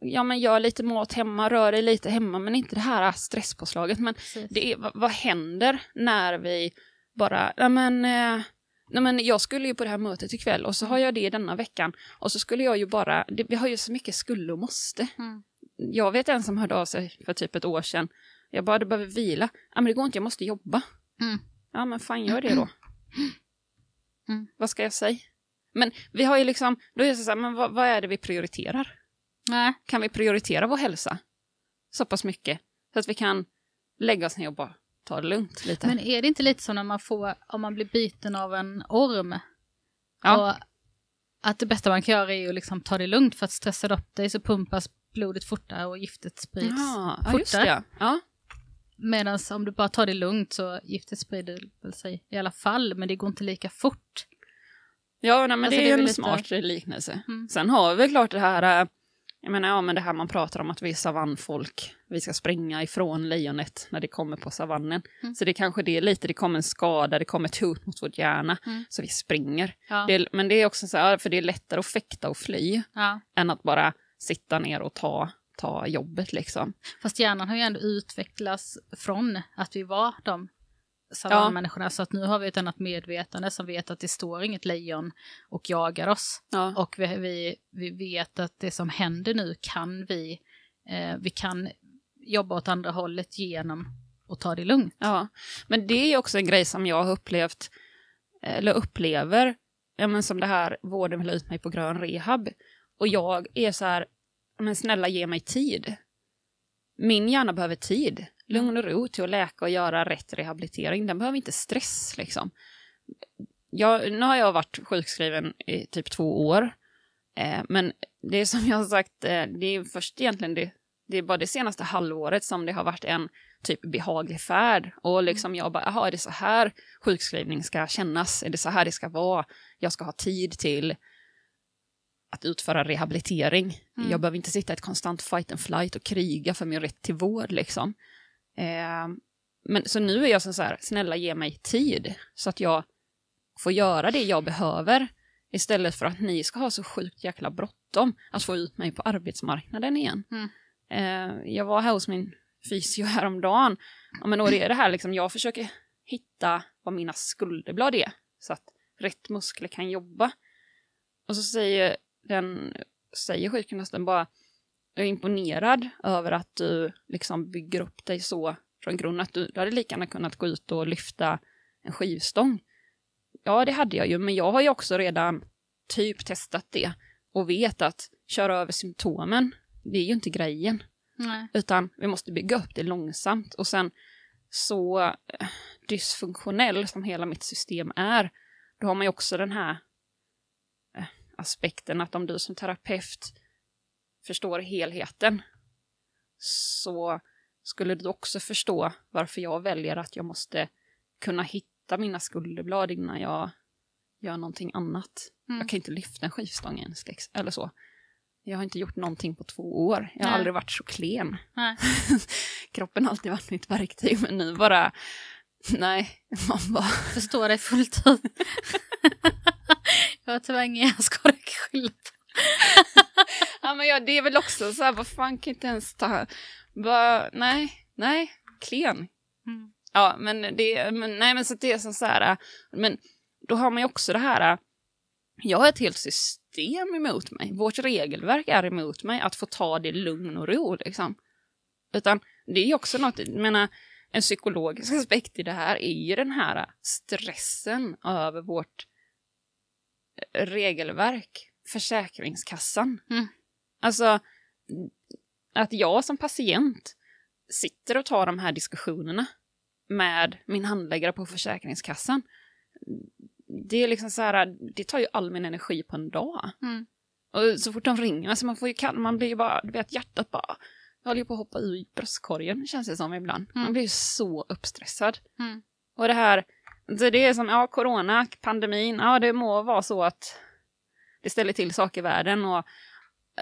ja men gör lite mat hemma, rör dig lite hemma, men inte det här stresspåslaget. Men Precis. det är, vad, vad händer när vi bara, ja men, eh, nej men jag skulle ju på det här mötet ikväll och så har jag det denna veckan och så skulle jag ju bara, det, vi har ju så mycket skulle och måste. Mm. Jag vet en som hörde av sig för typ ett år sedan, jag bara, du behöver vila. Ja men det går inte, jag måste jobba. Mm. Ja men fan gör det då. Mm. Vad ska jag säga? Men vi har ju liksom, då är det så här, men vad, vad är det vi prioriterar? Nej. Kan vi prioritera vår hälsa så pass mycket så att vi kan lägga oss ner och bara ta det lugnt lite? Men är det inte lite som när man får, om man blir biten av en orm? Ja. Och att det bästa man kan göra är att liksom ta det lugnt för att stressa upp dig så pumpas blodet fortare och giftet sprids. ja, ja, just det. fortare. Ja. Medan om du bara tar det lugnt så giftet sprider väl sig i alla fall, men det går inte lika fort. Ja, nej, men Alltså, det är är en lite- smart liknelse. Mm. Sen har vi klart det här, äh, jag menar, ja men det här man pratar om att vi är savannfolk, vi ska springa ifrån lejonet när det kommer på savannen. Mm. Så det är kanske det är lite, det kommer en skada, det kommer ett hot mot vårt hjärna, Mm. så vi springer. Ja. Det men det är också så här, för det är lättare att fäkta och fly ja. än att bara sitta ner och ta, ta jobbet liksom. Fast hjärnan har ju ändå utvecklats från att vi var de savannmänniskorna, så att nu har vi ett annat medvetande som vet att det står inget lejon och jagar oss. Ja. Och vi, vi, vi vet att det som händer nu kan vi, eh, vi kan jobba åt andra hållet genom att ta det lugnt. Ja, men det är också en grej som jag har upplevt, eller upplever, ja, men som det här, vården vill ut mig på grön rehab. Och jag är så här, men snälla ge mig tid. Min hjärna behöver tid, lugn och ro till att läka och göra rätt rehabilitering. Den behöver inte stress liksom. Jag, nu har jag varit sjukskriven i typ två år. Eh, men det är som jag har sagt, eh, det är först egentligen det, det är bara det senaste halvåret som det har varit en typ behaglig färd. Och liksom jag bara, jaha, är det så här sjukskrivning ska kännas? Är det så här det ska vara? Jag ska ha tid till att utföra rehabilitering. Mm. Jag behöver inte sitta i ett konstant fight and flight och kriga för min rätt till vård liksom. Eh, men så nu är jag så här, snälla ge mig tid så att jag får göra det jag behöver istället för att ni ska ha så sjukt jäkla bråttom att få ut mig på arbetsmarknaden igen. Mm. Eh, jag var här hos min fysio häromdagen. Ja, men då är det här liksom, jag försöker hitta vad mina skulderblad är så att rätt muskler kan jobba. Och så säger den, säger sjukgymnasten bara, jag är imponerad över att du liksom bygger upp dig så från grunden att du, du hade lika gärna kunnat gå ut och lyfta en skivstång. Ja, det hade jag ju, men jag har ju också redan typ testat det och vet att köra över symptomen, det är ju inte grejen. Nej. Utan vi måste bygga upp det långsamt och sen så eh, dysfunktionell som hela mitt system är, då har man ju också den här eh, aspekten att om du som terapeut förstår helheten så skulle du också förstå varför jag väljer att jag måste kunna hitta mina skulderblad innan jag gör någonting annat. Mm. Jag kan inte lyfta en skivstång ens, eller så. Jag har inte gjort någonting på två år. Jag har Nej. aldrig varit så klen. Kroppen har alltid varit mitt verktyg, men nu bara... Nej, man bara... Förstår dig fullt ut. jag har tyvärr ingen jag kan skylla på. Ja, men ja, det är väl också så här, vad fan kan jag inte ens ta... Bara, nej, nej, klen. Mm. Ja, men det, men, nej, men så det är som så här, men då har man ju också det här, jag har ett helt system emot mig. Vårt regelverk är emot mig att få ta det lugn och ro liksom. Utan det är ju också något, jag menar, en psykologisk aspekt i det här är ju den här stressen över vårt regelverk, Försäkringskassan. Mm. Alltså, att jag som patient sitter och tar de här diskussionerna med min handläggare på Försäkringskassan. Det är liksom så här, det tar ju all min energi på en dag. Mm. Och så fort de ringer, alltså man får ju man blir ju bara, du vet hjärtat bara, jag håller ju på att hoppa ur bröstkorgen känns det som ibland. Man Mm. blir ju så uppstressad. Mm. Och det här, det är som, ja, corona, pandemin, ja det må vara så att det ställer till saker i världen och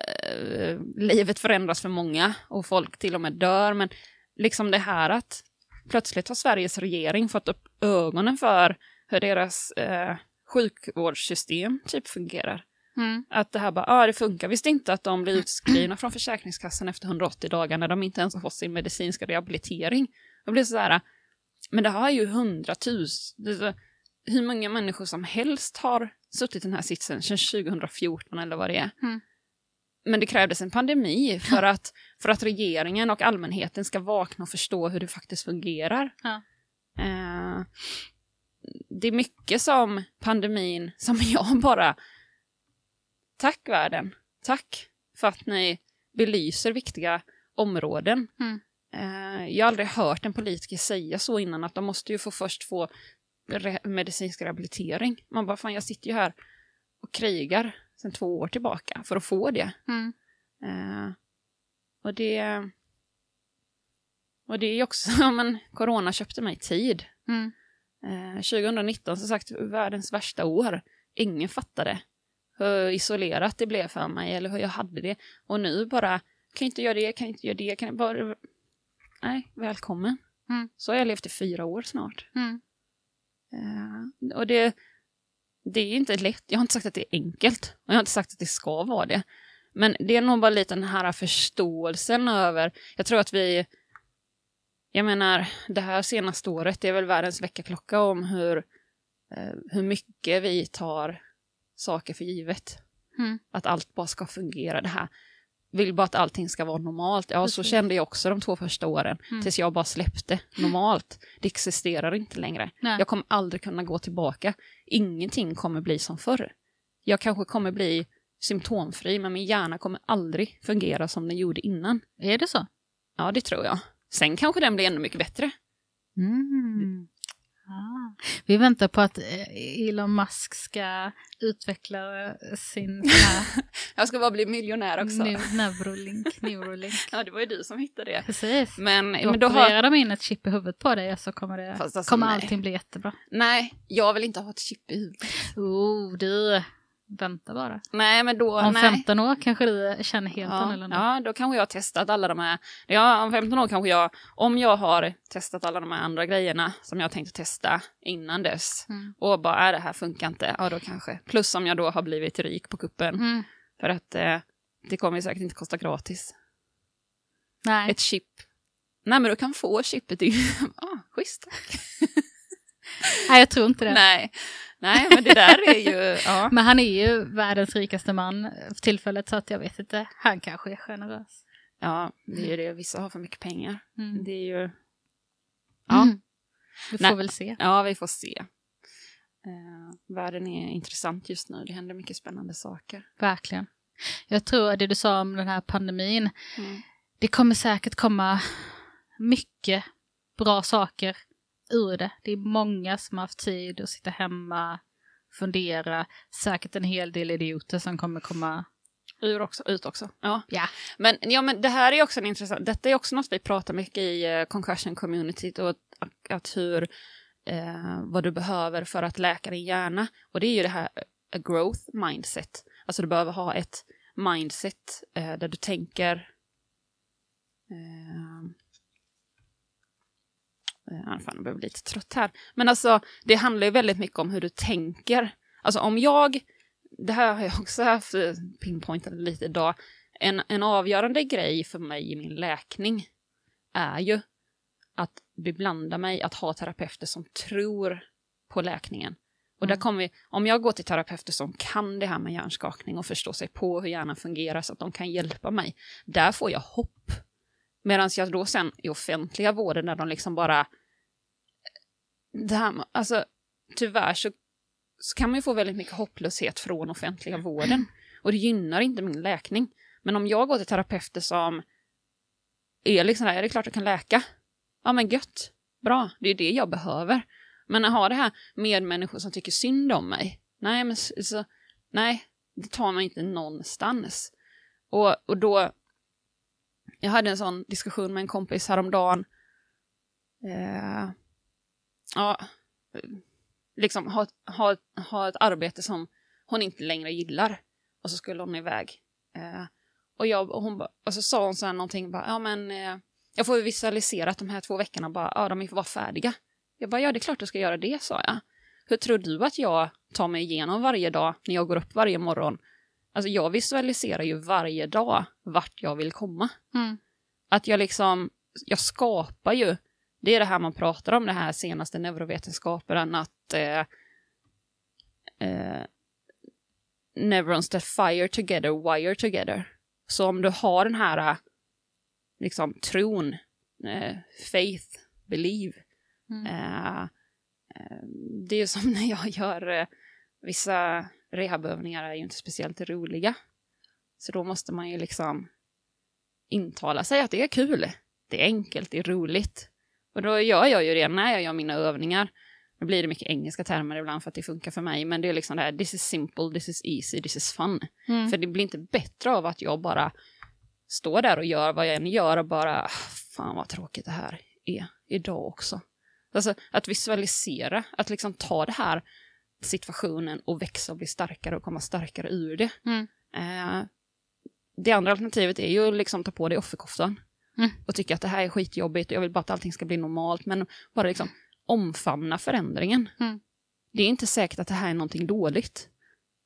eh, livet förändras för många och folk till och med dör, men liksom det här att plötsligt har Sveriges regering fått upp ögonen för hur deras eh, sjukvårdssystem typ fungerar. Mm. Att det här bara, ja ah, det funkar visst inte att de blir utskrivna från Försäkringskassan efter 180 dagar när de inte ens har fått sin medicinska rehabilitering. Då blir det så här, men det har ju hundratusen, hur många människor som helst har suttit i den här sitsen sedan 2014 eller vad det är. Mm. Men det krävdes en pandemi för att, för att regeringen och allmänheten ska vakna och förstå hur det faktiskt fungerar. Ja. Eh, det är mycket som pandemin som jag bara... Tack världen. Tack för att ni belyser viktiga områden. Mm. Eh, jag har aldrig hört en politiker säga så innan att de måste ju få först få re- medicinsk rehabilitering. Man bara, fan jag sitter ju här och krigar sedan två år tillbaka för att få det. Mm. Eh, och det... Och det är ju också, men corona köpte mig tid. Mm. Eh, 2019, som sagt, världens värsta år. Ingen fattade hur isolerat det blev för mig eller hur jag hade det. Och nu bara, kan jag inte göra det, kan jag inte göra det, kan jag bara... Nej, välkommen. Mm. Så har jag levt i fyra år snart. Mm. Eh, och det, det är inte lätt. Jag har inte sagt att det är enkelt. Och jag har inte sagt att det ska vara det. Men det är nog bara lite den här förståelsen över... Jag tror att vi... Jag menar, det här senaste året det är väl världens väckarklocka om hur, eh, hur mycket vi tar saker för givet. Mm. Att allt bara ska fungera. Det här vill bara att allting ska vara normalt. Ja, så Precis. kände jag också de två första åren. Mm. Tills jag bara släppte normalt. Det existerar inte längre. Nej. Jag kommer aldrig kunna gå tillbaka. Ingenting kommer bli som förr. Jag kanske kommer bli symptomfri, men min hjärna kommer aldrig fungera som den gjorde innan. Är det så? Ja, det tror jag. Sen kanske den blir ännu mycket bättre. Mm. Ah. Vi väntar på att eh, Elon Musk ska utveckla eh, sin Jag ska bara bli miljonär också. neu- Neurolink. Neurolink. Ja, det var ju du som hittade det. Precis. Men, Då men då opererar har... de in ett chip i huvudet på dig så kommer, det, Fast alltså, kommer nej. allting bli jättebra. Nej, jag vill inte ha ett chip i huvudet. Oh, du. Vänta bara. Nej, men då... Om nej. 15 år kanske du känner helt Ja, annorlunda. ja, då kanske jag har testat alla de här. Ja, om 15 år kanske jag, om jag har testat alla de här andra grejerna som jag tänkte testa innan dess Mm. och bara, är det här funkar inte, ja då kanske. Plus om jag då har blivit rik på kuppen. Mm. För att eh, det kommer säkert inte kosta gratis. Nej. Ett chip. Nej, men du kan få är ju, ah, schysst. Nej, jag tror inte det. Nej. Nej, men det där är ju, ja. Men han är ju världens rikaste man för tillfället så att jag vet inte. Han kanske är generös. Ja, det är ju det. Vissa har för mycket pengar. Mm. Det är ju, ja. Mm. Vi får Nej. väl se. Ja, vi får se. Eh, världen är intressant just nu. Det händer mycket spännande saker. Verkligen. Jag tror det du sa om den här pandemin. Mm. Det kommer säkert komma mycket bra saker ur det. Det är många som har haft tid att sitta hemma, fundera. Säkert en hel del idioter som kommer komma. Ur också, ut också. Ja. Ja. Men, ja, men det här är också en intressant, detta är också något vi pratar mycket i uh, concussion communityt och att, att hur, eh, vad du behöver för att läka din hjärna. Och det är ju det här a growth mindset. Alltså du behöver ha ett mindset eh, där du tänker eh, fan, jag börjar bli lite trött här. Men alltså, det handlar ju väldigt mycket om hur du tänker. Alltså om jag, det här har jag också haft eh, pinpointat lite idag, en, en avgörande grej för mig i min läkning är ju att beblanda mig, att ha terapeuter som tror på läkningen. Och där Mm. kommer vi, om jag går till terapeuter som kan det här med hjärnskakning och förstår sig på hur hjärnan fungerar så att de kan hjälpa mig, där får jag hopp. Medan jag då sen i offentliga vården där de liksom bara... Eh, det här, alltså, tyvärr så, så kan man ju få väldigt mycket hopplöshet från offentliga vården. Och det gynnar inte min läkning. Men om jag går till terapeuter som är liksom där, är det klart jag kan läka? Ja men gött, bra, det är det jag behöver. Men att ha det här med människor som tycker synd om mig, nej men så, nej, det tar man inte någonstans. Och, och då, jag hade en sån diskussion med en kompis häromdagen. Eh, ja, liksom ha, ha, ha ett arbete som hon inte längre gillar. Och så skulle hon iväg. Eh, och, jag, och, hon, ba- och så sa hon så här någonting, bara, ja men eh, jag får visualisera att de här två veckorna bara, ja de får vara färdiga. Jag bara, ja det är klart du ska göra det, sa jag. Hur tror du att jag tar mig igenom varje dag när jag går upp varje morgon? Alltså jag visualiserar ju varje dag vart jag vill komma. Mm. Att jag liksom, jag skapar ju, det är det här man pratar om, det här senaste neurovetenskapen, att eh, eh, neurons that fire together wire together. Så om du har den här eh, liksom tron, eh, faith, believe, Mm. eh, eh, det är ju som när jag gör eh, vissa rehabövningar är ju inte speciellt roliga. Så då måste man ju liksom intala sig att det är kul. Det är enkelt, det är roligt. Och då gör jag ju det när jag gör mina övningar. Nu blir det mycket engelska termer ibland för att det funkar för mig, men det är liksom det här, this is simple, this is easy, this is fun. Mm. För det blir inte bättre av att jag bara står där och gör vad jag än gör och bara, "Ah, fan vad tråkigt det här är idag också. Alltså att visualisera, att liksom ta det här situationen och växa och bli starkare och komma starkare ur det. Mm. Eh, det andra alternativet är ju liksom ta på dig offerkoftan. Mm. Och tycka att det här är skitjobbigt och jag vill bara att allting ska bli normalt. Men bara liksom omfamna förändringen. Mm. Det är inte säkert att det här är någonting dåligt.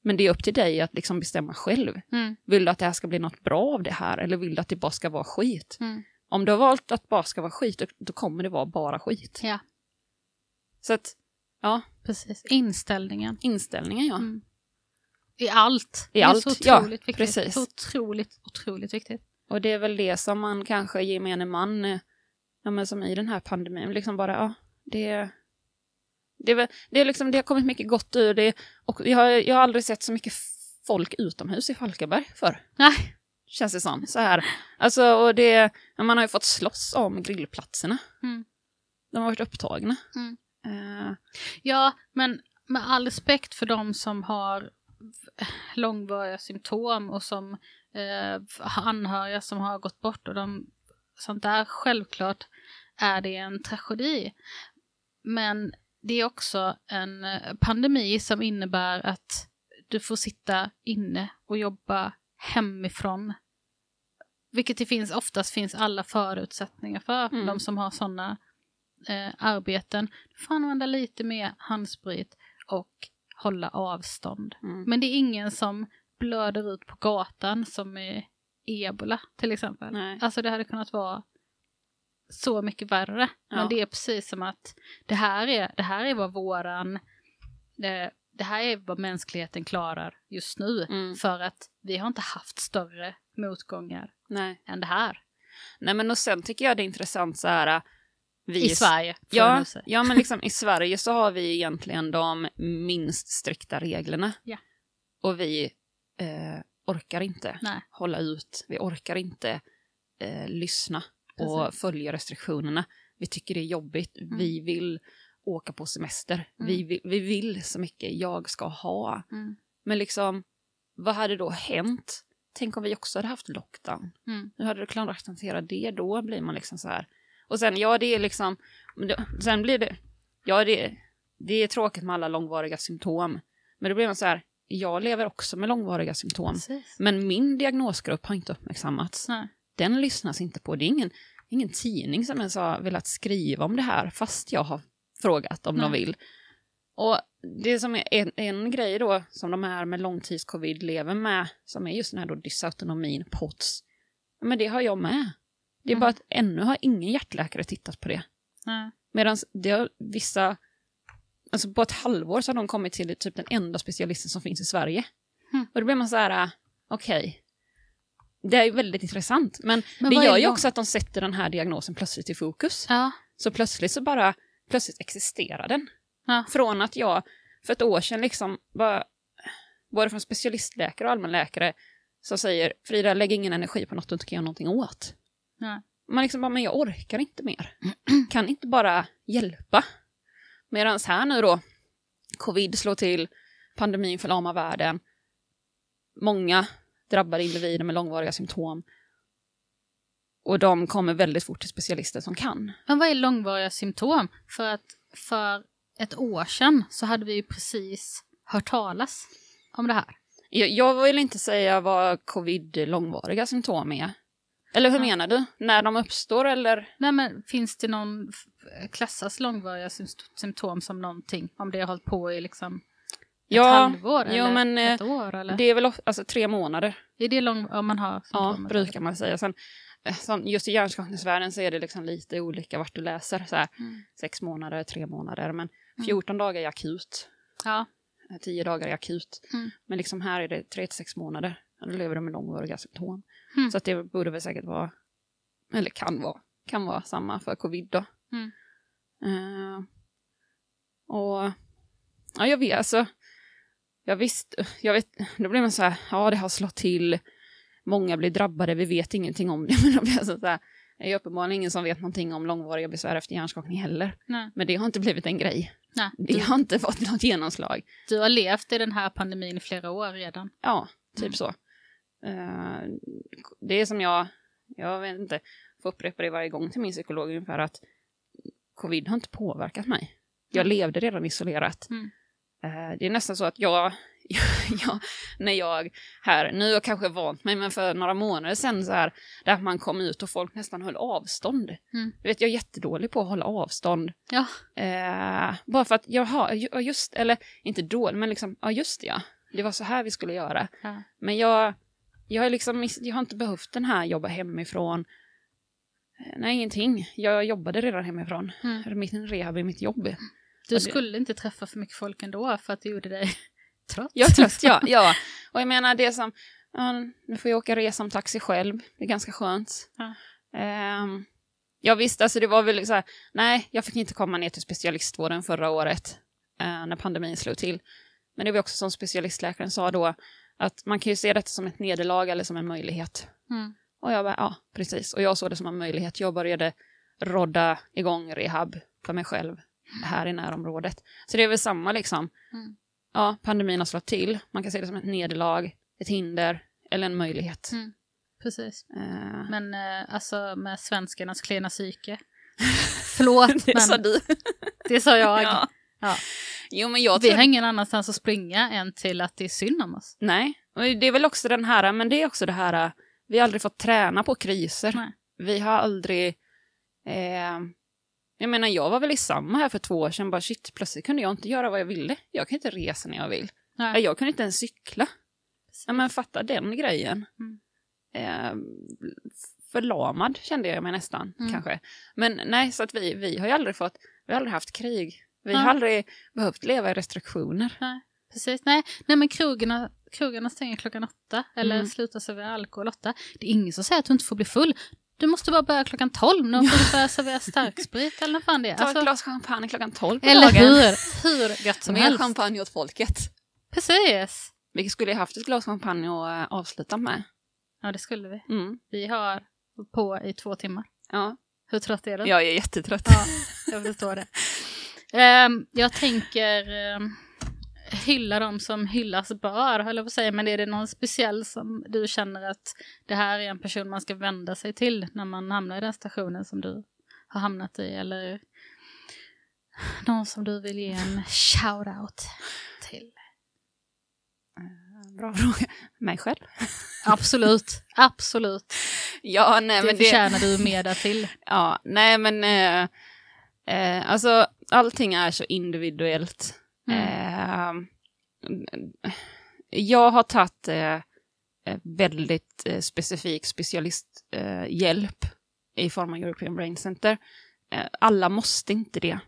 Men det är upp till dig att liksom bestämma själv. Mm. Vill du att det här ska bli något bra av det här eller vill du att det bara ska vara skit? Mm. Om du har valt att bara ska vara skit, då, då kommer det vara bara skit. Ja, Så att, ja, precis. Inställningen. inställningen ja. Mm. I allt. I det är allt, så ja, otroligt viktigt. precis. Så otroligt, otroligt viktigt. Och det är väl det som man kanske gemene man, eh, ja men som i den här pandemin, liksom bara, ja, det det är, det är liksom, det har kommit mycket gott ur det. Och jag, har- jag har aldrig sett så mycket folk utomhus i Falkenberg för Nej. känns det som. Så här. Alltså, och det, man har ju fått slåss om grillplatserna. Mm. De har varit upptagna. Mm. Eh, Ja, men med all respekt för de som har långvariga symptom och som eh, anhöriga som har gått bort och de, sånt där, självklart är det en tragedi. Men det är också en eh, pandemi som innebär att du får sitta inne och jobba hemifrån. Vilket det finns, oftast finns alla förutsättningar för Mm. de som har sådana eh, arbeten. Du får använda lite mer handsprit och hålla avstånd. Mm. Men det är ingen som blöder ut på gatan som är ebola till exempel. Nej. Alltså det hade kunnat vara så mycket värre. Ja. Men det är precis som att det här är, det här är vad våran, eh, det här är vad mänskligheten klarar just nu. Mm. För att vi har inte haft större motgångar Nej. än det här. Nej, men och sen tycker jag det är intressant så här... Vi I Sverige, Ja, ja, men liksom i Sverige så har vi egentligen de minst strikta reglerna. Ja. Och vi eh, orkar inte Nej. hålla ut, vi orkar inte eh, lyssna och Precis. följa restriktionerna. Vi tycker det är jobbigt, vi vill åka på semester, Mm. vi, vi vill så mycket, jag ska ha. Mm. Men liksom, vad hade då hänt? Tänk om vi också hade haft lockdown. Mm. Hur hade du klarat att hantera det? Då blir man liksom så här. Och sen, ja det är liksom, sen blir det, ja det, det är tråkigt med alla långvariga symptom. Men då blir man så här, jag lever också med långvariga symptom. Precis. Men min diagnosgrupp har inte uppmärksammats. Nej. Den lyssnas inte på. Det är ingen, ingen tidning som ens har velat skriva om det här, fast jag har frågat om de Nej. vill. Och det som är en, en grej då, som de här med långtidscovid lever med, som är just den här då dysautonomin, POTS, men det har jag med. Det är Mm. bara att ännu har ingen hjärtläkare tittat på det. Nej. Medan det har vissa, alltså på ett halvår så har de kommit till typ den enda specialisten som finns i Sverige. Mm. Och då blir man så här, okej. Det är väldigt intressant, men, Men det gör ju också att de sätter den här diagnosen plötsligt i fokus. Ja. Så plötsligt så bara, plötsligt existerar den. Ja. Från att jag för ett år sedan liksom var, både från specialistläkare och allmänläkare som säger Frida, lägg ingen energi på något du inte kan göra någonting åt. Nej. Man liksom bara, men jag orkar inte mer. Kan inte bara hjälpa. Medan här nu då, covid slår till, pandemin förlamar världen. Många drabbade individer med långvariga symptom. Och de kommer väldigt fort till specialister som kan. Men vad är långvariga symptom? För att för ett år sedan så hade vi ju precis hört talas om det här. Jag, jag vill inte säga vad covid långvariga symptom är. Eller hur menar du? När de uppstår eller? Nej men finns det någon, klassas långvariga sym- symptom som någonting? Om det har hållit på i liksom ett Ja, halvår jo, eller men, eh, ett år eller? Det är väl alltså tre månader, är det lång, om man har ja, brukar man säga. Sen, eh, som just i hjärnskakningsvärlden så är det liksom lite olika vart du läser. Så här, Mm. sex månader, tre månader, men Mm. 14 dagar är akut. Ja. eh, 10 dagar är akut. Mm. Men liksom här är det 3 till 6 månader. Då lever de med långvariga symptom. Mm. Så att det borde väl säkert vara, eller kan vara, kan vara samma för covid då. Mm. Eh, och ja, jag vet alltså. Jag visst, jag vet, då blir man så här, ja det har slått till, många blir drabbade, vi vet ingenting om det. Men då blir jag så här, det är uppenbarligen ingen som vet någonting om långvariga besvär efter hjärnskakning heller. Nej. Men det har inte blivit en grej. Nej. Det Du, har inte fått något genomslag. du har levt i den här pandemin i flera år redan. Ja, typ Mm. så. Eh, det är som jag, jag vet inte, får upprepa det varje gång till min psykolog ungefär att covid har inte påverkat mig. Jag Mm. levde redan isolerat. Mm. Eh, det är nästan så att jag, jag, när jag här, nu har jag kanske vant mig, men för några månader sedan så här, där man kom ut och folk nästan höll avstånd. Mm. Du vet, jag är jättedålig på att hålla avstånd. Ja. Eh, bara för att, jaha, ju- ja, just, eller inte dålig, men liksom, ja just det, ja. Det var så här vi skulle göra. Ja. Men jag, jag, är liksom, jag har inte behövt den här jobba hemifrån. Eh, Nej, ingenting. Jag jobbade redan hemifrån. Mm. Mitt rehab är mitt jobb. Du det- skulle inte träffa för mycket folk ändå för att det gjorde dig trött. Jag trött, ja. ja. Och jag menar det som, ja, nu får jag åka resa om taxi själv. Det är ganska skönt. Ja. Ehm, ja visst, alltså det var väl så här, nej, jag fick inte komma ner till specialistvården förra året eh, när pandemin slog till. Men det var också som specialistläkaren sa då, att man kan ju se detta som ett nederlag eller som en möjlighet. Mm. Och jag bara, ja, precis. Och jag såg det som en möjlighet. Jag började rodda igång rehab för mig själv här i närområdet. Så det är väl samma liksom. Mm. Ja, pandemin har slått till. Man kan se det som ett nederlag, ett hinder eller en möjlighet. Mm. Precis. Eh, Men eh, alltså med svenskarnas klena psyke. Förlåt, det sa men du. det sa jag. ja. Ja. Jo, men jag Vi tror... har ingen annanstans att springa än till att det är synd om oss. Nej, och det är väl också den här, men det är också det här, vi har aldrig fått träna på kriser. Nej. Vi har aldrig, eh, jag menar jag var väl i samma här för två år sedan, bara shit, plötsligt kunde jag inte göra vad jag ville. Jag kan inte resa när jag vill. Nej. Jag kunde inte ens cykla. Ja, men fatta den grejen. Mm. Eh, förlamad kände jag mig nästan, Mm. kanske. Men nej, så att vi, vi har ju aldrig fått, vi har aldrig haft krig. Vi Nej. har aldrig behövt leva i restriktioner. Nej, precis. Nej, nej men krogarna, krogarna stänger klockan åtta eller Mm. slutar servera alkohol åtta. Det är ingen som säger att du inte får bli full. Du måste bara börja klockan tolv. Nu får du börja servera starksprit eller vad fan det är. Ta ett Alltså, glas champagne klockan 12 på eller dagen. hur? Hur gött som Mer helst. champagne åt folket. Precis. Vi skulle ha haft ett glas champagne att eh, avsluta med. Ja, det skulle vi. Mm. Vi har på i två timmar. Ja, Hur trött är du? jag är jättetrött. Ja, jag förstår det. Ehm, jag tänker ehm, hylla dem som hyllas bör, höll jag på att säga. Men är det någon speciell som du känner att det här är en person man ska vända sig till när man hamnar i den stationen som du har hamnat i? Eller någon som du vill ge en shout-out till? Bra fråga. Mig själv? Absolut, absolut. Ja, nej Det men det... förtjänar du mer därtill. Ja, nej men... Eh, eh, alltså, allting är så individuellt. Mm. Eh, jag har tagit eh, eh, väldigt eh, specifik specialisthjälp eh, i form av European Brain Center. Eh, alla måste inte det.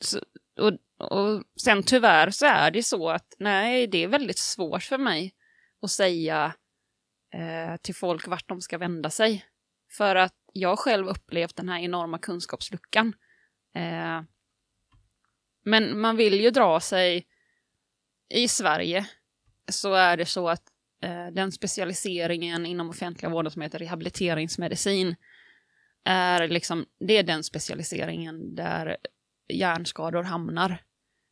Så, och, och sen tyvärr så är det så att nej, det är väldigt svårt för mig att säga till folk vart de ska vända sig. För att jag själv upplevt den här enorma kunskapsluckan. Eh, men man vill ju dra sig... I Sverige så är det så att eh, den specialiseringen inom offentliga vården som heter rehabiliteringsmedicin är liksom, det är den specialiseringen där hjärnskador hamnar.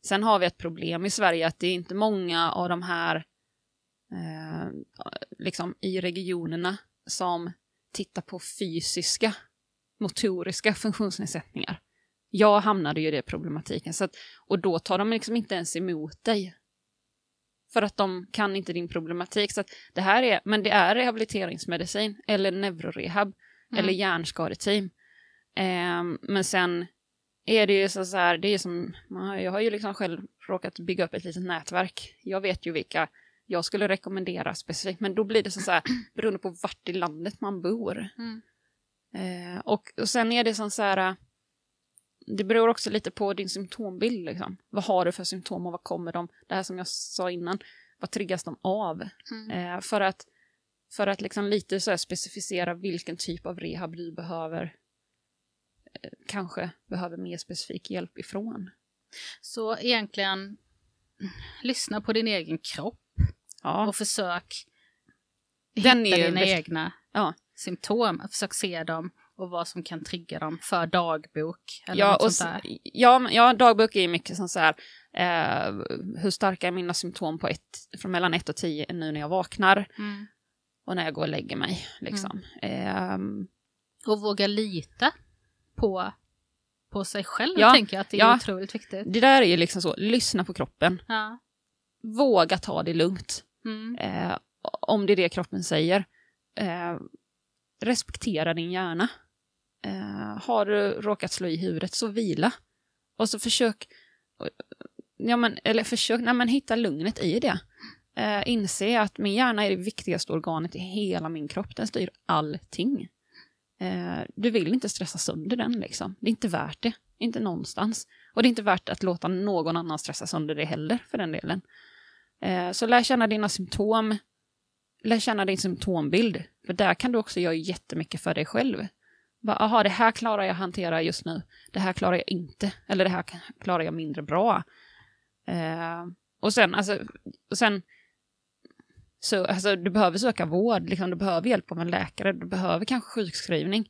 Sen har vi ett problem i Sverige att det är inte många av de här eh, liksom i regionerna som tittar på fysiska motoriska funktionsnedsättningar. Jag hamnade ju i det problematiken. Så att, och då tar de liksom inte ens emot dig. För att de kan inte din problematik. Så att det här är, men det är rehabiliteringsmedicin eller neurorehab Mm. eller hjärnskadeteam. Ehm, men sen är det ju så, så här, det är som, jag har ju liksom själv råkat bygga upp ett litet nätverk. Jag vet ju vilka jag skulle rekommendera specifikt, men då blir det så, här, beroende på vart i landet man bor. Mm. Eh, och, och sen är det som så här, det beror också lite på din symptombild. Liksom. Vad har du för symptom och vad kommer de? Det här som jag sa innan, vad triggas de av? Mm. Eh, för att, för att liksom lite så specificera vilken typ av rehab du behöver, eh, kanske behöver mer specifik hjälp ifrån. Så egentligen, lyssna på din egen kropp Ja, och försök Den hitta dina väl- egna Ja. symptom. Försök se dem och vad som kan trigga dem för dagbok. Eller ja, något sånt där. ja, ja, dagbok är ju mycket som så här, eh, hur starka är mina symptom på ett, från mellan 1 och 10 nu när jag vaknar Mm. och när jag går och lägger mig. Liksom. Ehm, Och våga lita på, på sig själv, Ja, tänker jag att det är ja. otroligt viktigt. det där är ju liksom så, lyssna på kroppen, Ja. våga ta det lugnt. Mm. eh, om det är det kroppen säger. Eh, respektera din hjärna. Eh, har du råkat slå i huvudet så vila. Och så försök, eh, ja men, eller försök, nej men hitta lugnet i det. Eh, inse att min hjärna är det viktigaste organet i hela min kropp, den styr allting. Eh, du vill inte stressa sönder den liksom, det är inte värt det. Inte någonstans. Och det är inte värt att låta någon annan stressa sönder det heller, för den delen. Eh, så lär känna dina symptom, lär känna din symptombild. För där kan du också göra jättemycket för dig själv. Jaha, det här klarar jag hantera just nu. Det här klarar jag inte. Eller det här klarar jag mindre bra. Eh, och sen, alltså, och sen så, alltså, du behöver söka vård, liksom, du behöver hjälp av en läkare, du behöver kanske sjukskrivning.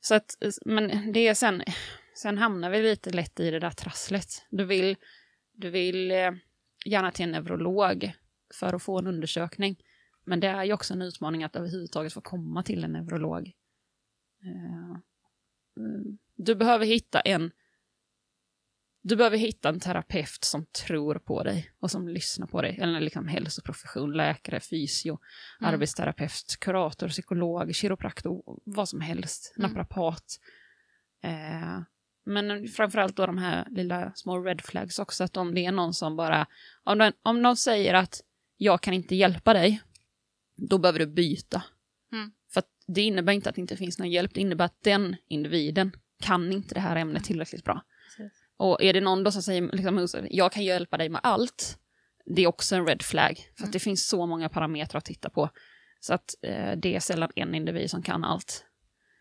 Så att, men det är sen, sen hamnar vi lite lätt i det där trasslet. Du vill, du vill eh, gärna till en neurolog för att få en undersökning. Men det är ju också en utmaning att överhuvudtaget få komma till en neurolog. Eh, mm. Du behöver hitta en, du behöver hitta en terapeut som tror på dig och som lyssnar på dig. Eller liksom hälsoprofession, läkare, fysio, Mm. arbetsterapeut, kurator, psykolog, kiropraktor, vad som helst, Mm. naprapat. Eh, men framförallt då de här lilla små red flags också, att om det är någon som bara, om, den, om någon säger att jag kan inte hjälpa dig, då behöver du byta. Mm. För att det innebär inte att det inte finns någon hjälp, det innebär att den individen kan inte det här ämnet tillräckligt bra. Precis. Och är det någon då som säger liksom, jag kan hjälpa dig med allt, det är också en red flag. För Mm. att det finns så många parametrar att titta på. Så att eh, det är sällan en individ som kan allt.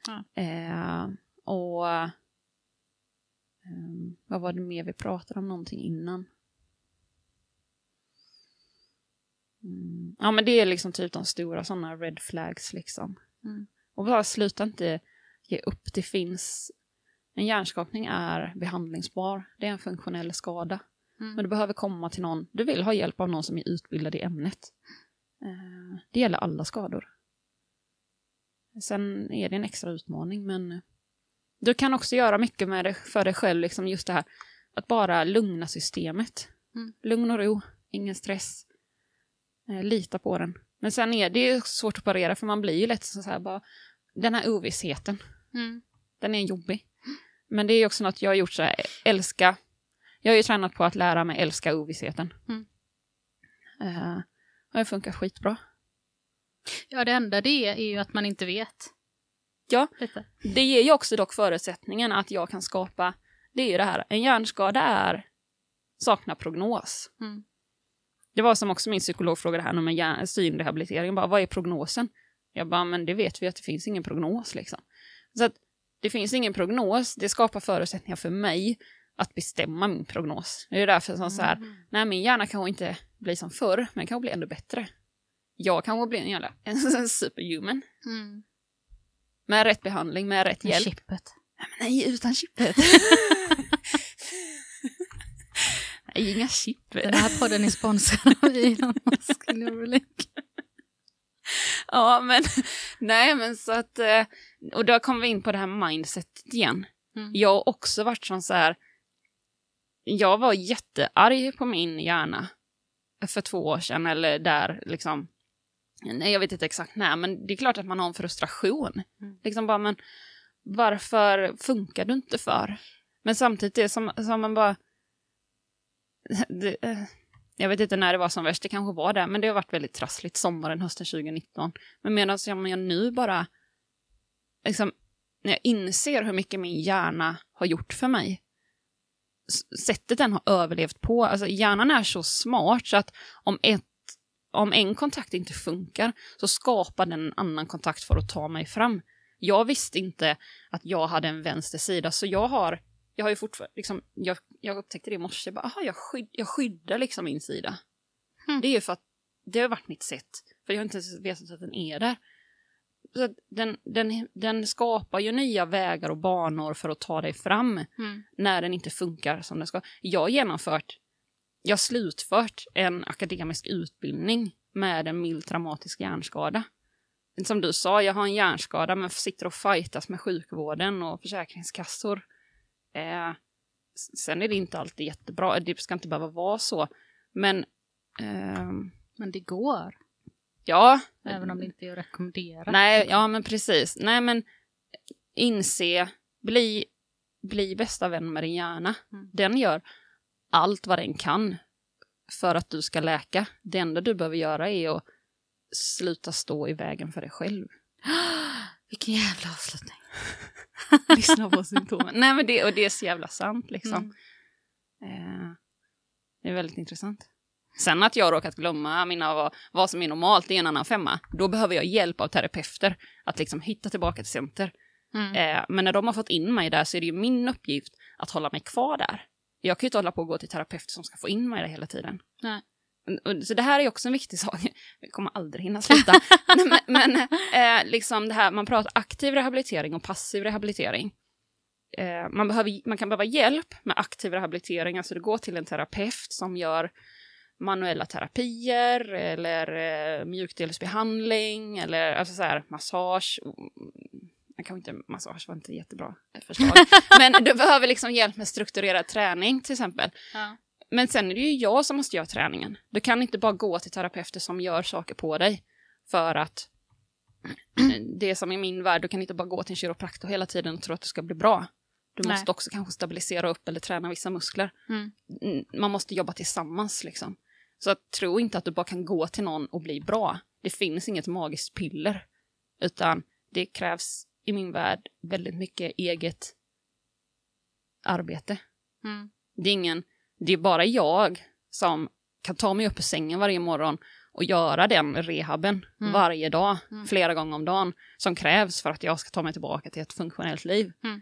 Ja. Eh, och ehm, vad var det mer vi pratade om någonting innan? Mm. Ja men det är liksom typ de stora sådana red flags liksom. Mm. Och bara sluta inte ge upp, det finns en hjärnskakning är behandlingsbar, det är en funktionell skada. Mm. Men du behöver komma till någon, du vill ha hjälp av någon som är utbildad i ämnet. Eh, Det gäller alla skador. Sen är det en extra utmaning, men du kan också göra mycket med det för dig själv, liksom just det här att bara lugna systemet. Mm. Lugn och ro, ingen stress. Eh, Lita på den. Men sen är det ju svårt att parera, för man blir ju lätt så här bara, den här ovissheten, Mm. den är jobbig. Men det är också något jag har gjort så här, älska. Jag har ju tränat på att lära mig älska ovissheten. Mm. Eh, och det funkar skitbra. Ja, det enda det är ju att man inte vet. Ja. Lite. Det ger ju också dock förutsättningen att jag kan skapa, det är ju det här, en hjärnskada är, saknar prognos. Mm. Det var som också min psykolog frågade här hjärn- synrehabilitering, bara, vad är prognosen? Jag bara, men det vet vi att det finns ingen prognos liksom. Så att det finns ingen prognos, det skapar förutsättningar för mig att bestämma min prognos. Det är därför som så här, Mm. nej min hjärna kanske inte blir som förr, men kanske blir ännu bättre. Jag kanske blir en jävla en superhuman. Mm. Med rätt behandling, med rätt Med hjälp. chippet. Nej, utan chippet. Nej, inga chip. Den här podden är sponsrad av Elon Musk. Ja, men nej, men så att, eh, och då kommer vi in på det här mindsetet igen. Mm. Jag har också varit som så här, jag var jättearg på min hjärna för två år sedan, eller där liksom, nej jag vet inte exakt när, men det är klart att man har en frustration. Mm. Liksom bara, men varför funkar du inte för? Men samtidigt är det som, som man bara, det, eh, jag vet inte när det var som värst, det kanske var det, men det har varit väldigt trassligt sommaren, hösten 2019. Men medan jag, jag nu bara, liksom, när jag inser hur mycket min hjärna har gjort för mig, sättet den har överlevt på, alltså hjärnan är så smart så att om, ett, om en kontakt inte funkar så skapar den en annan kontakt för att ta mig fram. Jag visste inte att jag hade en vänster sida, så jag har, jag har ju fortfarande, liksom, jag, jag upptäckte det i morse, bara, aha, jag, skydd, jag skyddar liksom min sida. Hmm. Det är ju för att det har varit mitt sätt, för jag har inte ens vetat att den är där. Så den, den, den skapar ju nya vägar och banor för att ta dig fram Mm. när den inte funkar som den ska. Jag har genomfört, jag slutfört en akademisk utbildning med en mild traumatisk hjärnskada. Som du sa, jag har en hjärnskada men sitter och fightas med sjukvården och försäkringskassor. Eh, sen är det inte alltid jättebra, det ska inte behöva vara så. Men ehm, Men det går. ja, Även om det inte är att rekommendera. Nej, ja men precis. Nej men inse, bli, bli bästa vän med din hjärna. Mm. Den gör allt vad den kan för att du ska läka. Det enda du behöver göra är att sluta stå i vägen för dig själv. Vilken jävla avslutning. Lyssna på symptomen. Nej men det, och det är så jävla sant liksom. Mm. Eh, det är väldigt intressant. Sen att jag råkat glömma mina, vad, vad som är normalt, det är en annan femma. Då behöver jag hjälp av terapeuter att liksom hitta tillbaka till center. Mm. Eh, men när de har fått in mig där så är det ju min uppgift att hålla mig kvar där. Jag kan ju inte hålla på och gå till terapeuter som ska få in mig där hela tiden. Nej. Så det här är också en viktig sak. Vi kommer aldrig hinna sluta. Men men eh, liksom det här, man pratar aktiv rehabilitering och passiv rehabilitering. Eh, man, behöver, man kan behöva hjälp med aktiv rehabilitering, alltså du går till en terapeut som gör manuella terapier eller eh, mjukdelsbehandling eller alltså så här, massage, mm, jag kan inte, massage var inte jättebra förslag, men du behöver liksom hjälp med strukturerad träning till exempel. Ja. Men sen är det ju jag som måste göra träningen. Du kan inte bara gå till terapeuter som gör saker på dig. För att det är som i min värld, du kan inte bara gå till en kiropraktor hela tiden och tro att du ska bli bra. Du Nej. måste också kanske stabilisera upp eller träna vissa muskler. Mm, Man måste jobba tillsammans liksom. Så att, tro inte att du bara kan gå till någon och bli bra. Det finns inget magiskt piller. Utan det krävs i min värld väldigt mycket eget arbete. Mm. Det är ingen, det är bara jag som kan ta mig upp ur sängen varje morgon och göra den rehaben Mm. varje dag, Mm. flera gånger om dagen, som krävs för att jag ska ta mig tillbaka till ett funktionellt liv. Mm.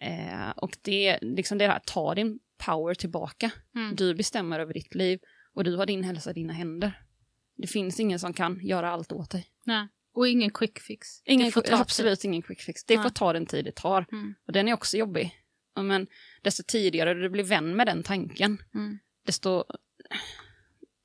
Eh, och det, liksom det här, ta din power tillbaka. Mm. Du bestämmer över ditt liv och du har din hälsa i dina händer. Det finns ingen som kan göra allt åt dig. Nej. Och ingen quick fix. Ingen, absolut ingen quick fix. Det Nej. får ta den tid det tar. Mm. Och den är också jobbig. Ja, Men desto tidigare du blir vän med den tanken, Mm. desto,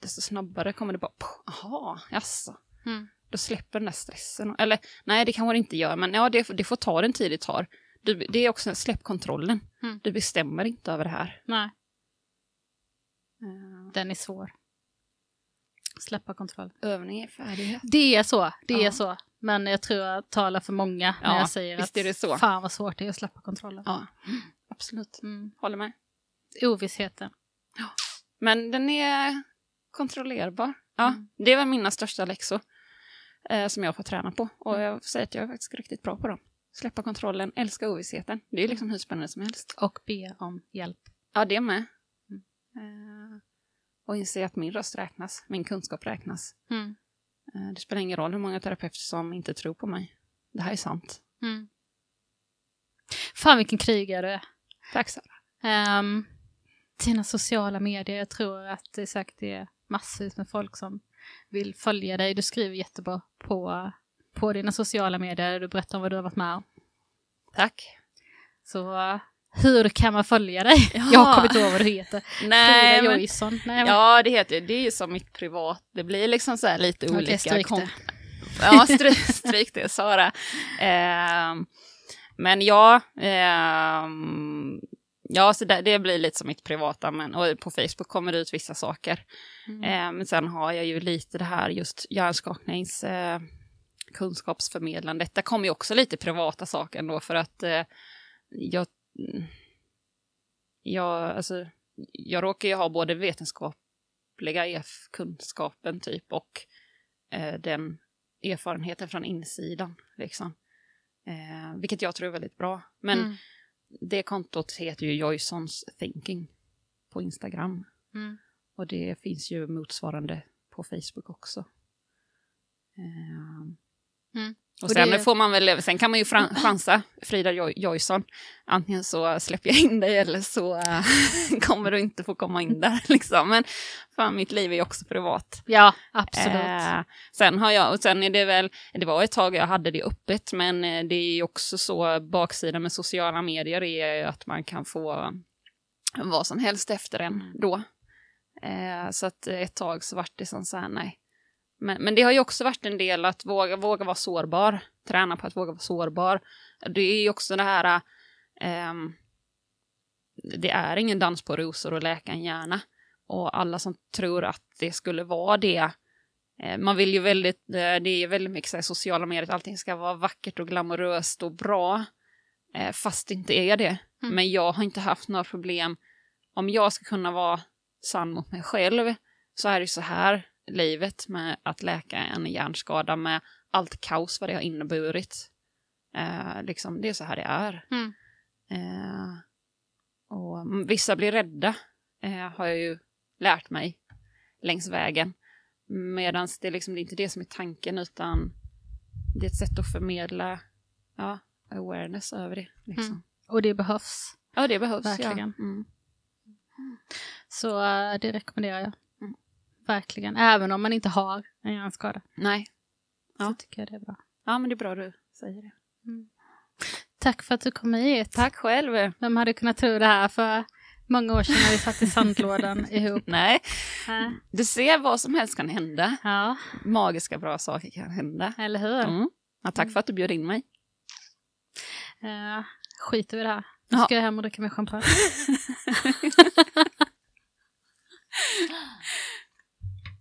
desto snabbare kommer det bara, jaha, jaså. Mm. Då släpper den där stressen. Eller nej, det kanske det inte gör, men ja, det, det får ta den tid det tar. Du, det är också, släpp kontrollen. Mm. Du bestämmer inte över det här. Nej, Uh, den är svår. Släppa kontroll. övning är färdighet. Det är så, det är Ja. så. Men jag tror jag talar för många när Ja, jag säger visst att är det så. fan vad svårt det är att släppa kontrollen. Ja, absolut. Mm. Håller med. Ovissheten. Men den är kontrollerbar. Ja, Mm. det var mina största läxor eh, som jag får träna på. Och jag får säga att jag är faktiskt riktigt bra på dem. Släppa kontrollen, älska ovissheten. Det är liksom hur spännande som helst. Och be om hjälp. Ja, det med. Mm. Eh, och inse att min röst räknas, min kunskap räknas. Mm. Eh, det spelar ingen roll hur många terapeuter som inte tror på mig. Det här är sant. Mm. Fan vilken krigare du är. Tack Sara. Um, dina sociala medier, jag tror att det säkert är massvis med folk som vill följa dig. Du skriver jättebra på, på dina sociala medier, du berättar om vad du har varit med om. Tack. Så hur kan man följa dig? Ja. Jag kommer inte ihåg vad du heter. Nej, men. Nej, men, ja, det heter det är ju som mitt privat. Det blir liksom så här lite Okej, olika. stryk det. Ja, stryk, stryk det, Sara. Ehm, men ja, ehm, ja så det, det blir lite som mitt privata. Men, och på Facebook kommer det ut vissa saker. Mm. Eh, men sen har jag ju lite det här just hjärnskaknings eh, kunskapsförmedlandet. Det kommer ju också lite privata saker ändå för att eh, jag, jag, alltså, jag råkar ju ha både vetenskapliga kunskapen typ och eh, den erfarenheten från insidan. Liksom. Eh, vilket jag tror är väldigt bra. Men Mm. det kontot heter ju Joysons Thinking på Instagram. Mm. Och det finns ju motsvarande på Facebook också. Ehm. Mm. Och, Och sen det- får man väl, sen kan man ju fran- chansa, Frida Joy- Joysson. Antingen så släpper jag in dig eller så äh, kommer du inte få komma in där liksom. Men fan, mitt liv är ju också privat. Ja, absolut. Eh, sen har jag, och sen är det väl, det var ett tag jag hade det öppet, men eh, det är ju också så, baksidan med sociala medier är att man kan få vad som helst efter en då. Eh, så att ett tag så vart det som så här, nej. Men, men det har ju också varit en del att våga, våga vara sårbar, träna på att våga vara sårbar. Det är ju också det här, ehm, det är ingen dans på rosor och läka en hjärna. Och alla som tror att det skulle vara det, eh, man vill ju väldigt, eh, det är ju väldigt mycket så här, sociala medier, att allting ska vara vackert och glamoröst och bra, eh, fast det inte är det. Mm. Men jag har inte haft några problem, om jag ska kunna vara sann mot mig själv, så är det så här livet med att läka en hjärnskada med allt kaos vad det har inneburit. Eh, liksom, det är så här det är. Mm. Eh, och mm, vissa blir rädda, eh, har jag ju lärt mig längs vägen. Medan det, liksom, det är inte det som är tanken, utan det är ett sätt att förmedla ja, awareness över det. Liksom. Mm. Och det behövs. Ja, det behövs. Verkligen. Ja. Mm. Så eh, det rekommenderar jag. Mm. Verkligen. Även om man inte har en hjärnskada. Nej, Så Ja. tycker jag det är bra. ja, men det är bra du säger det. Tack för att du kom hit. Tack själv. Vem hade kunnat tro det här för många år sedan när vi satt i sandlådan ihop? Nej, Äh, du ser vad som helst kan hända. Ja, Magiska bra saker kan hända. eller hur? Mm. Ja, tack för att du bjöd in mig. Uh, skiter vi i det här. Nu Ja. ska jag hem och dricka mer champagne.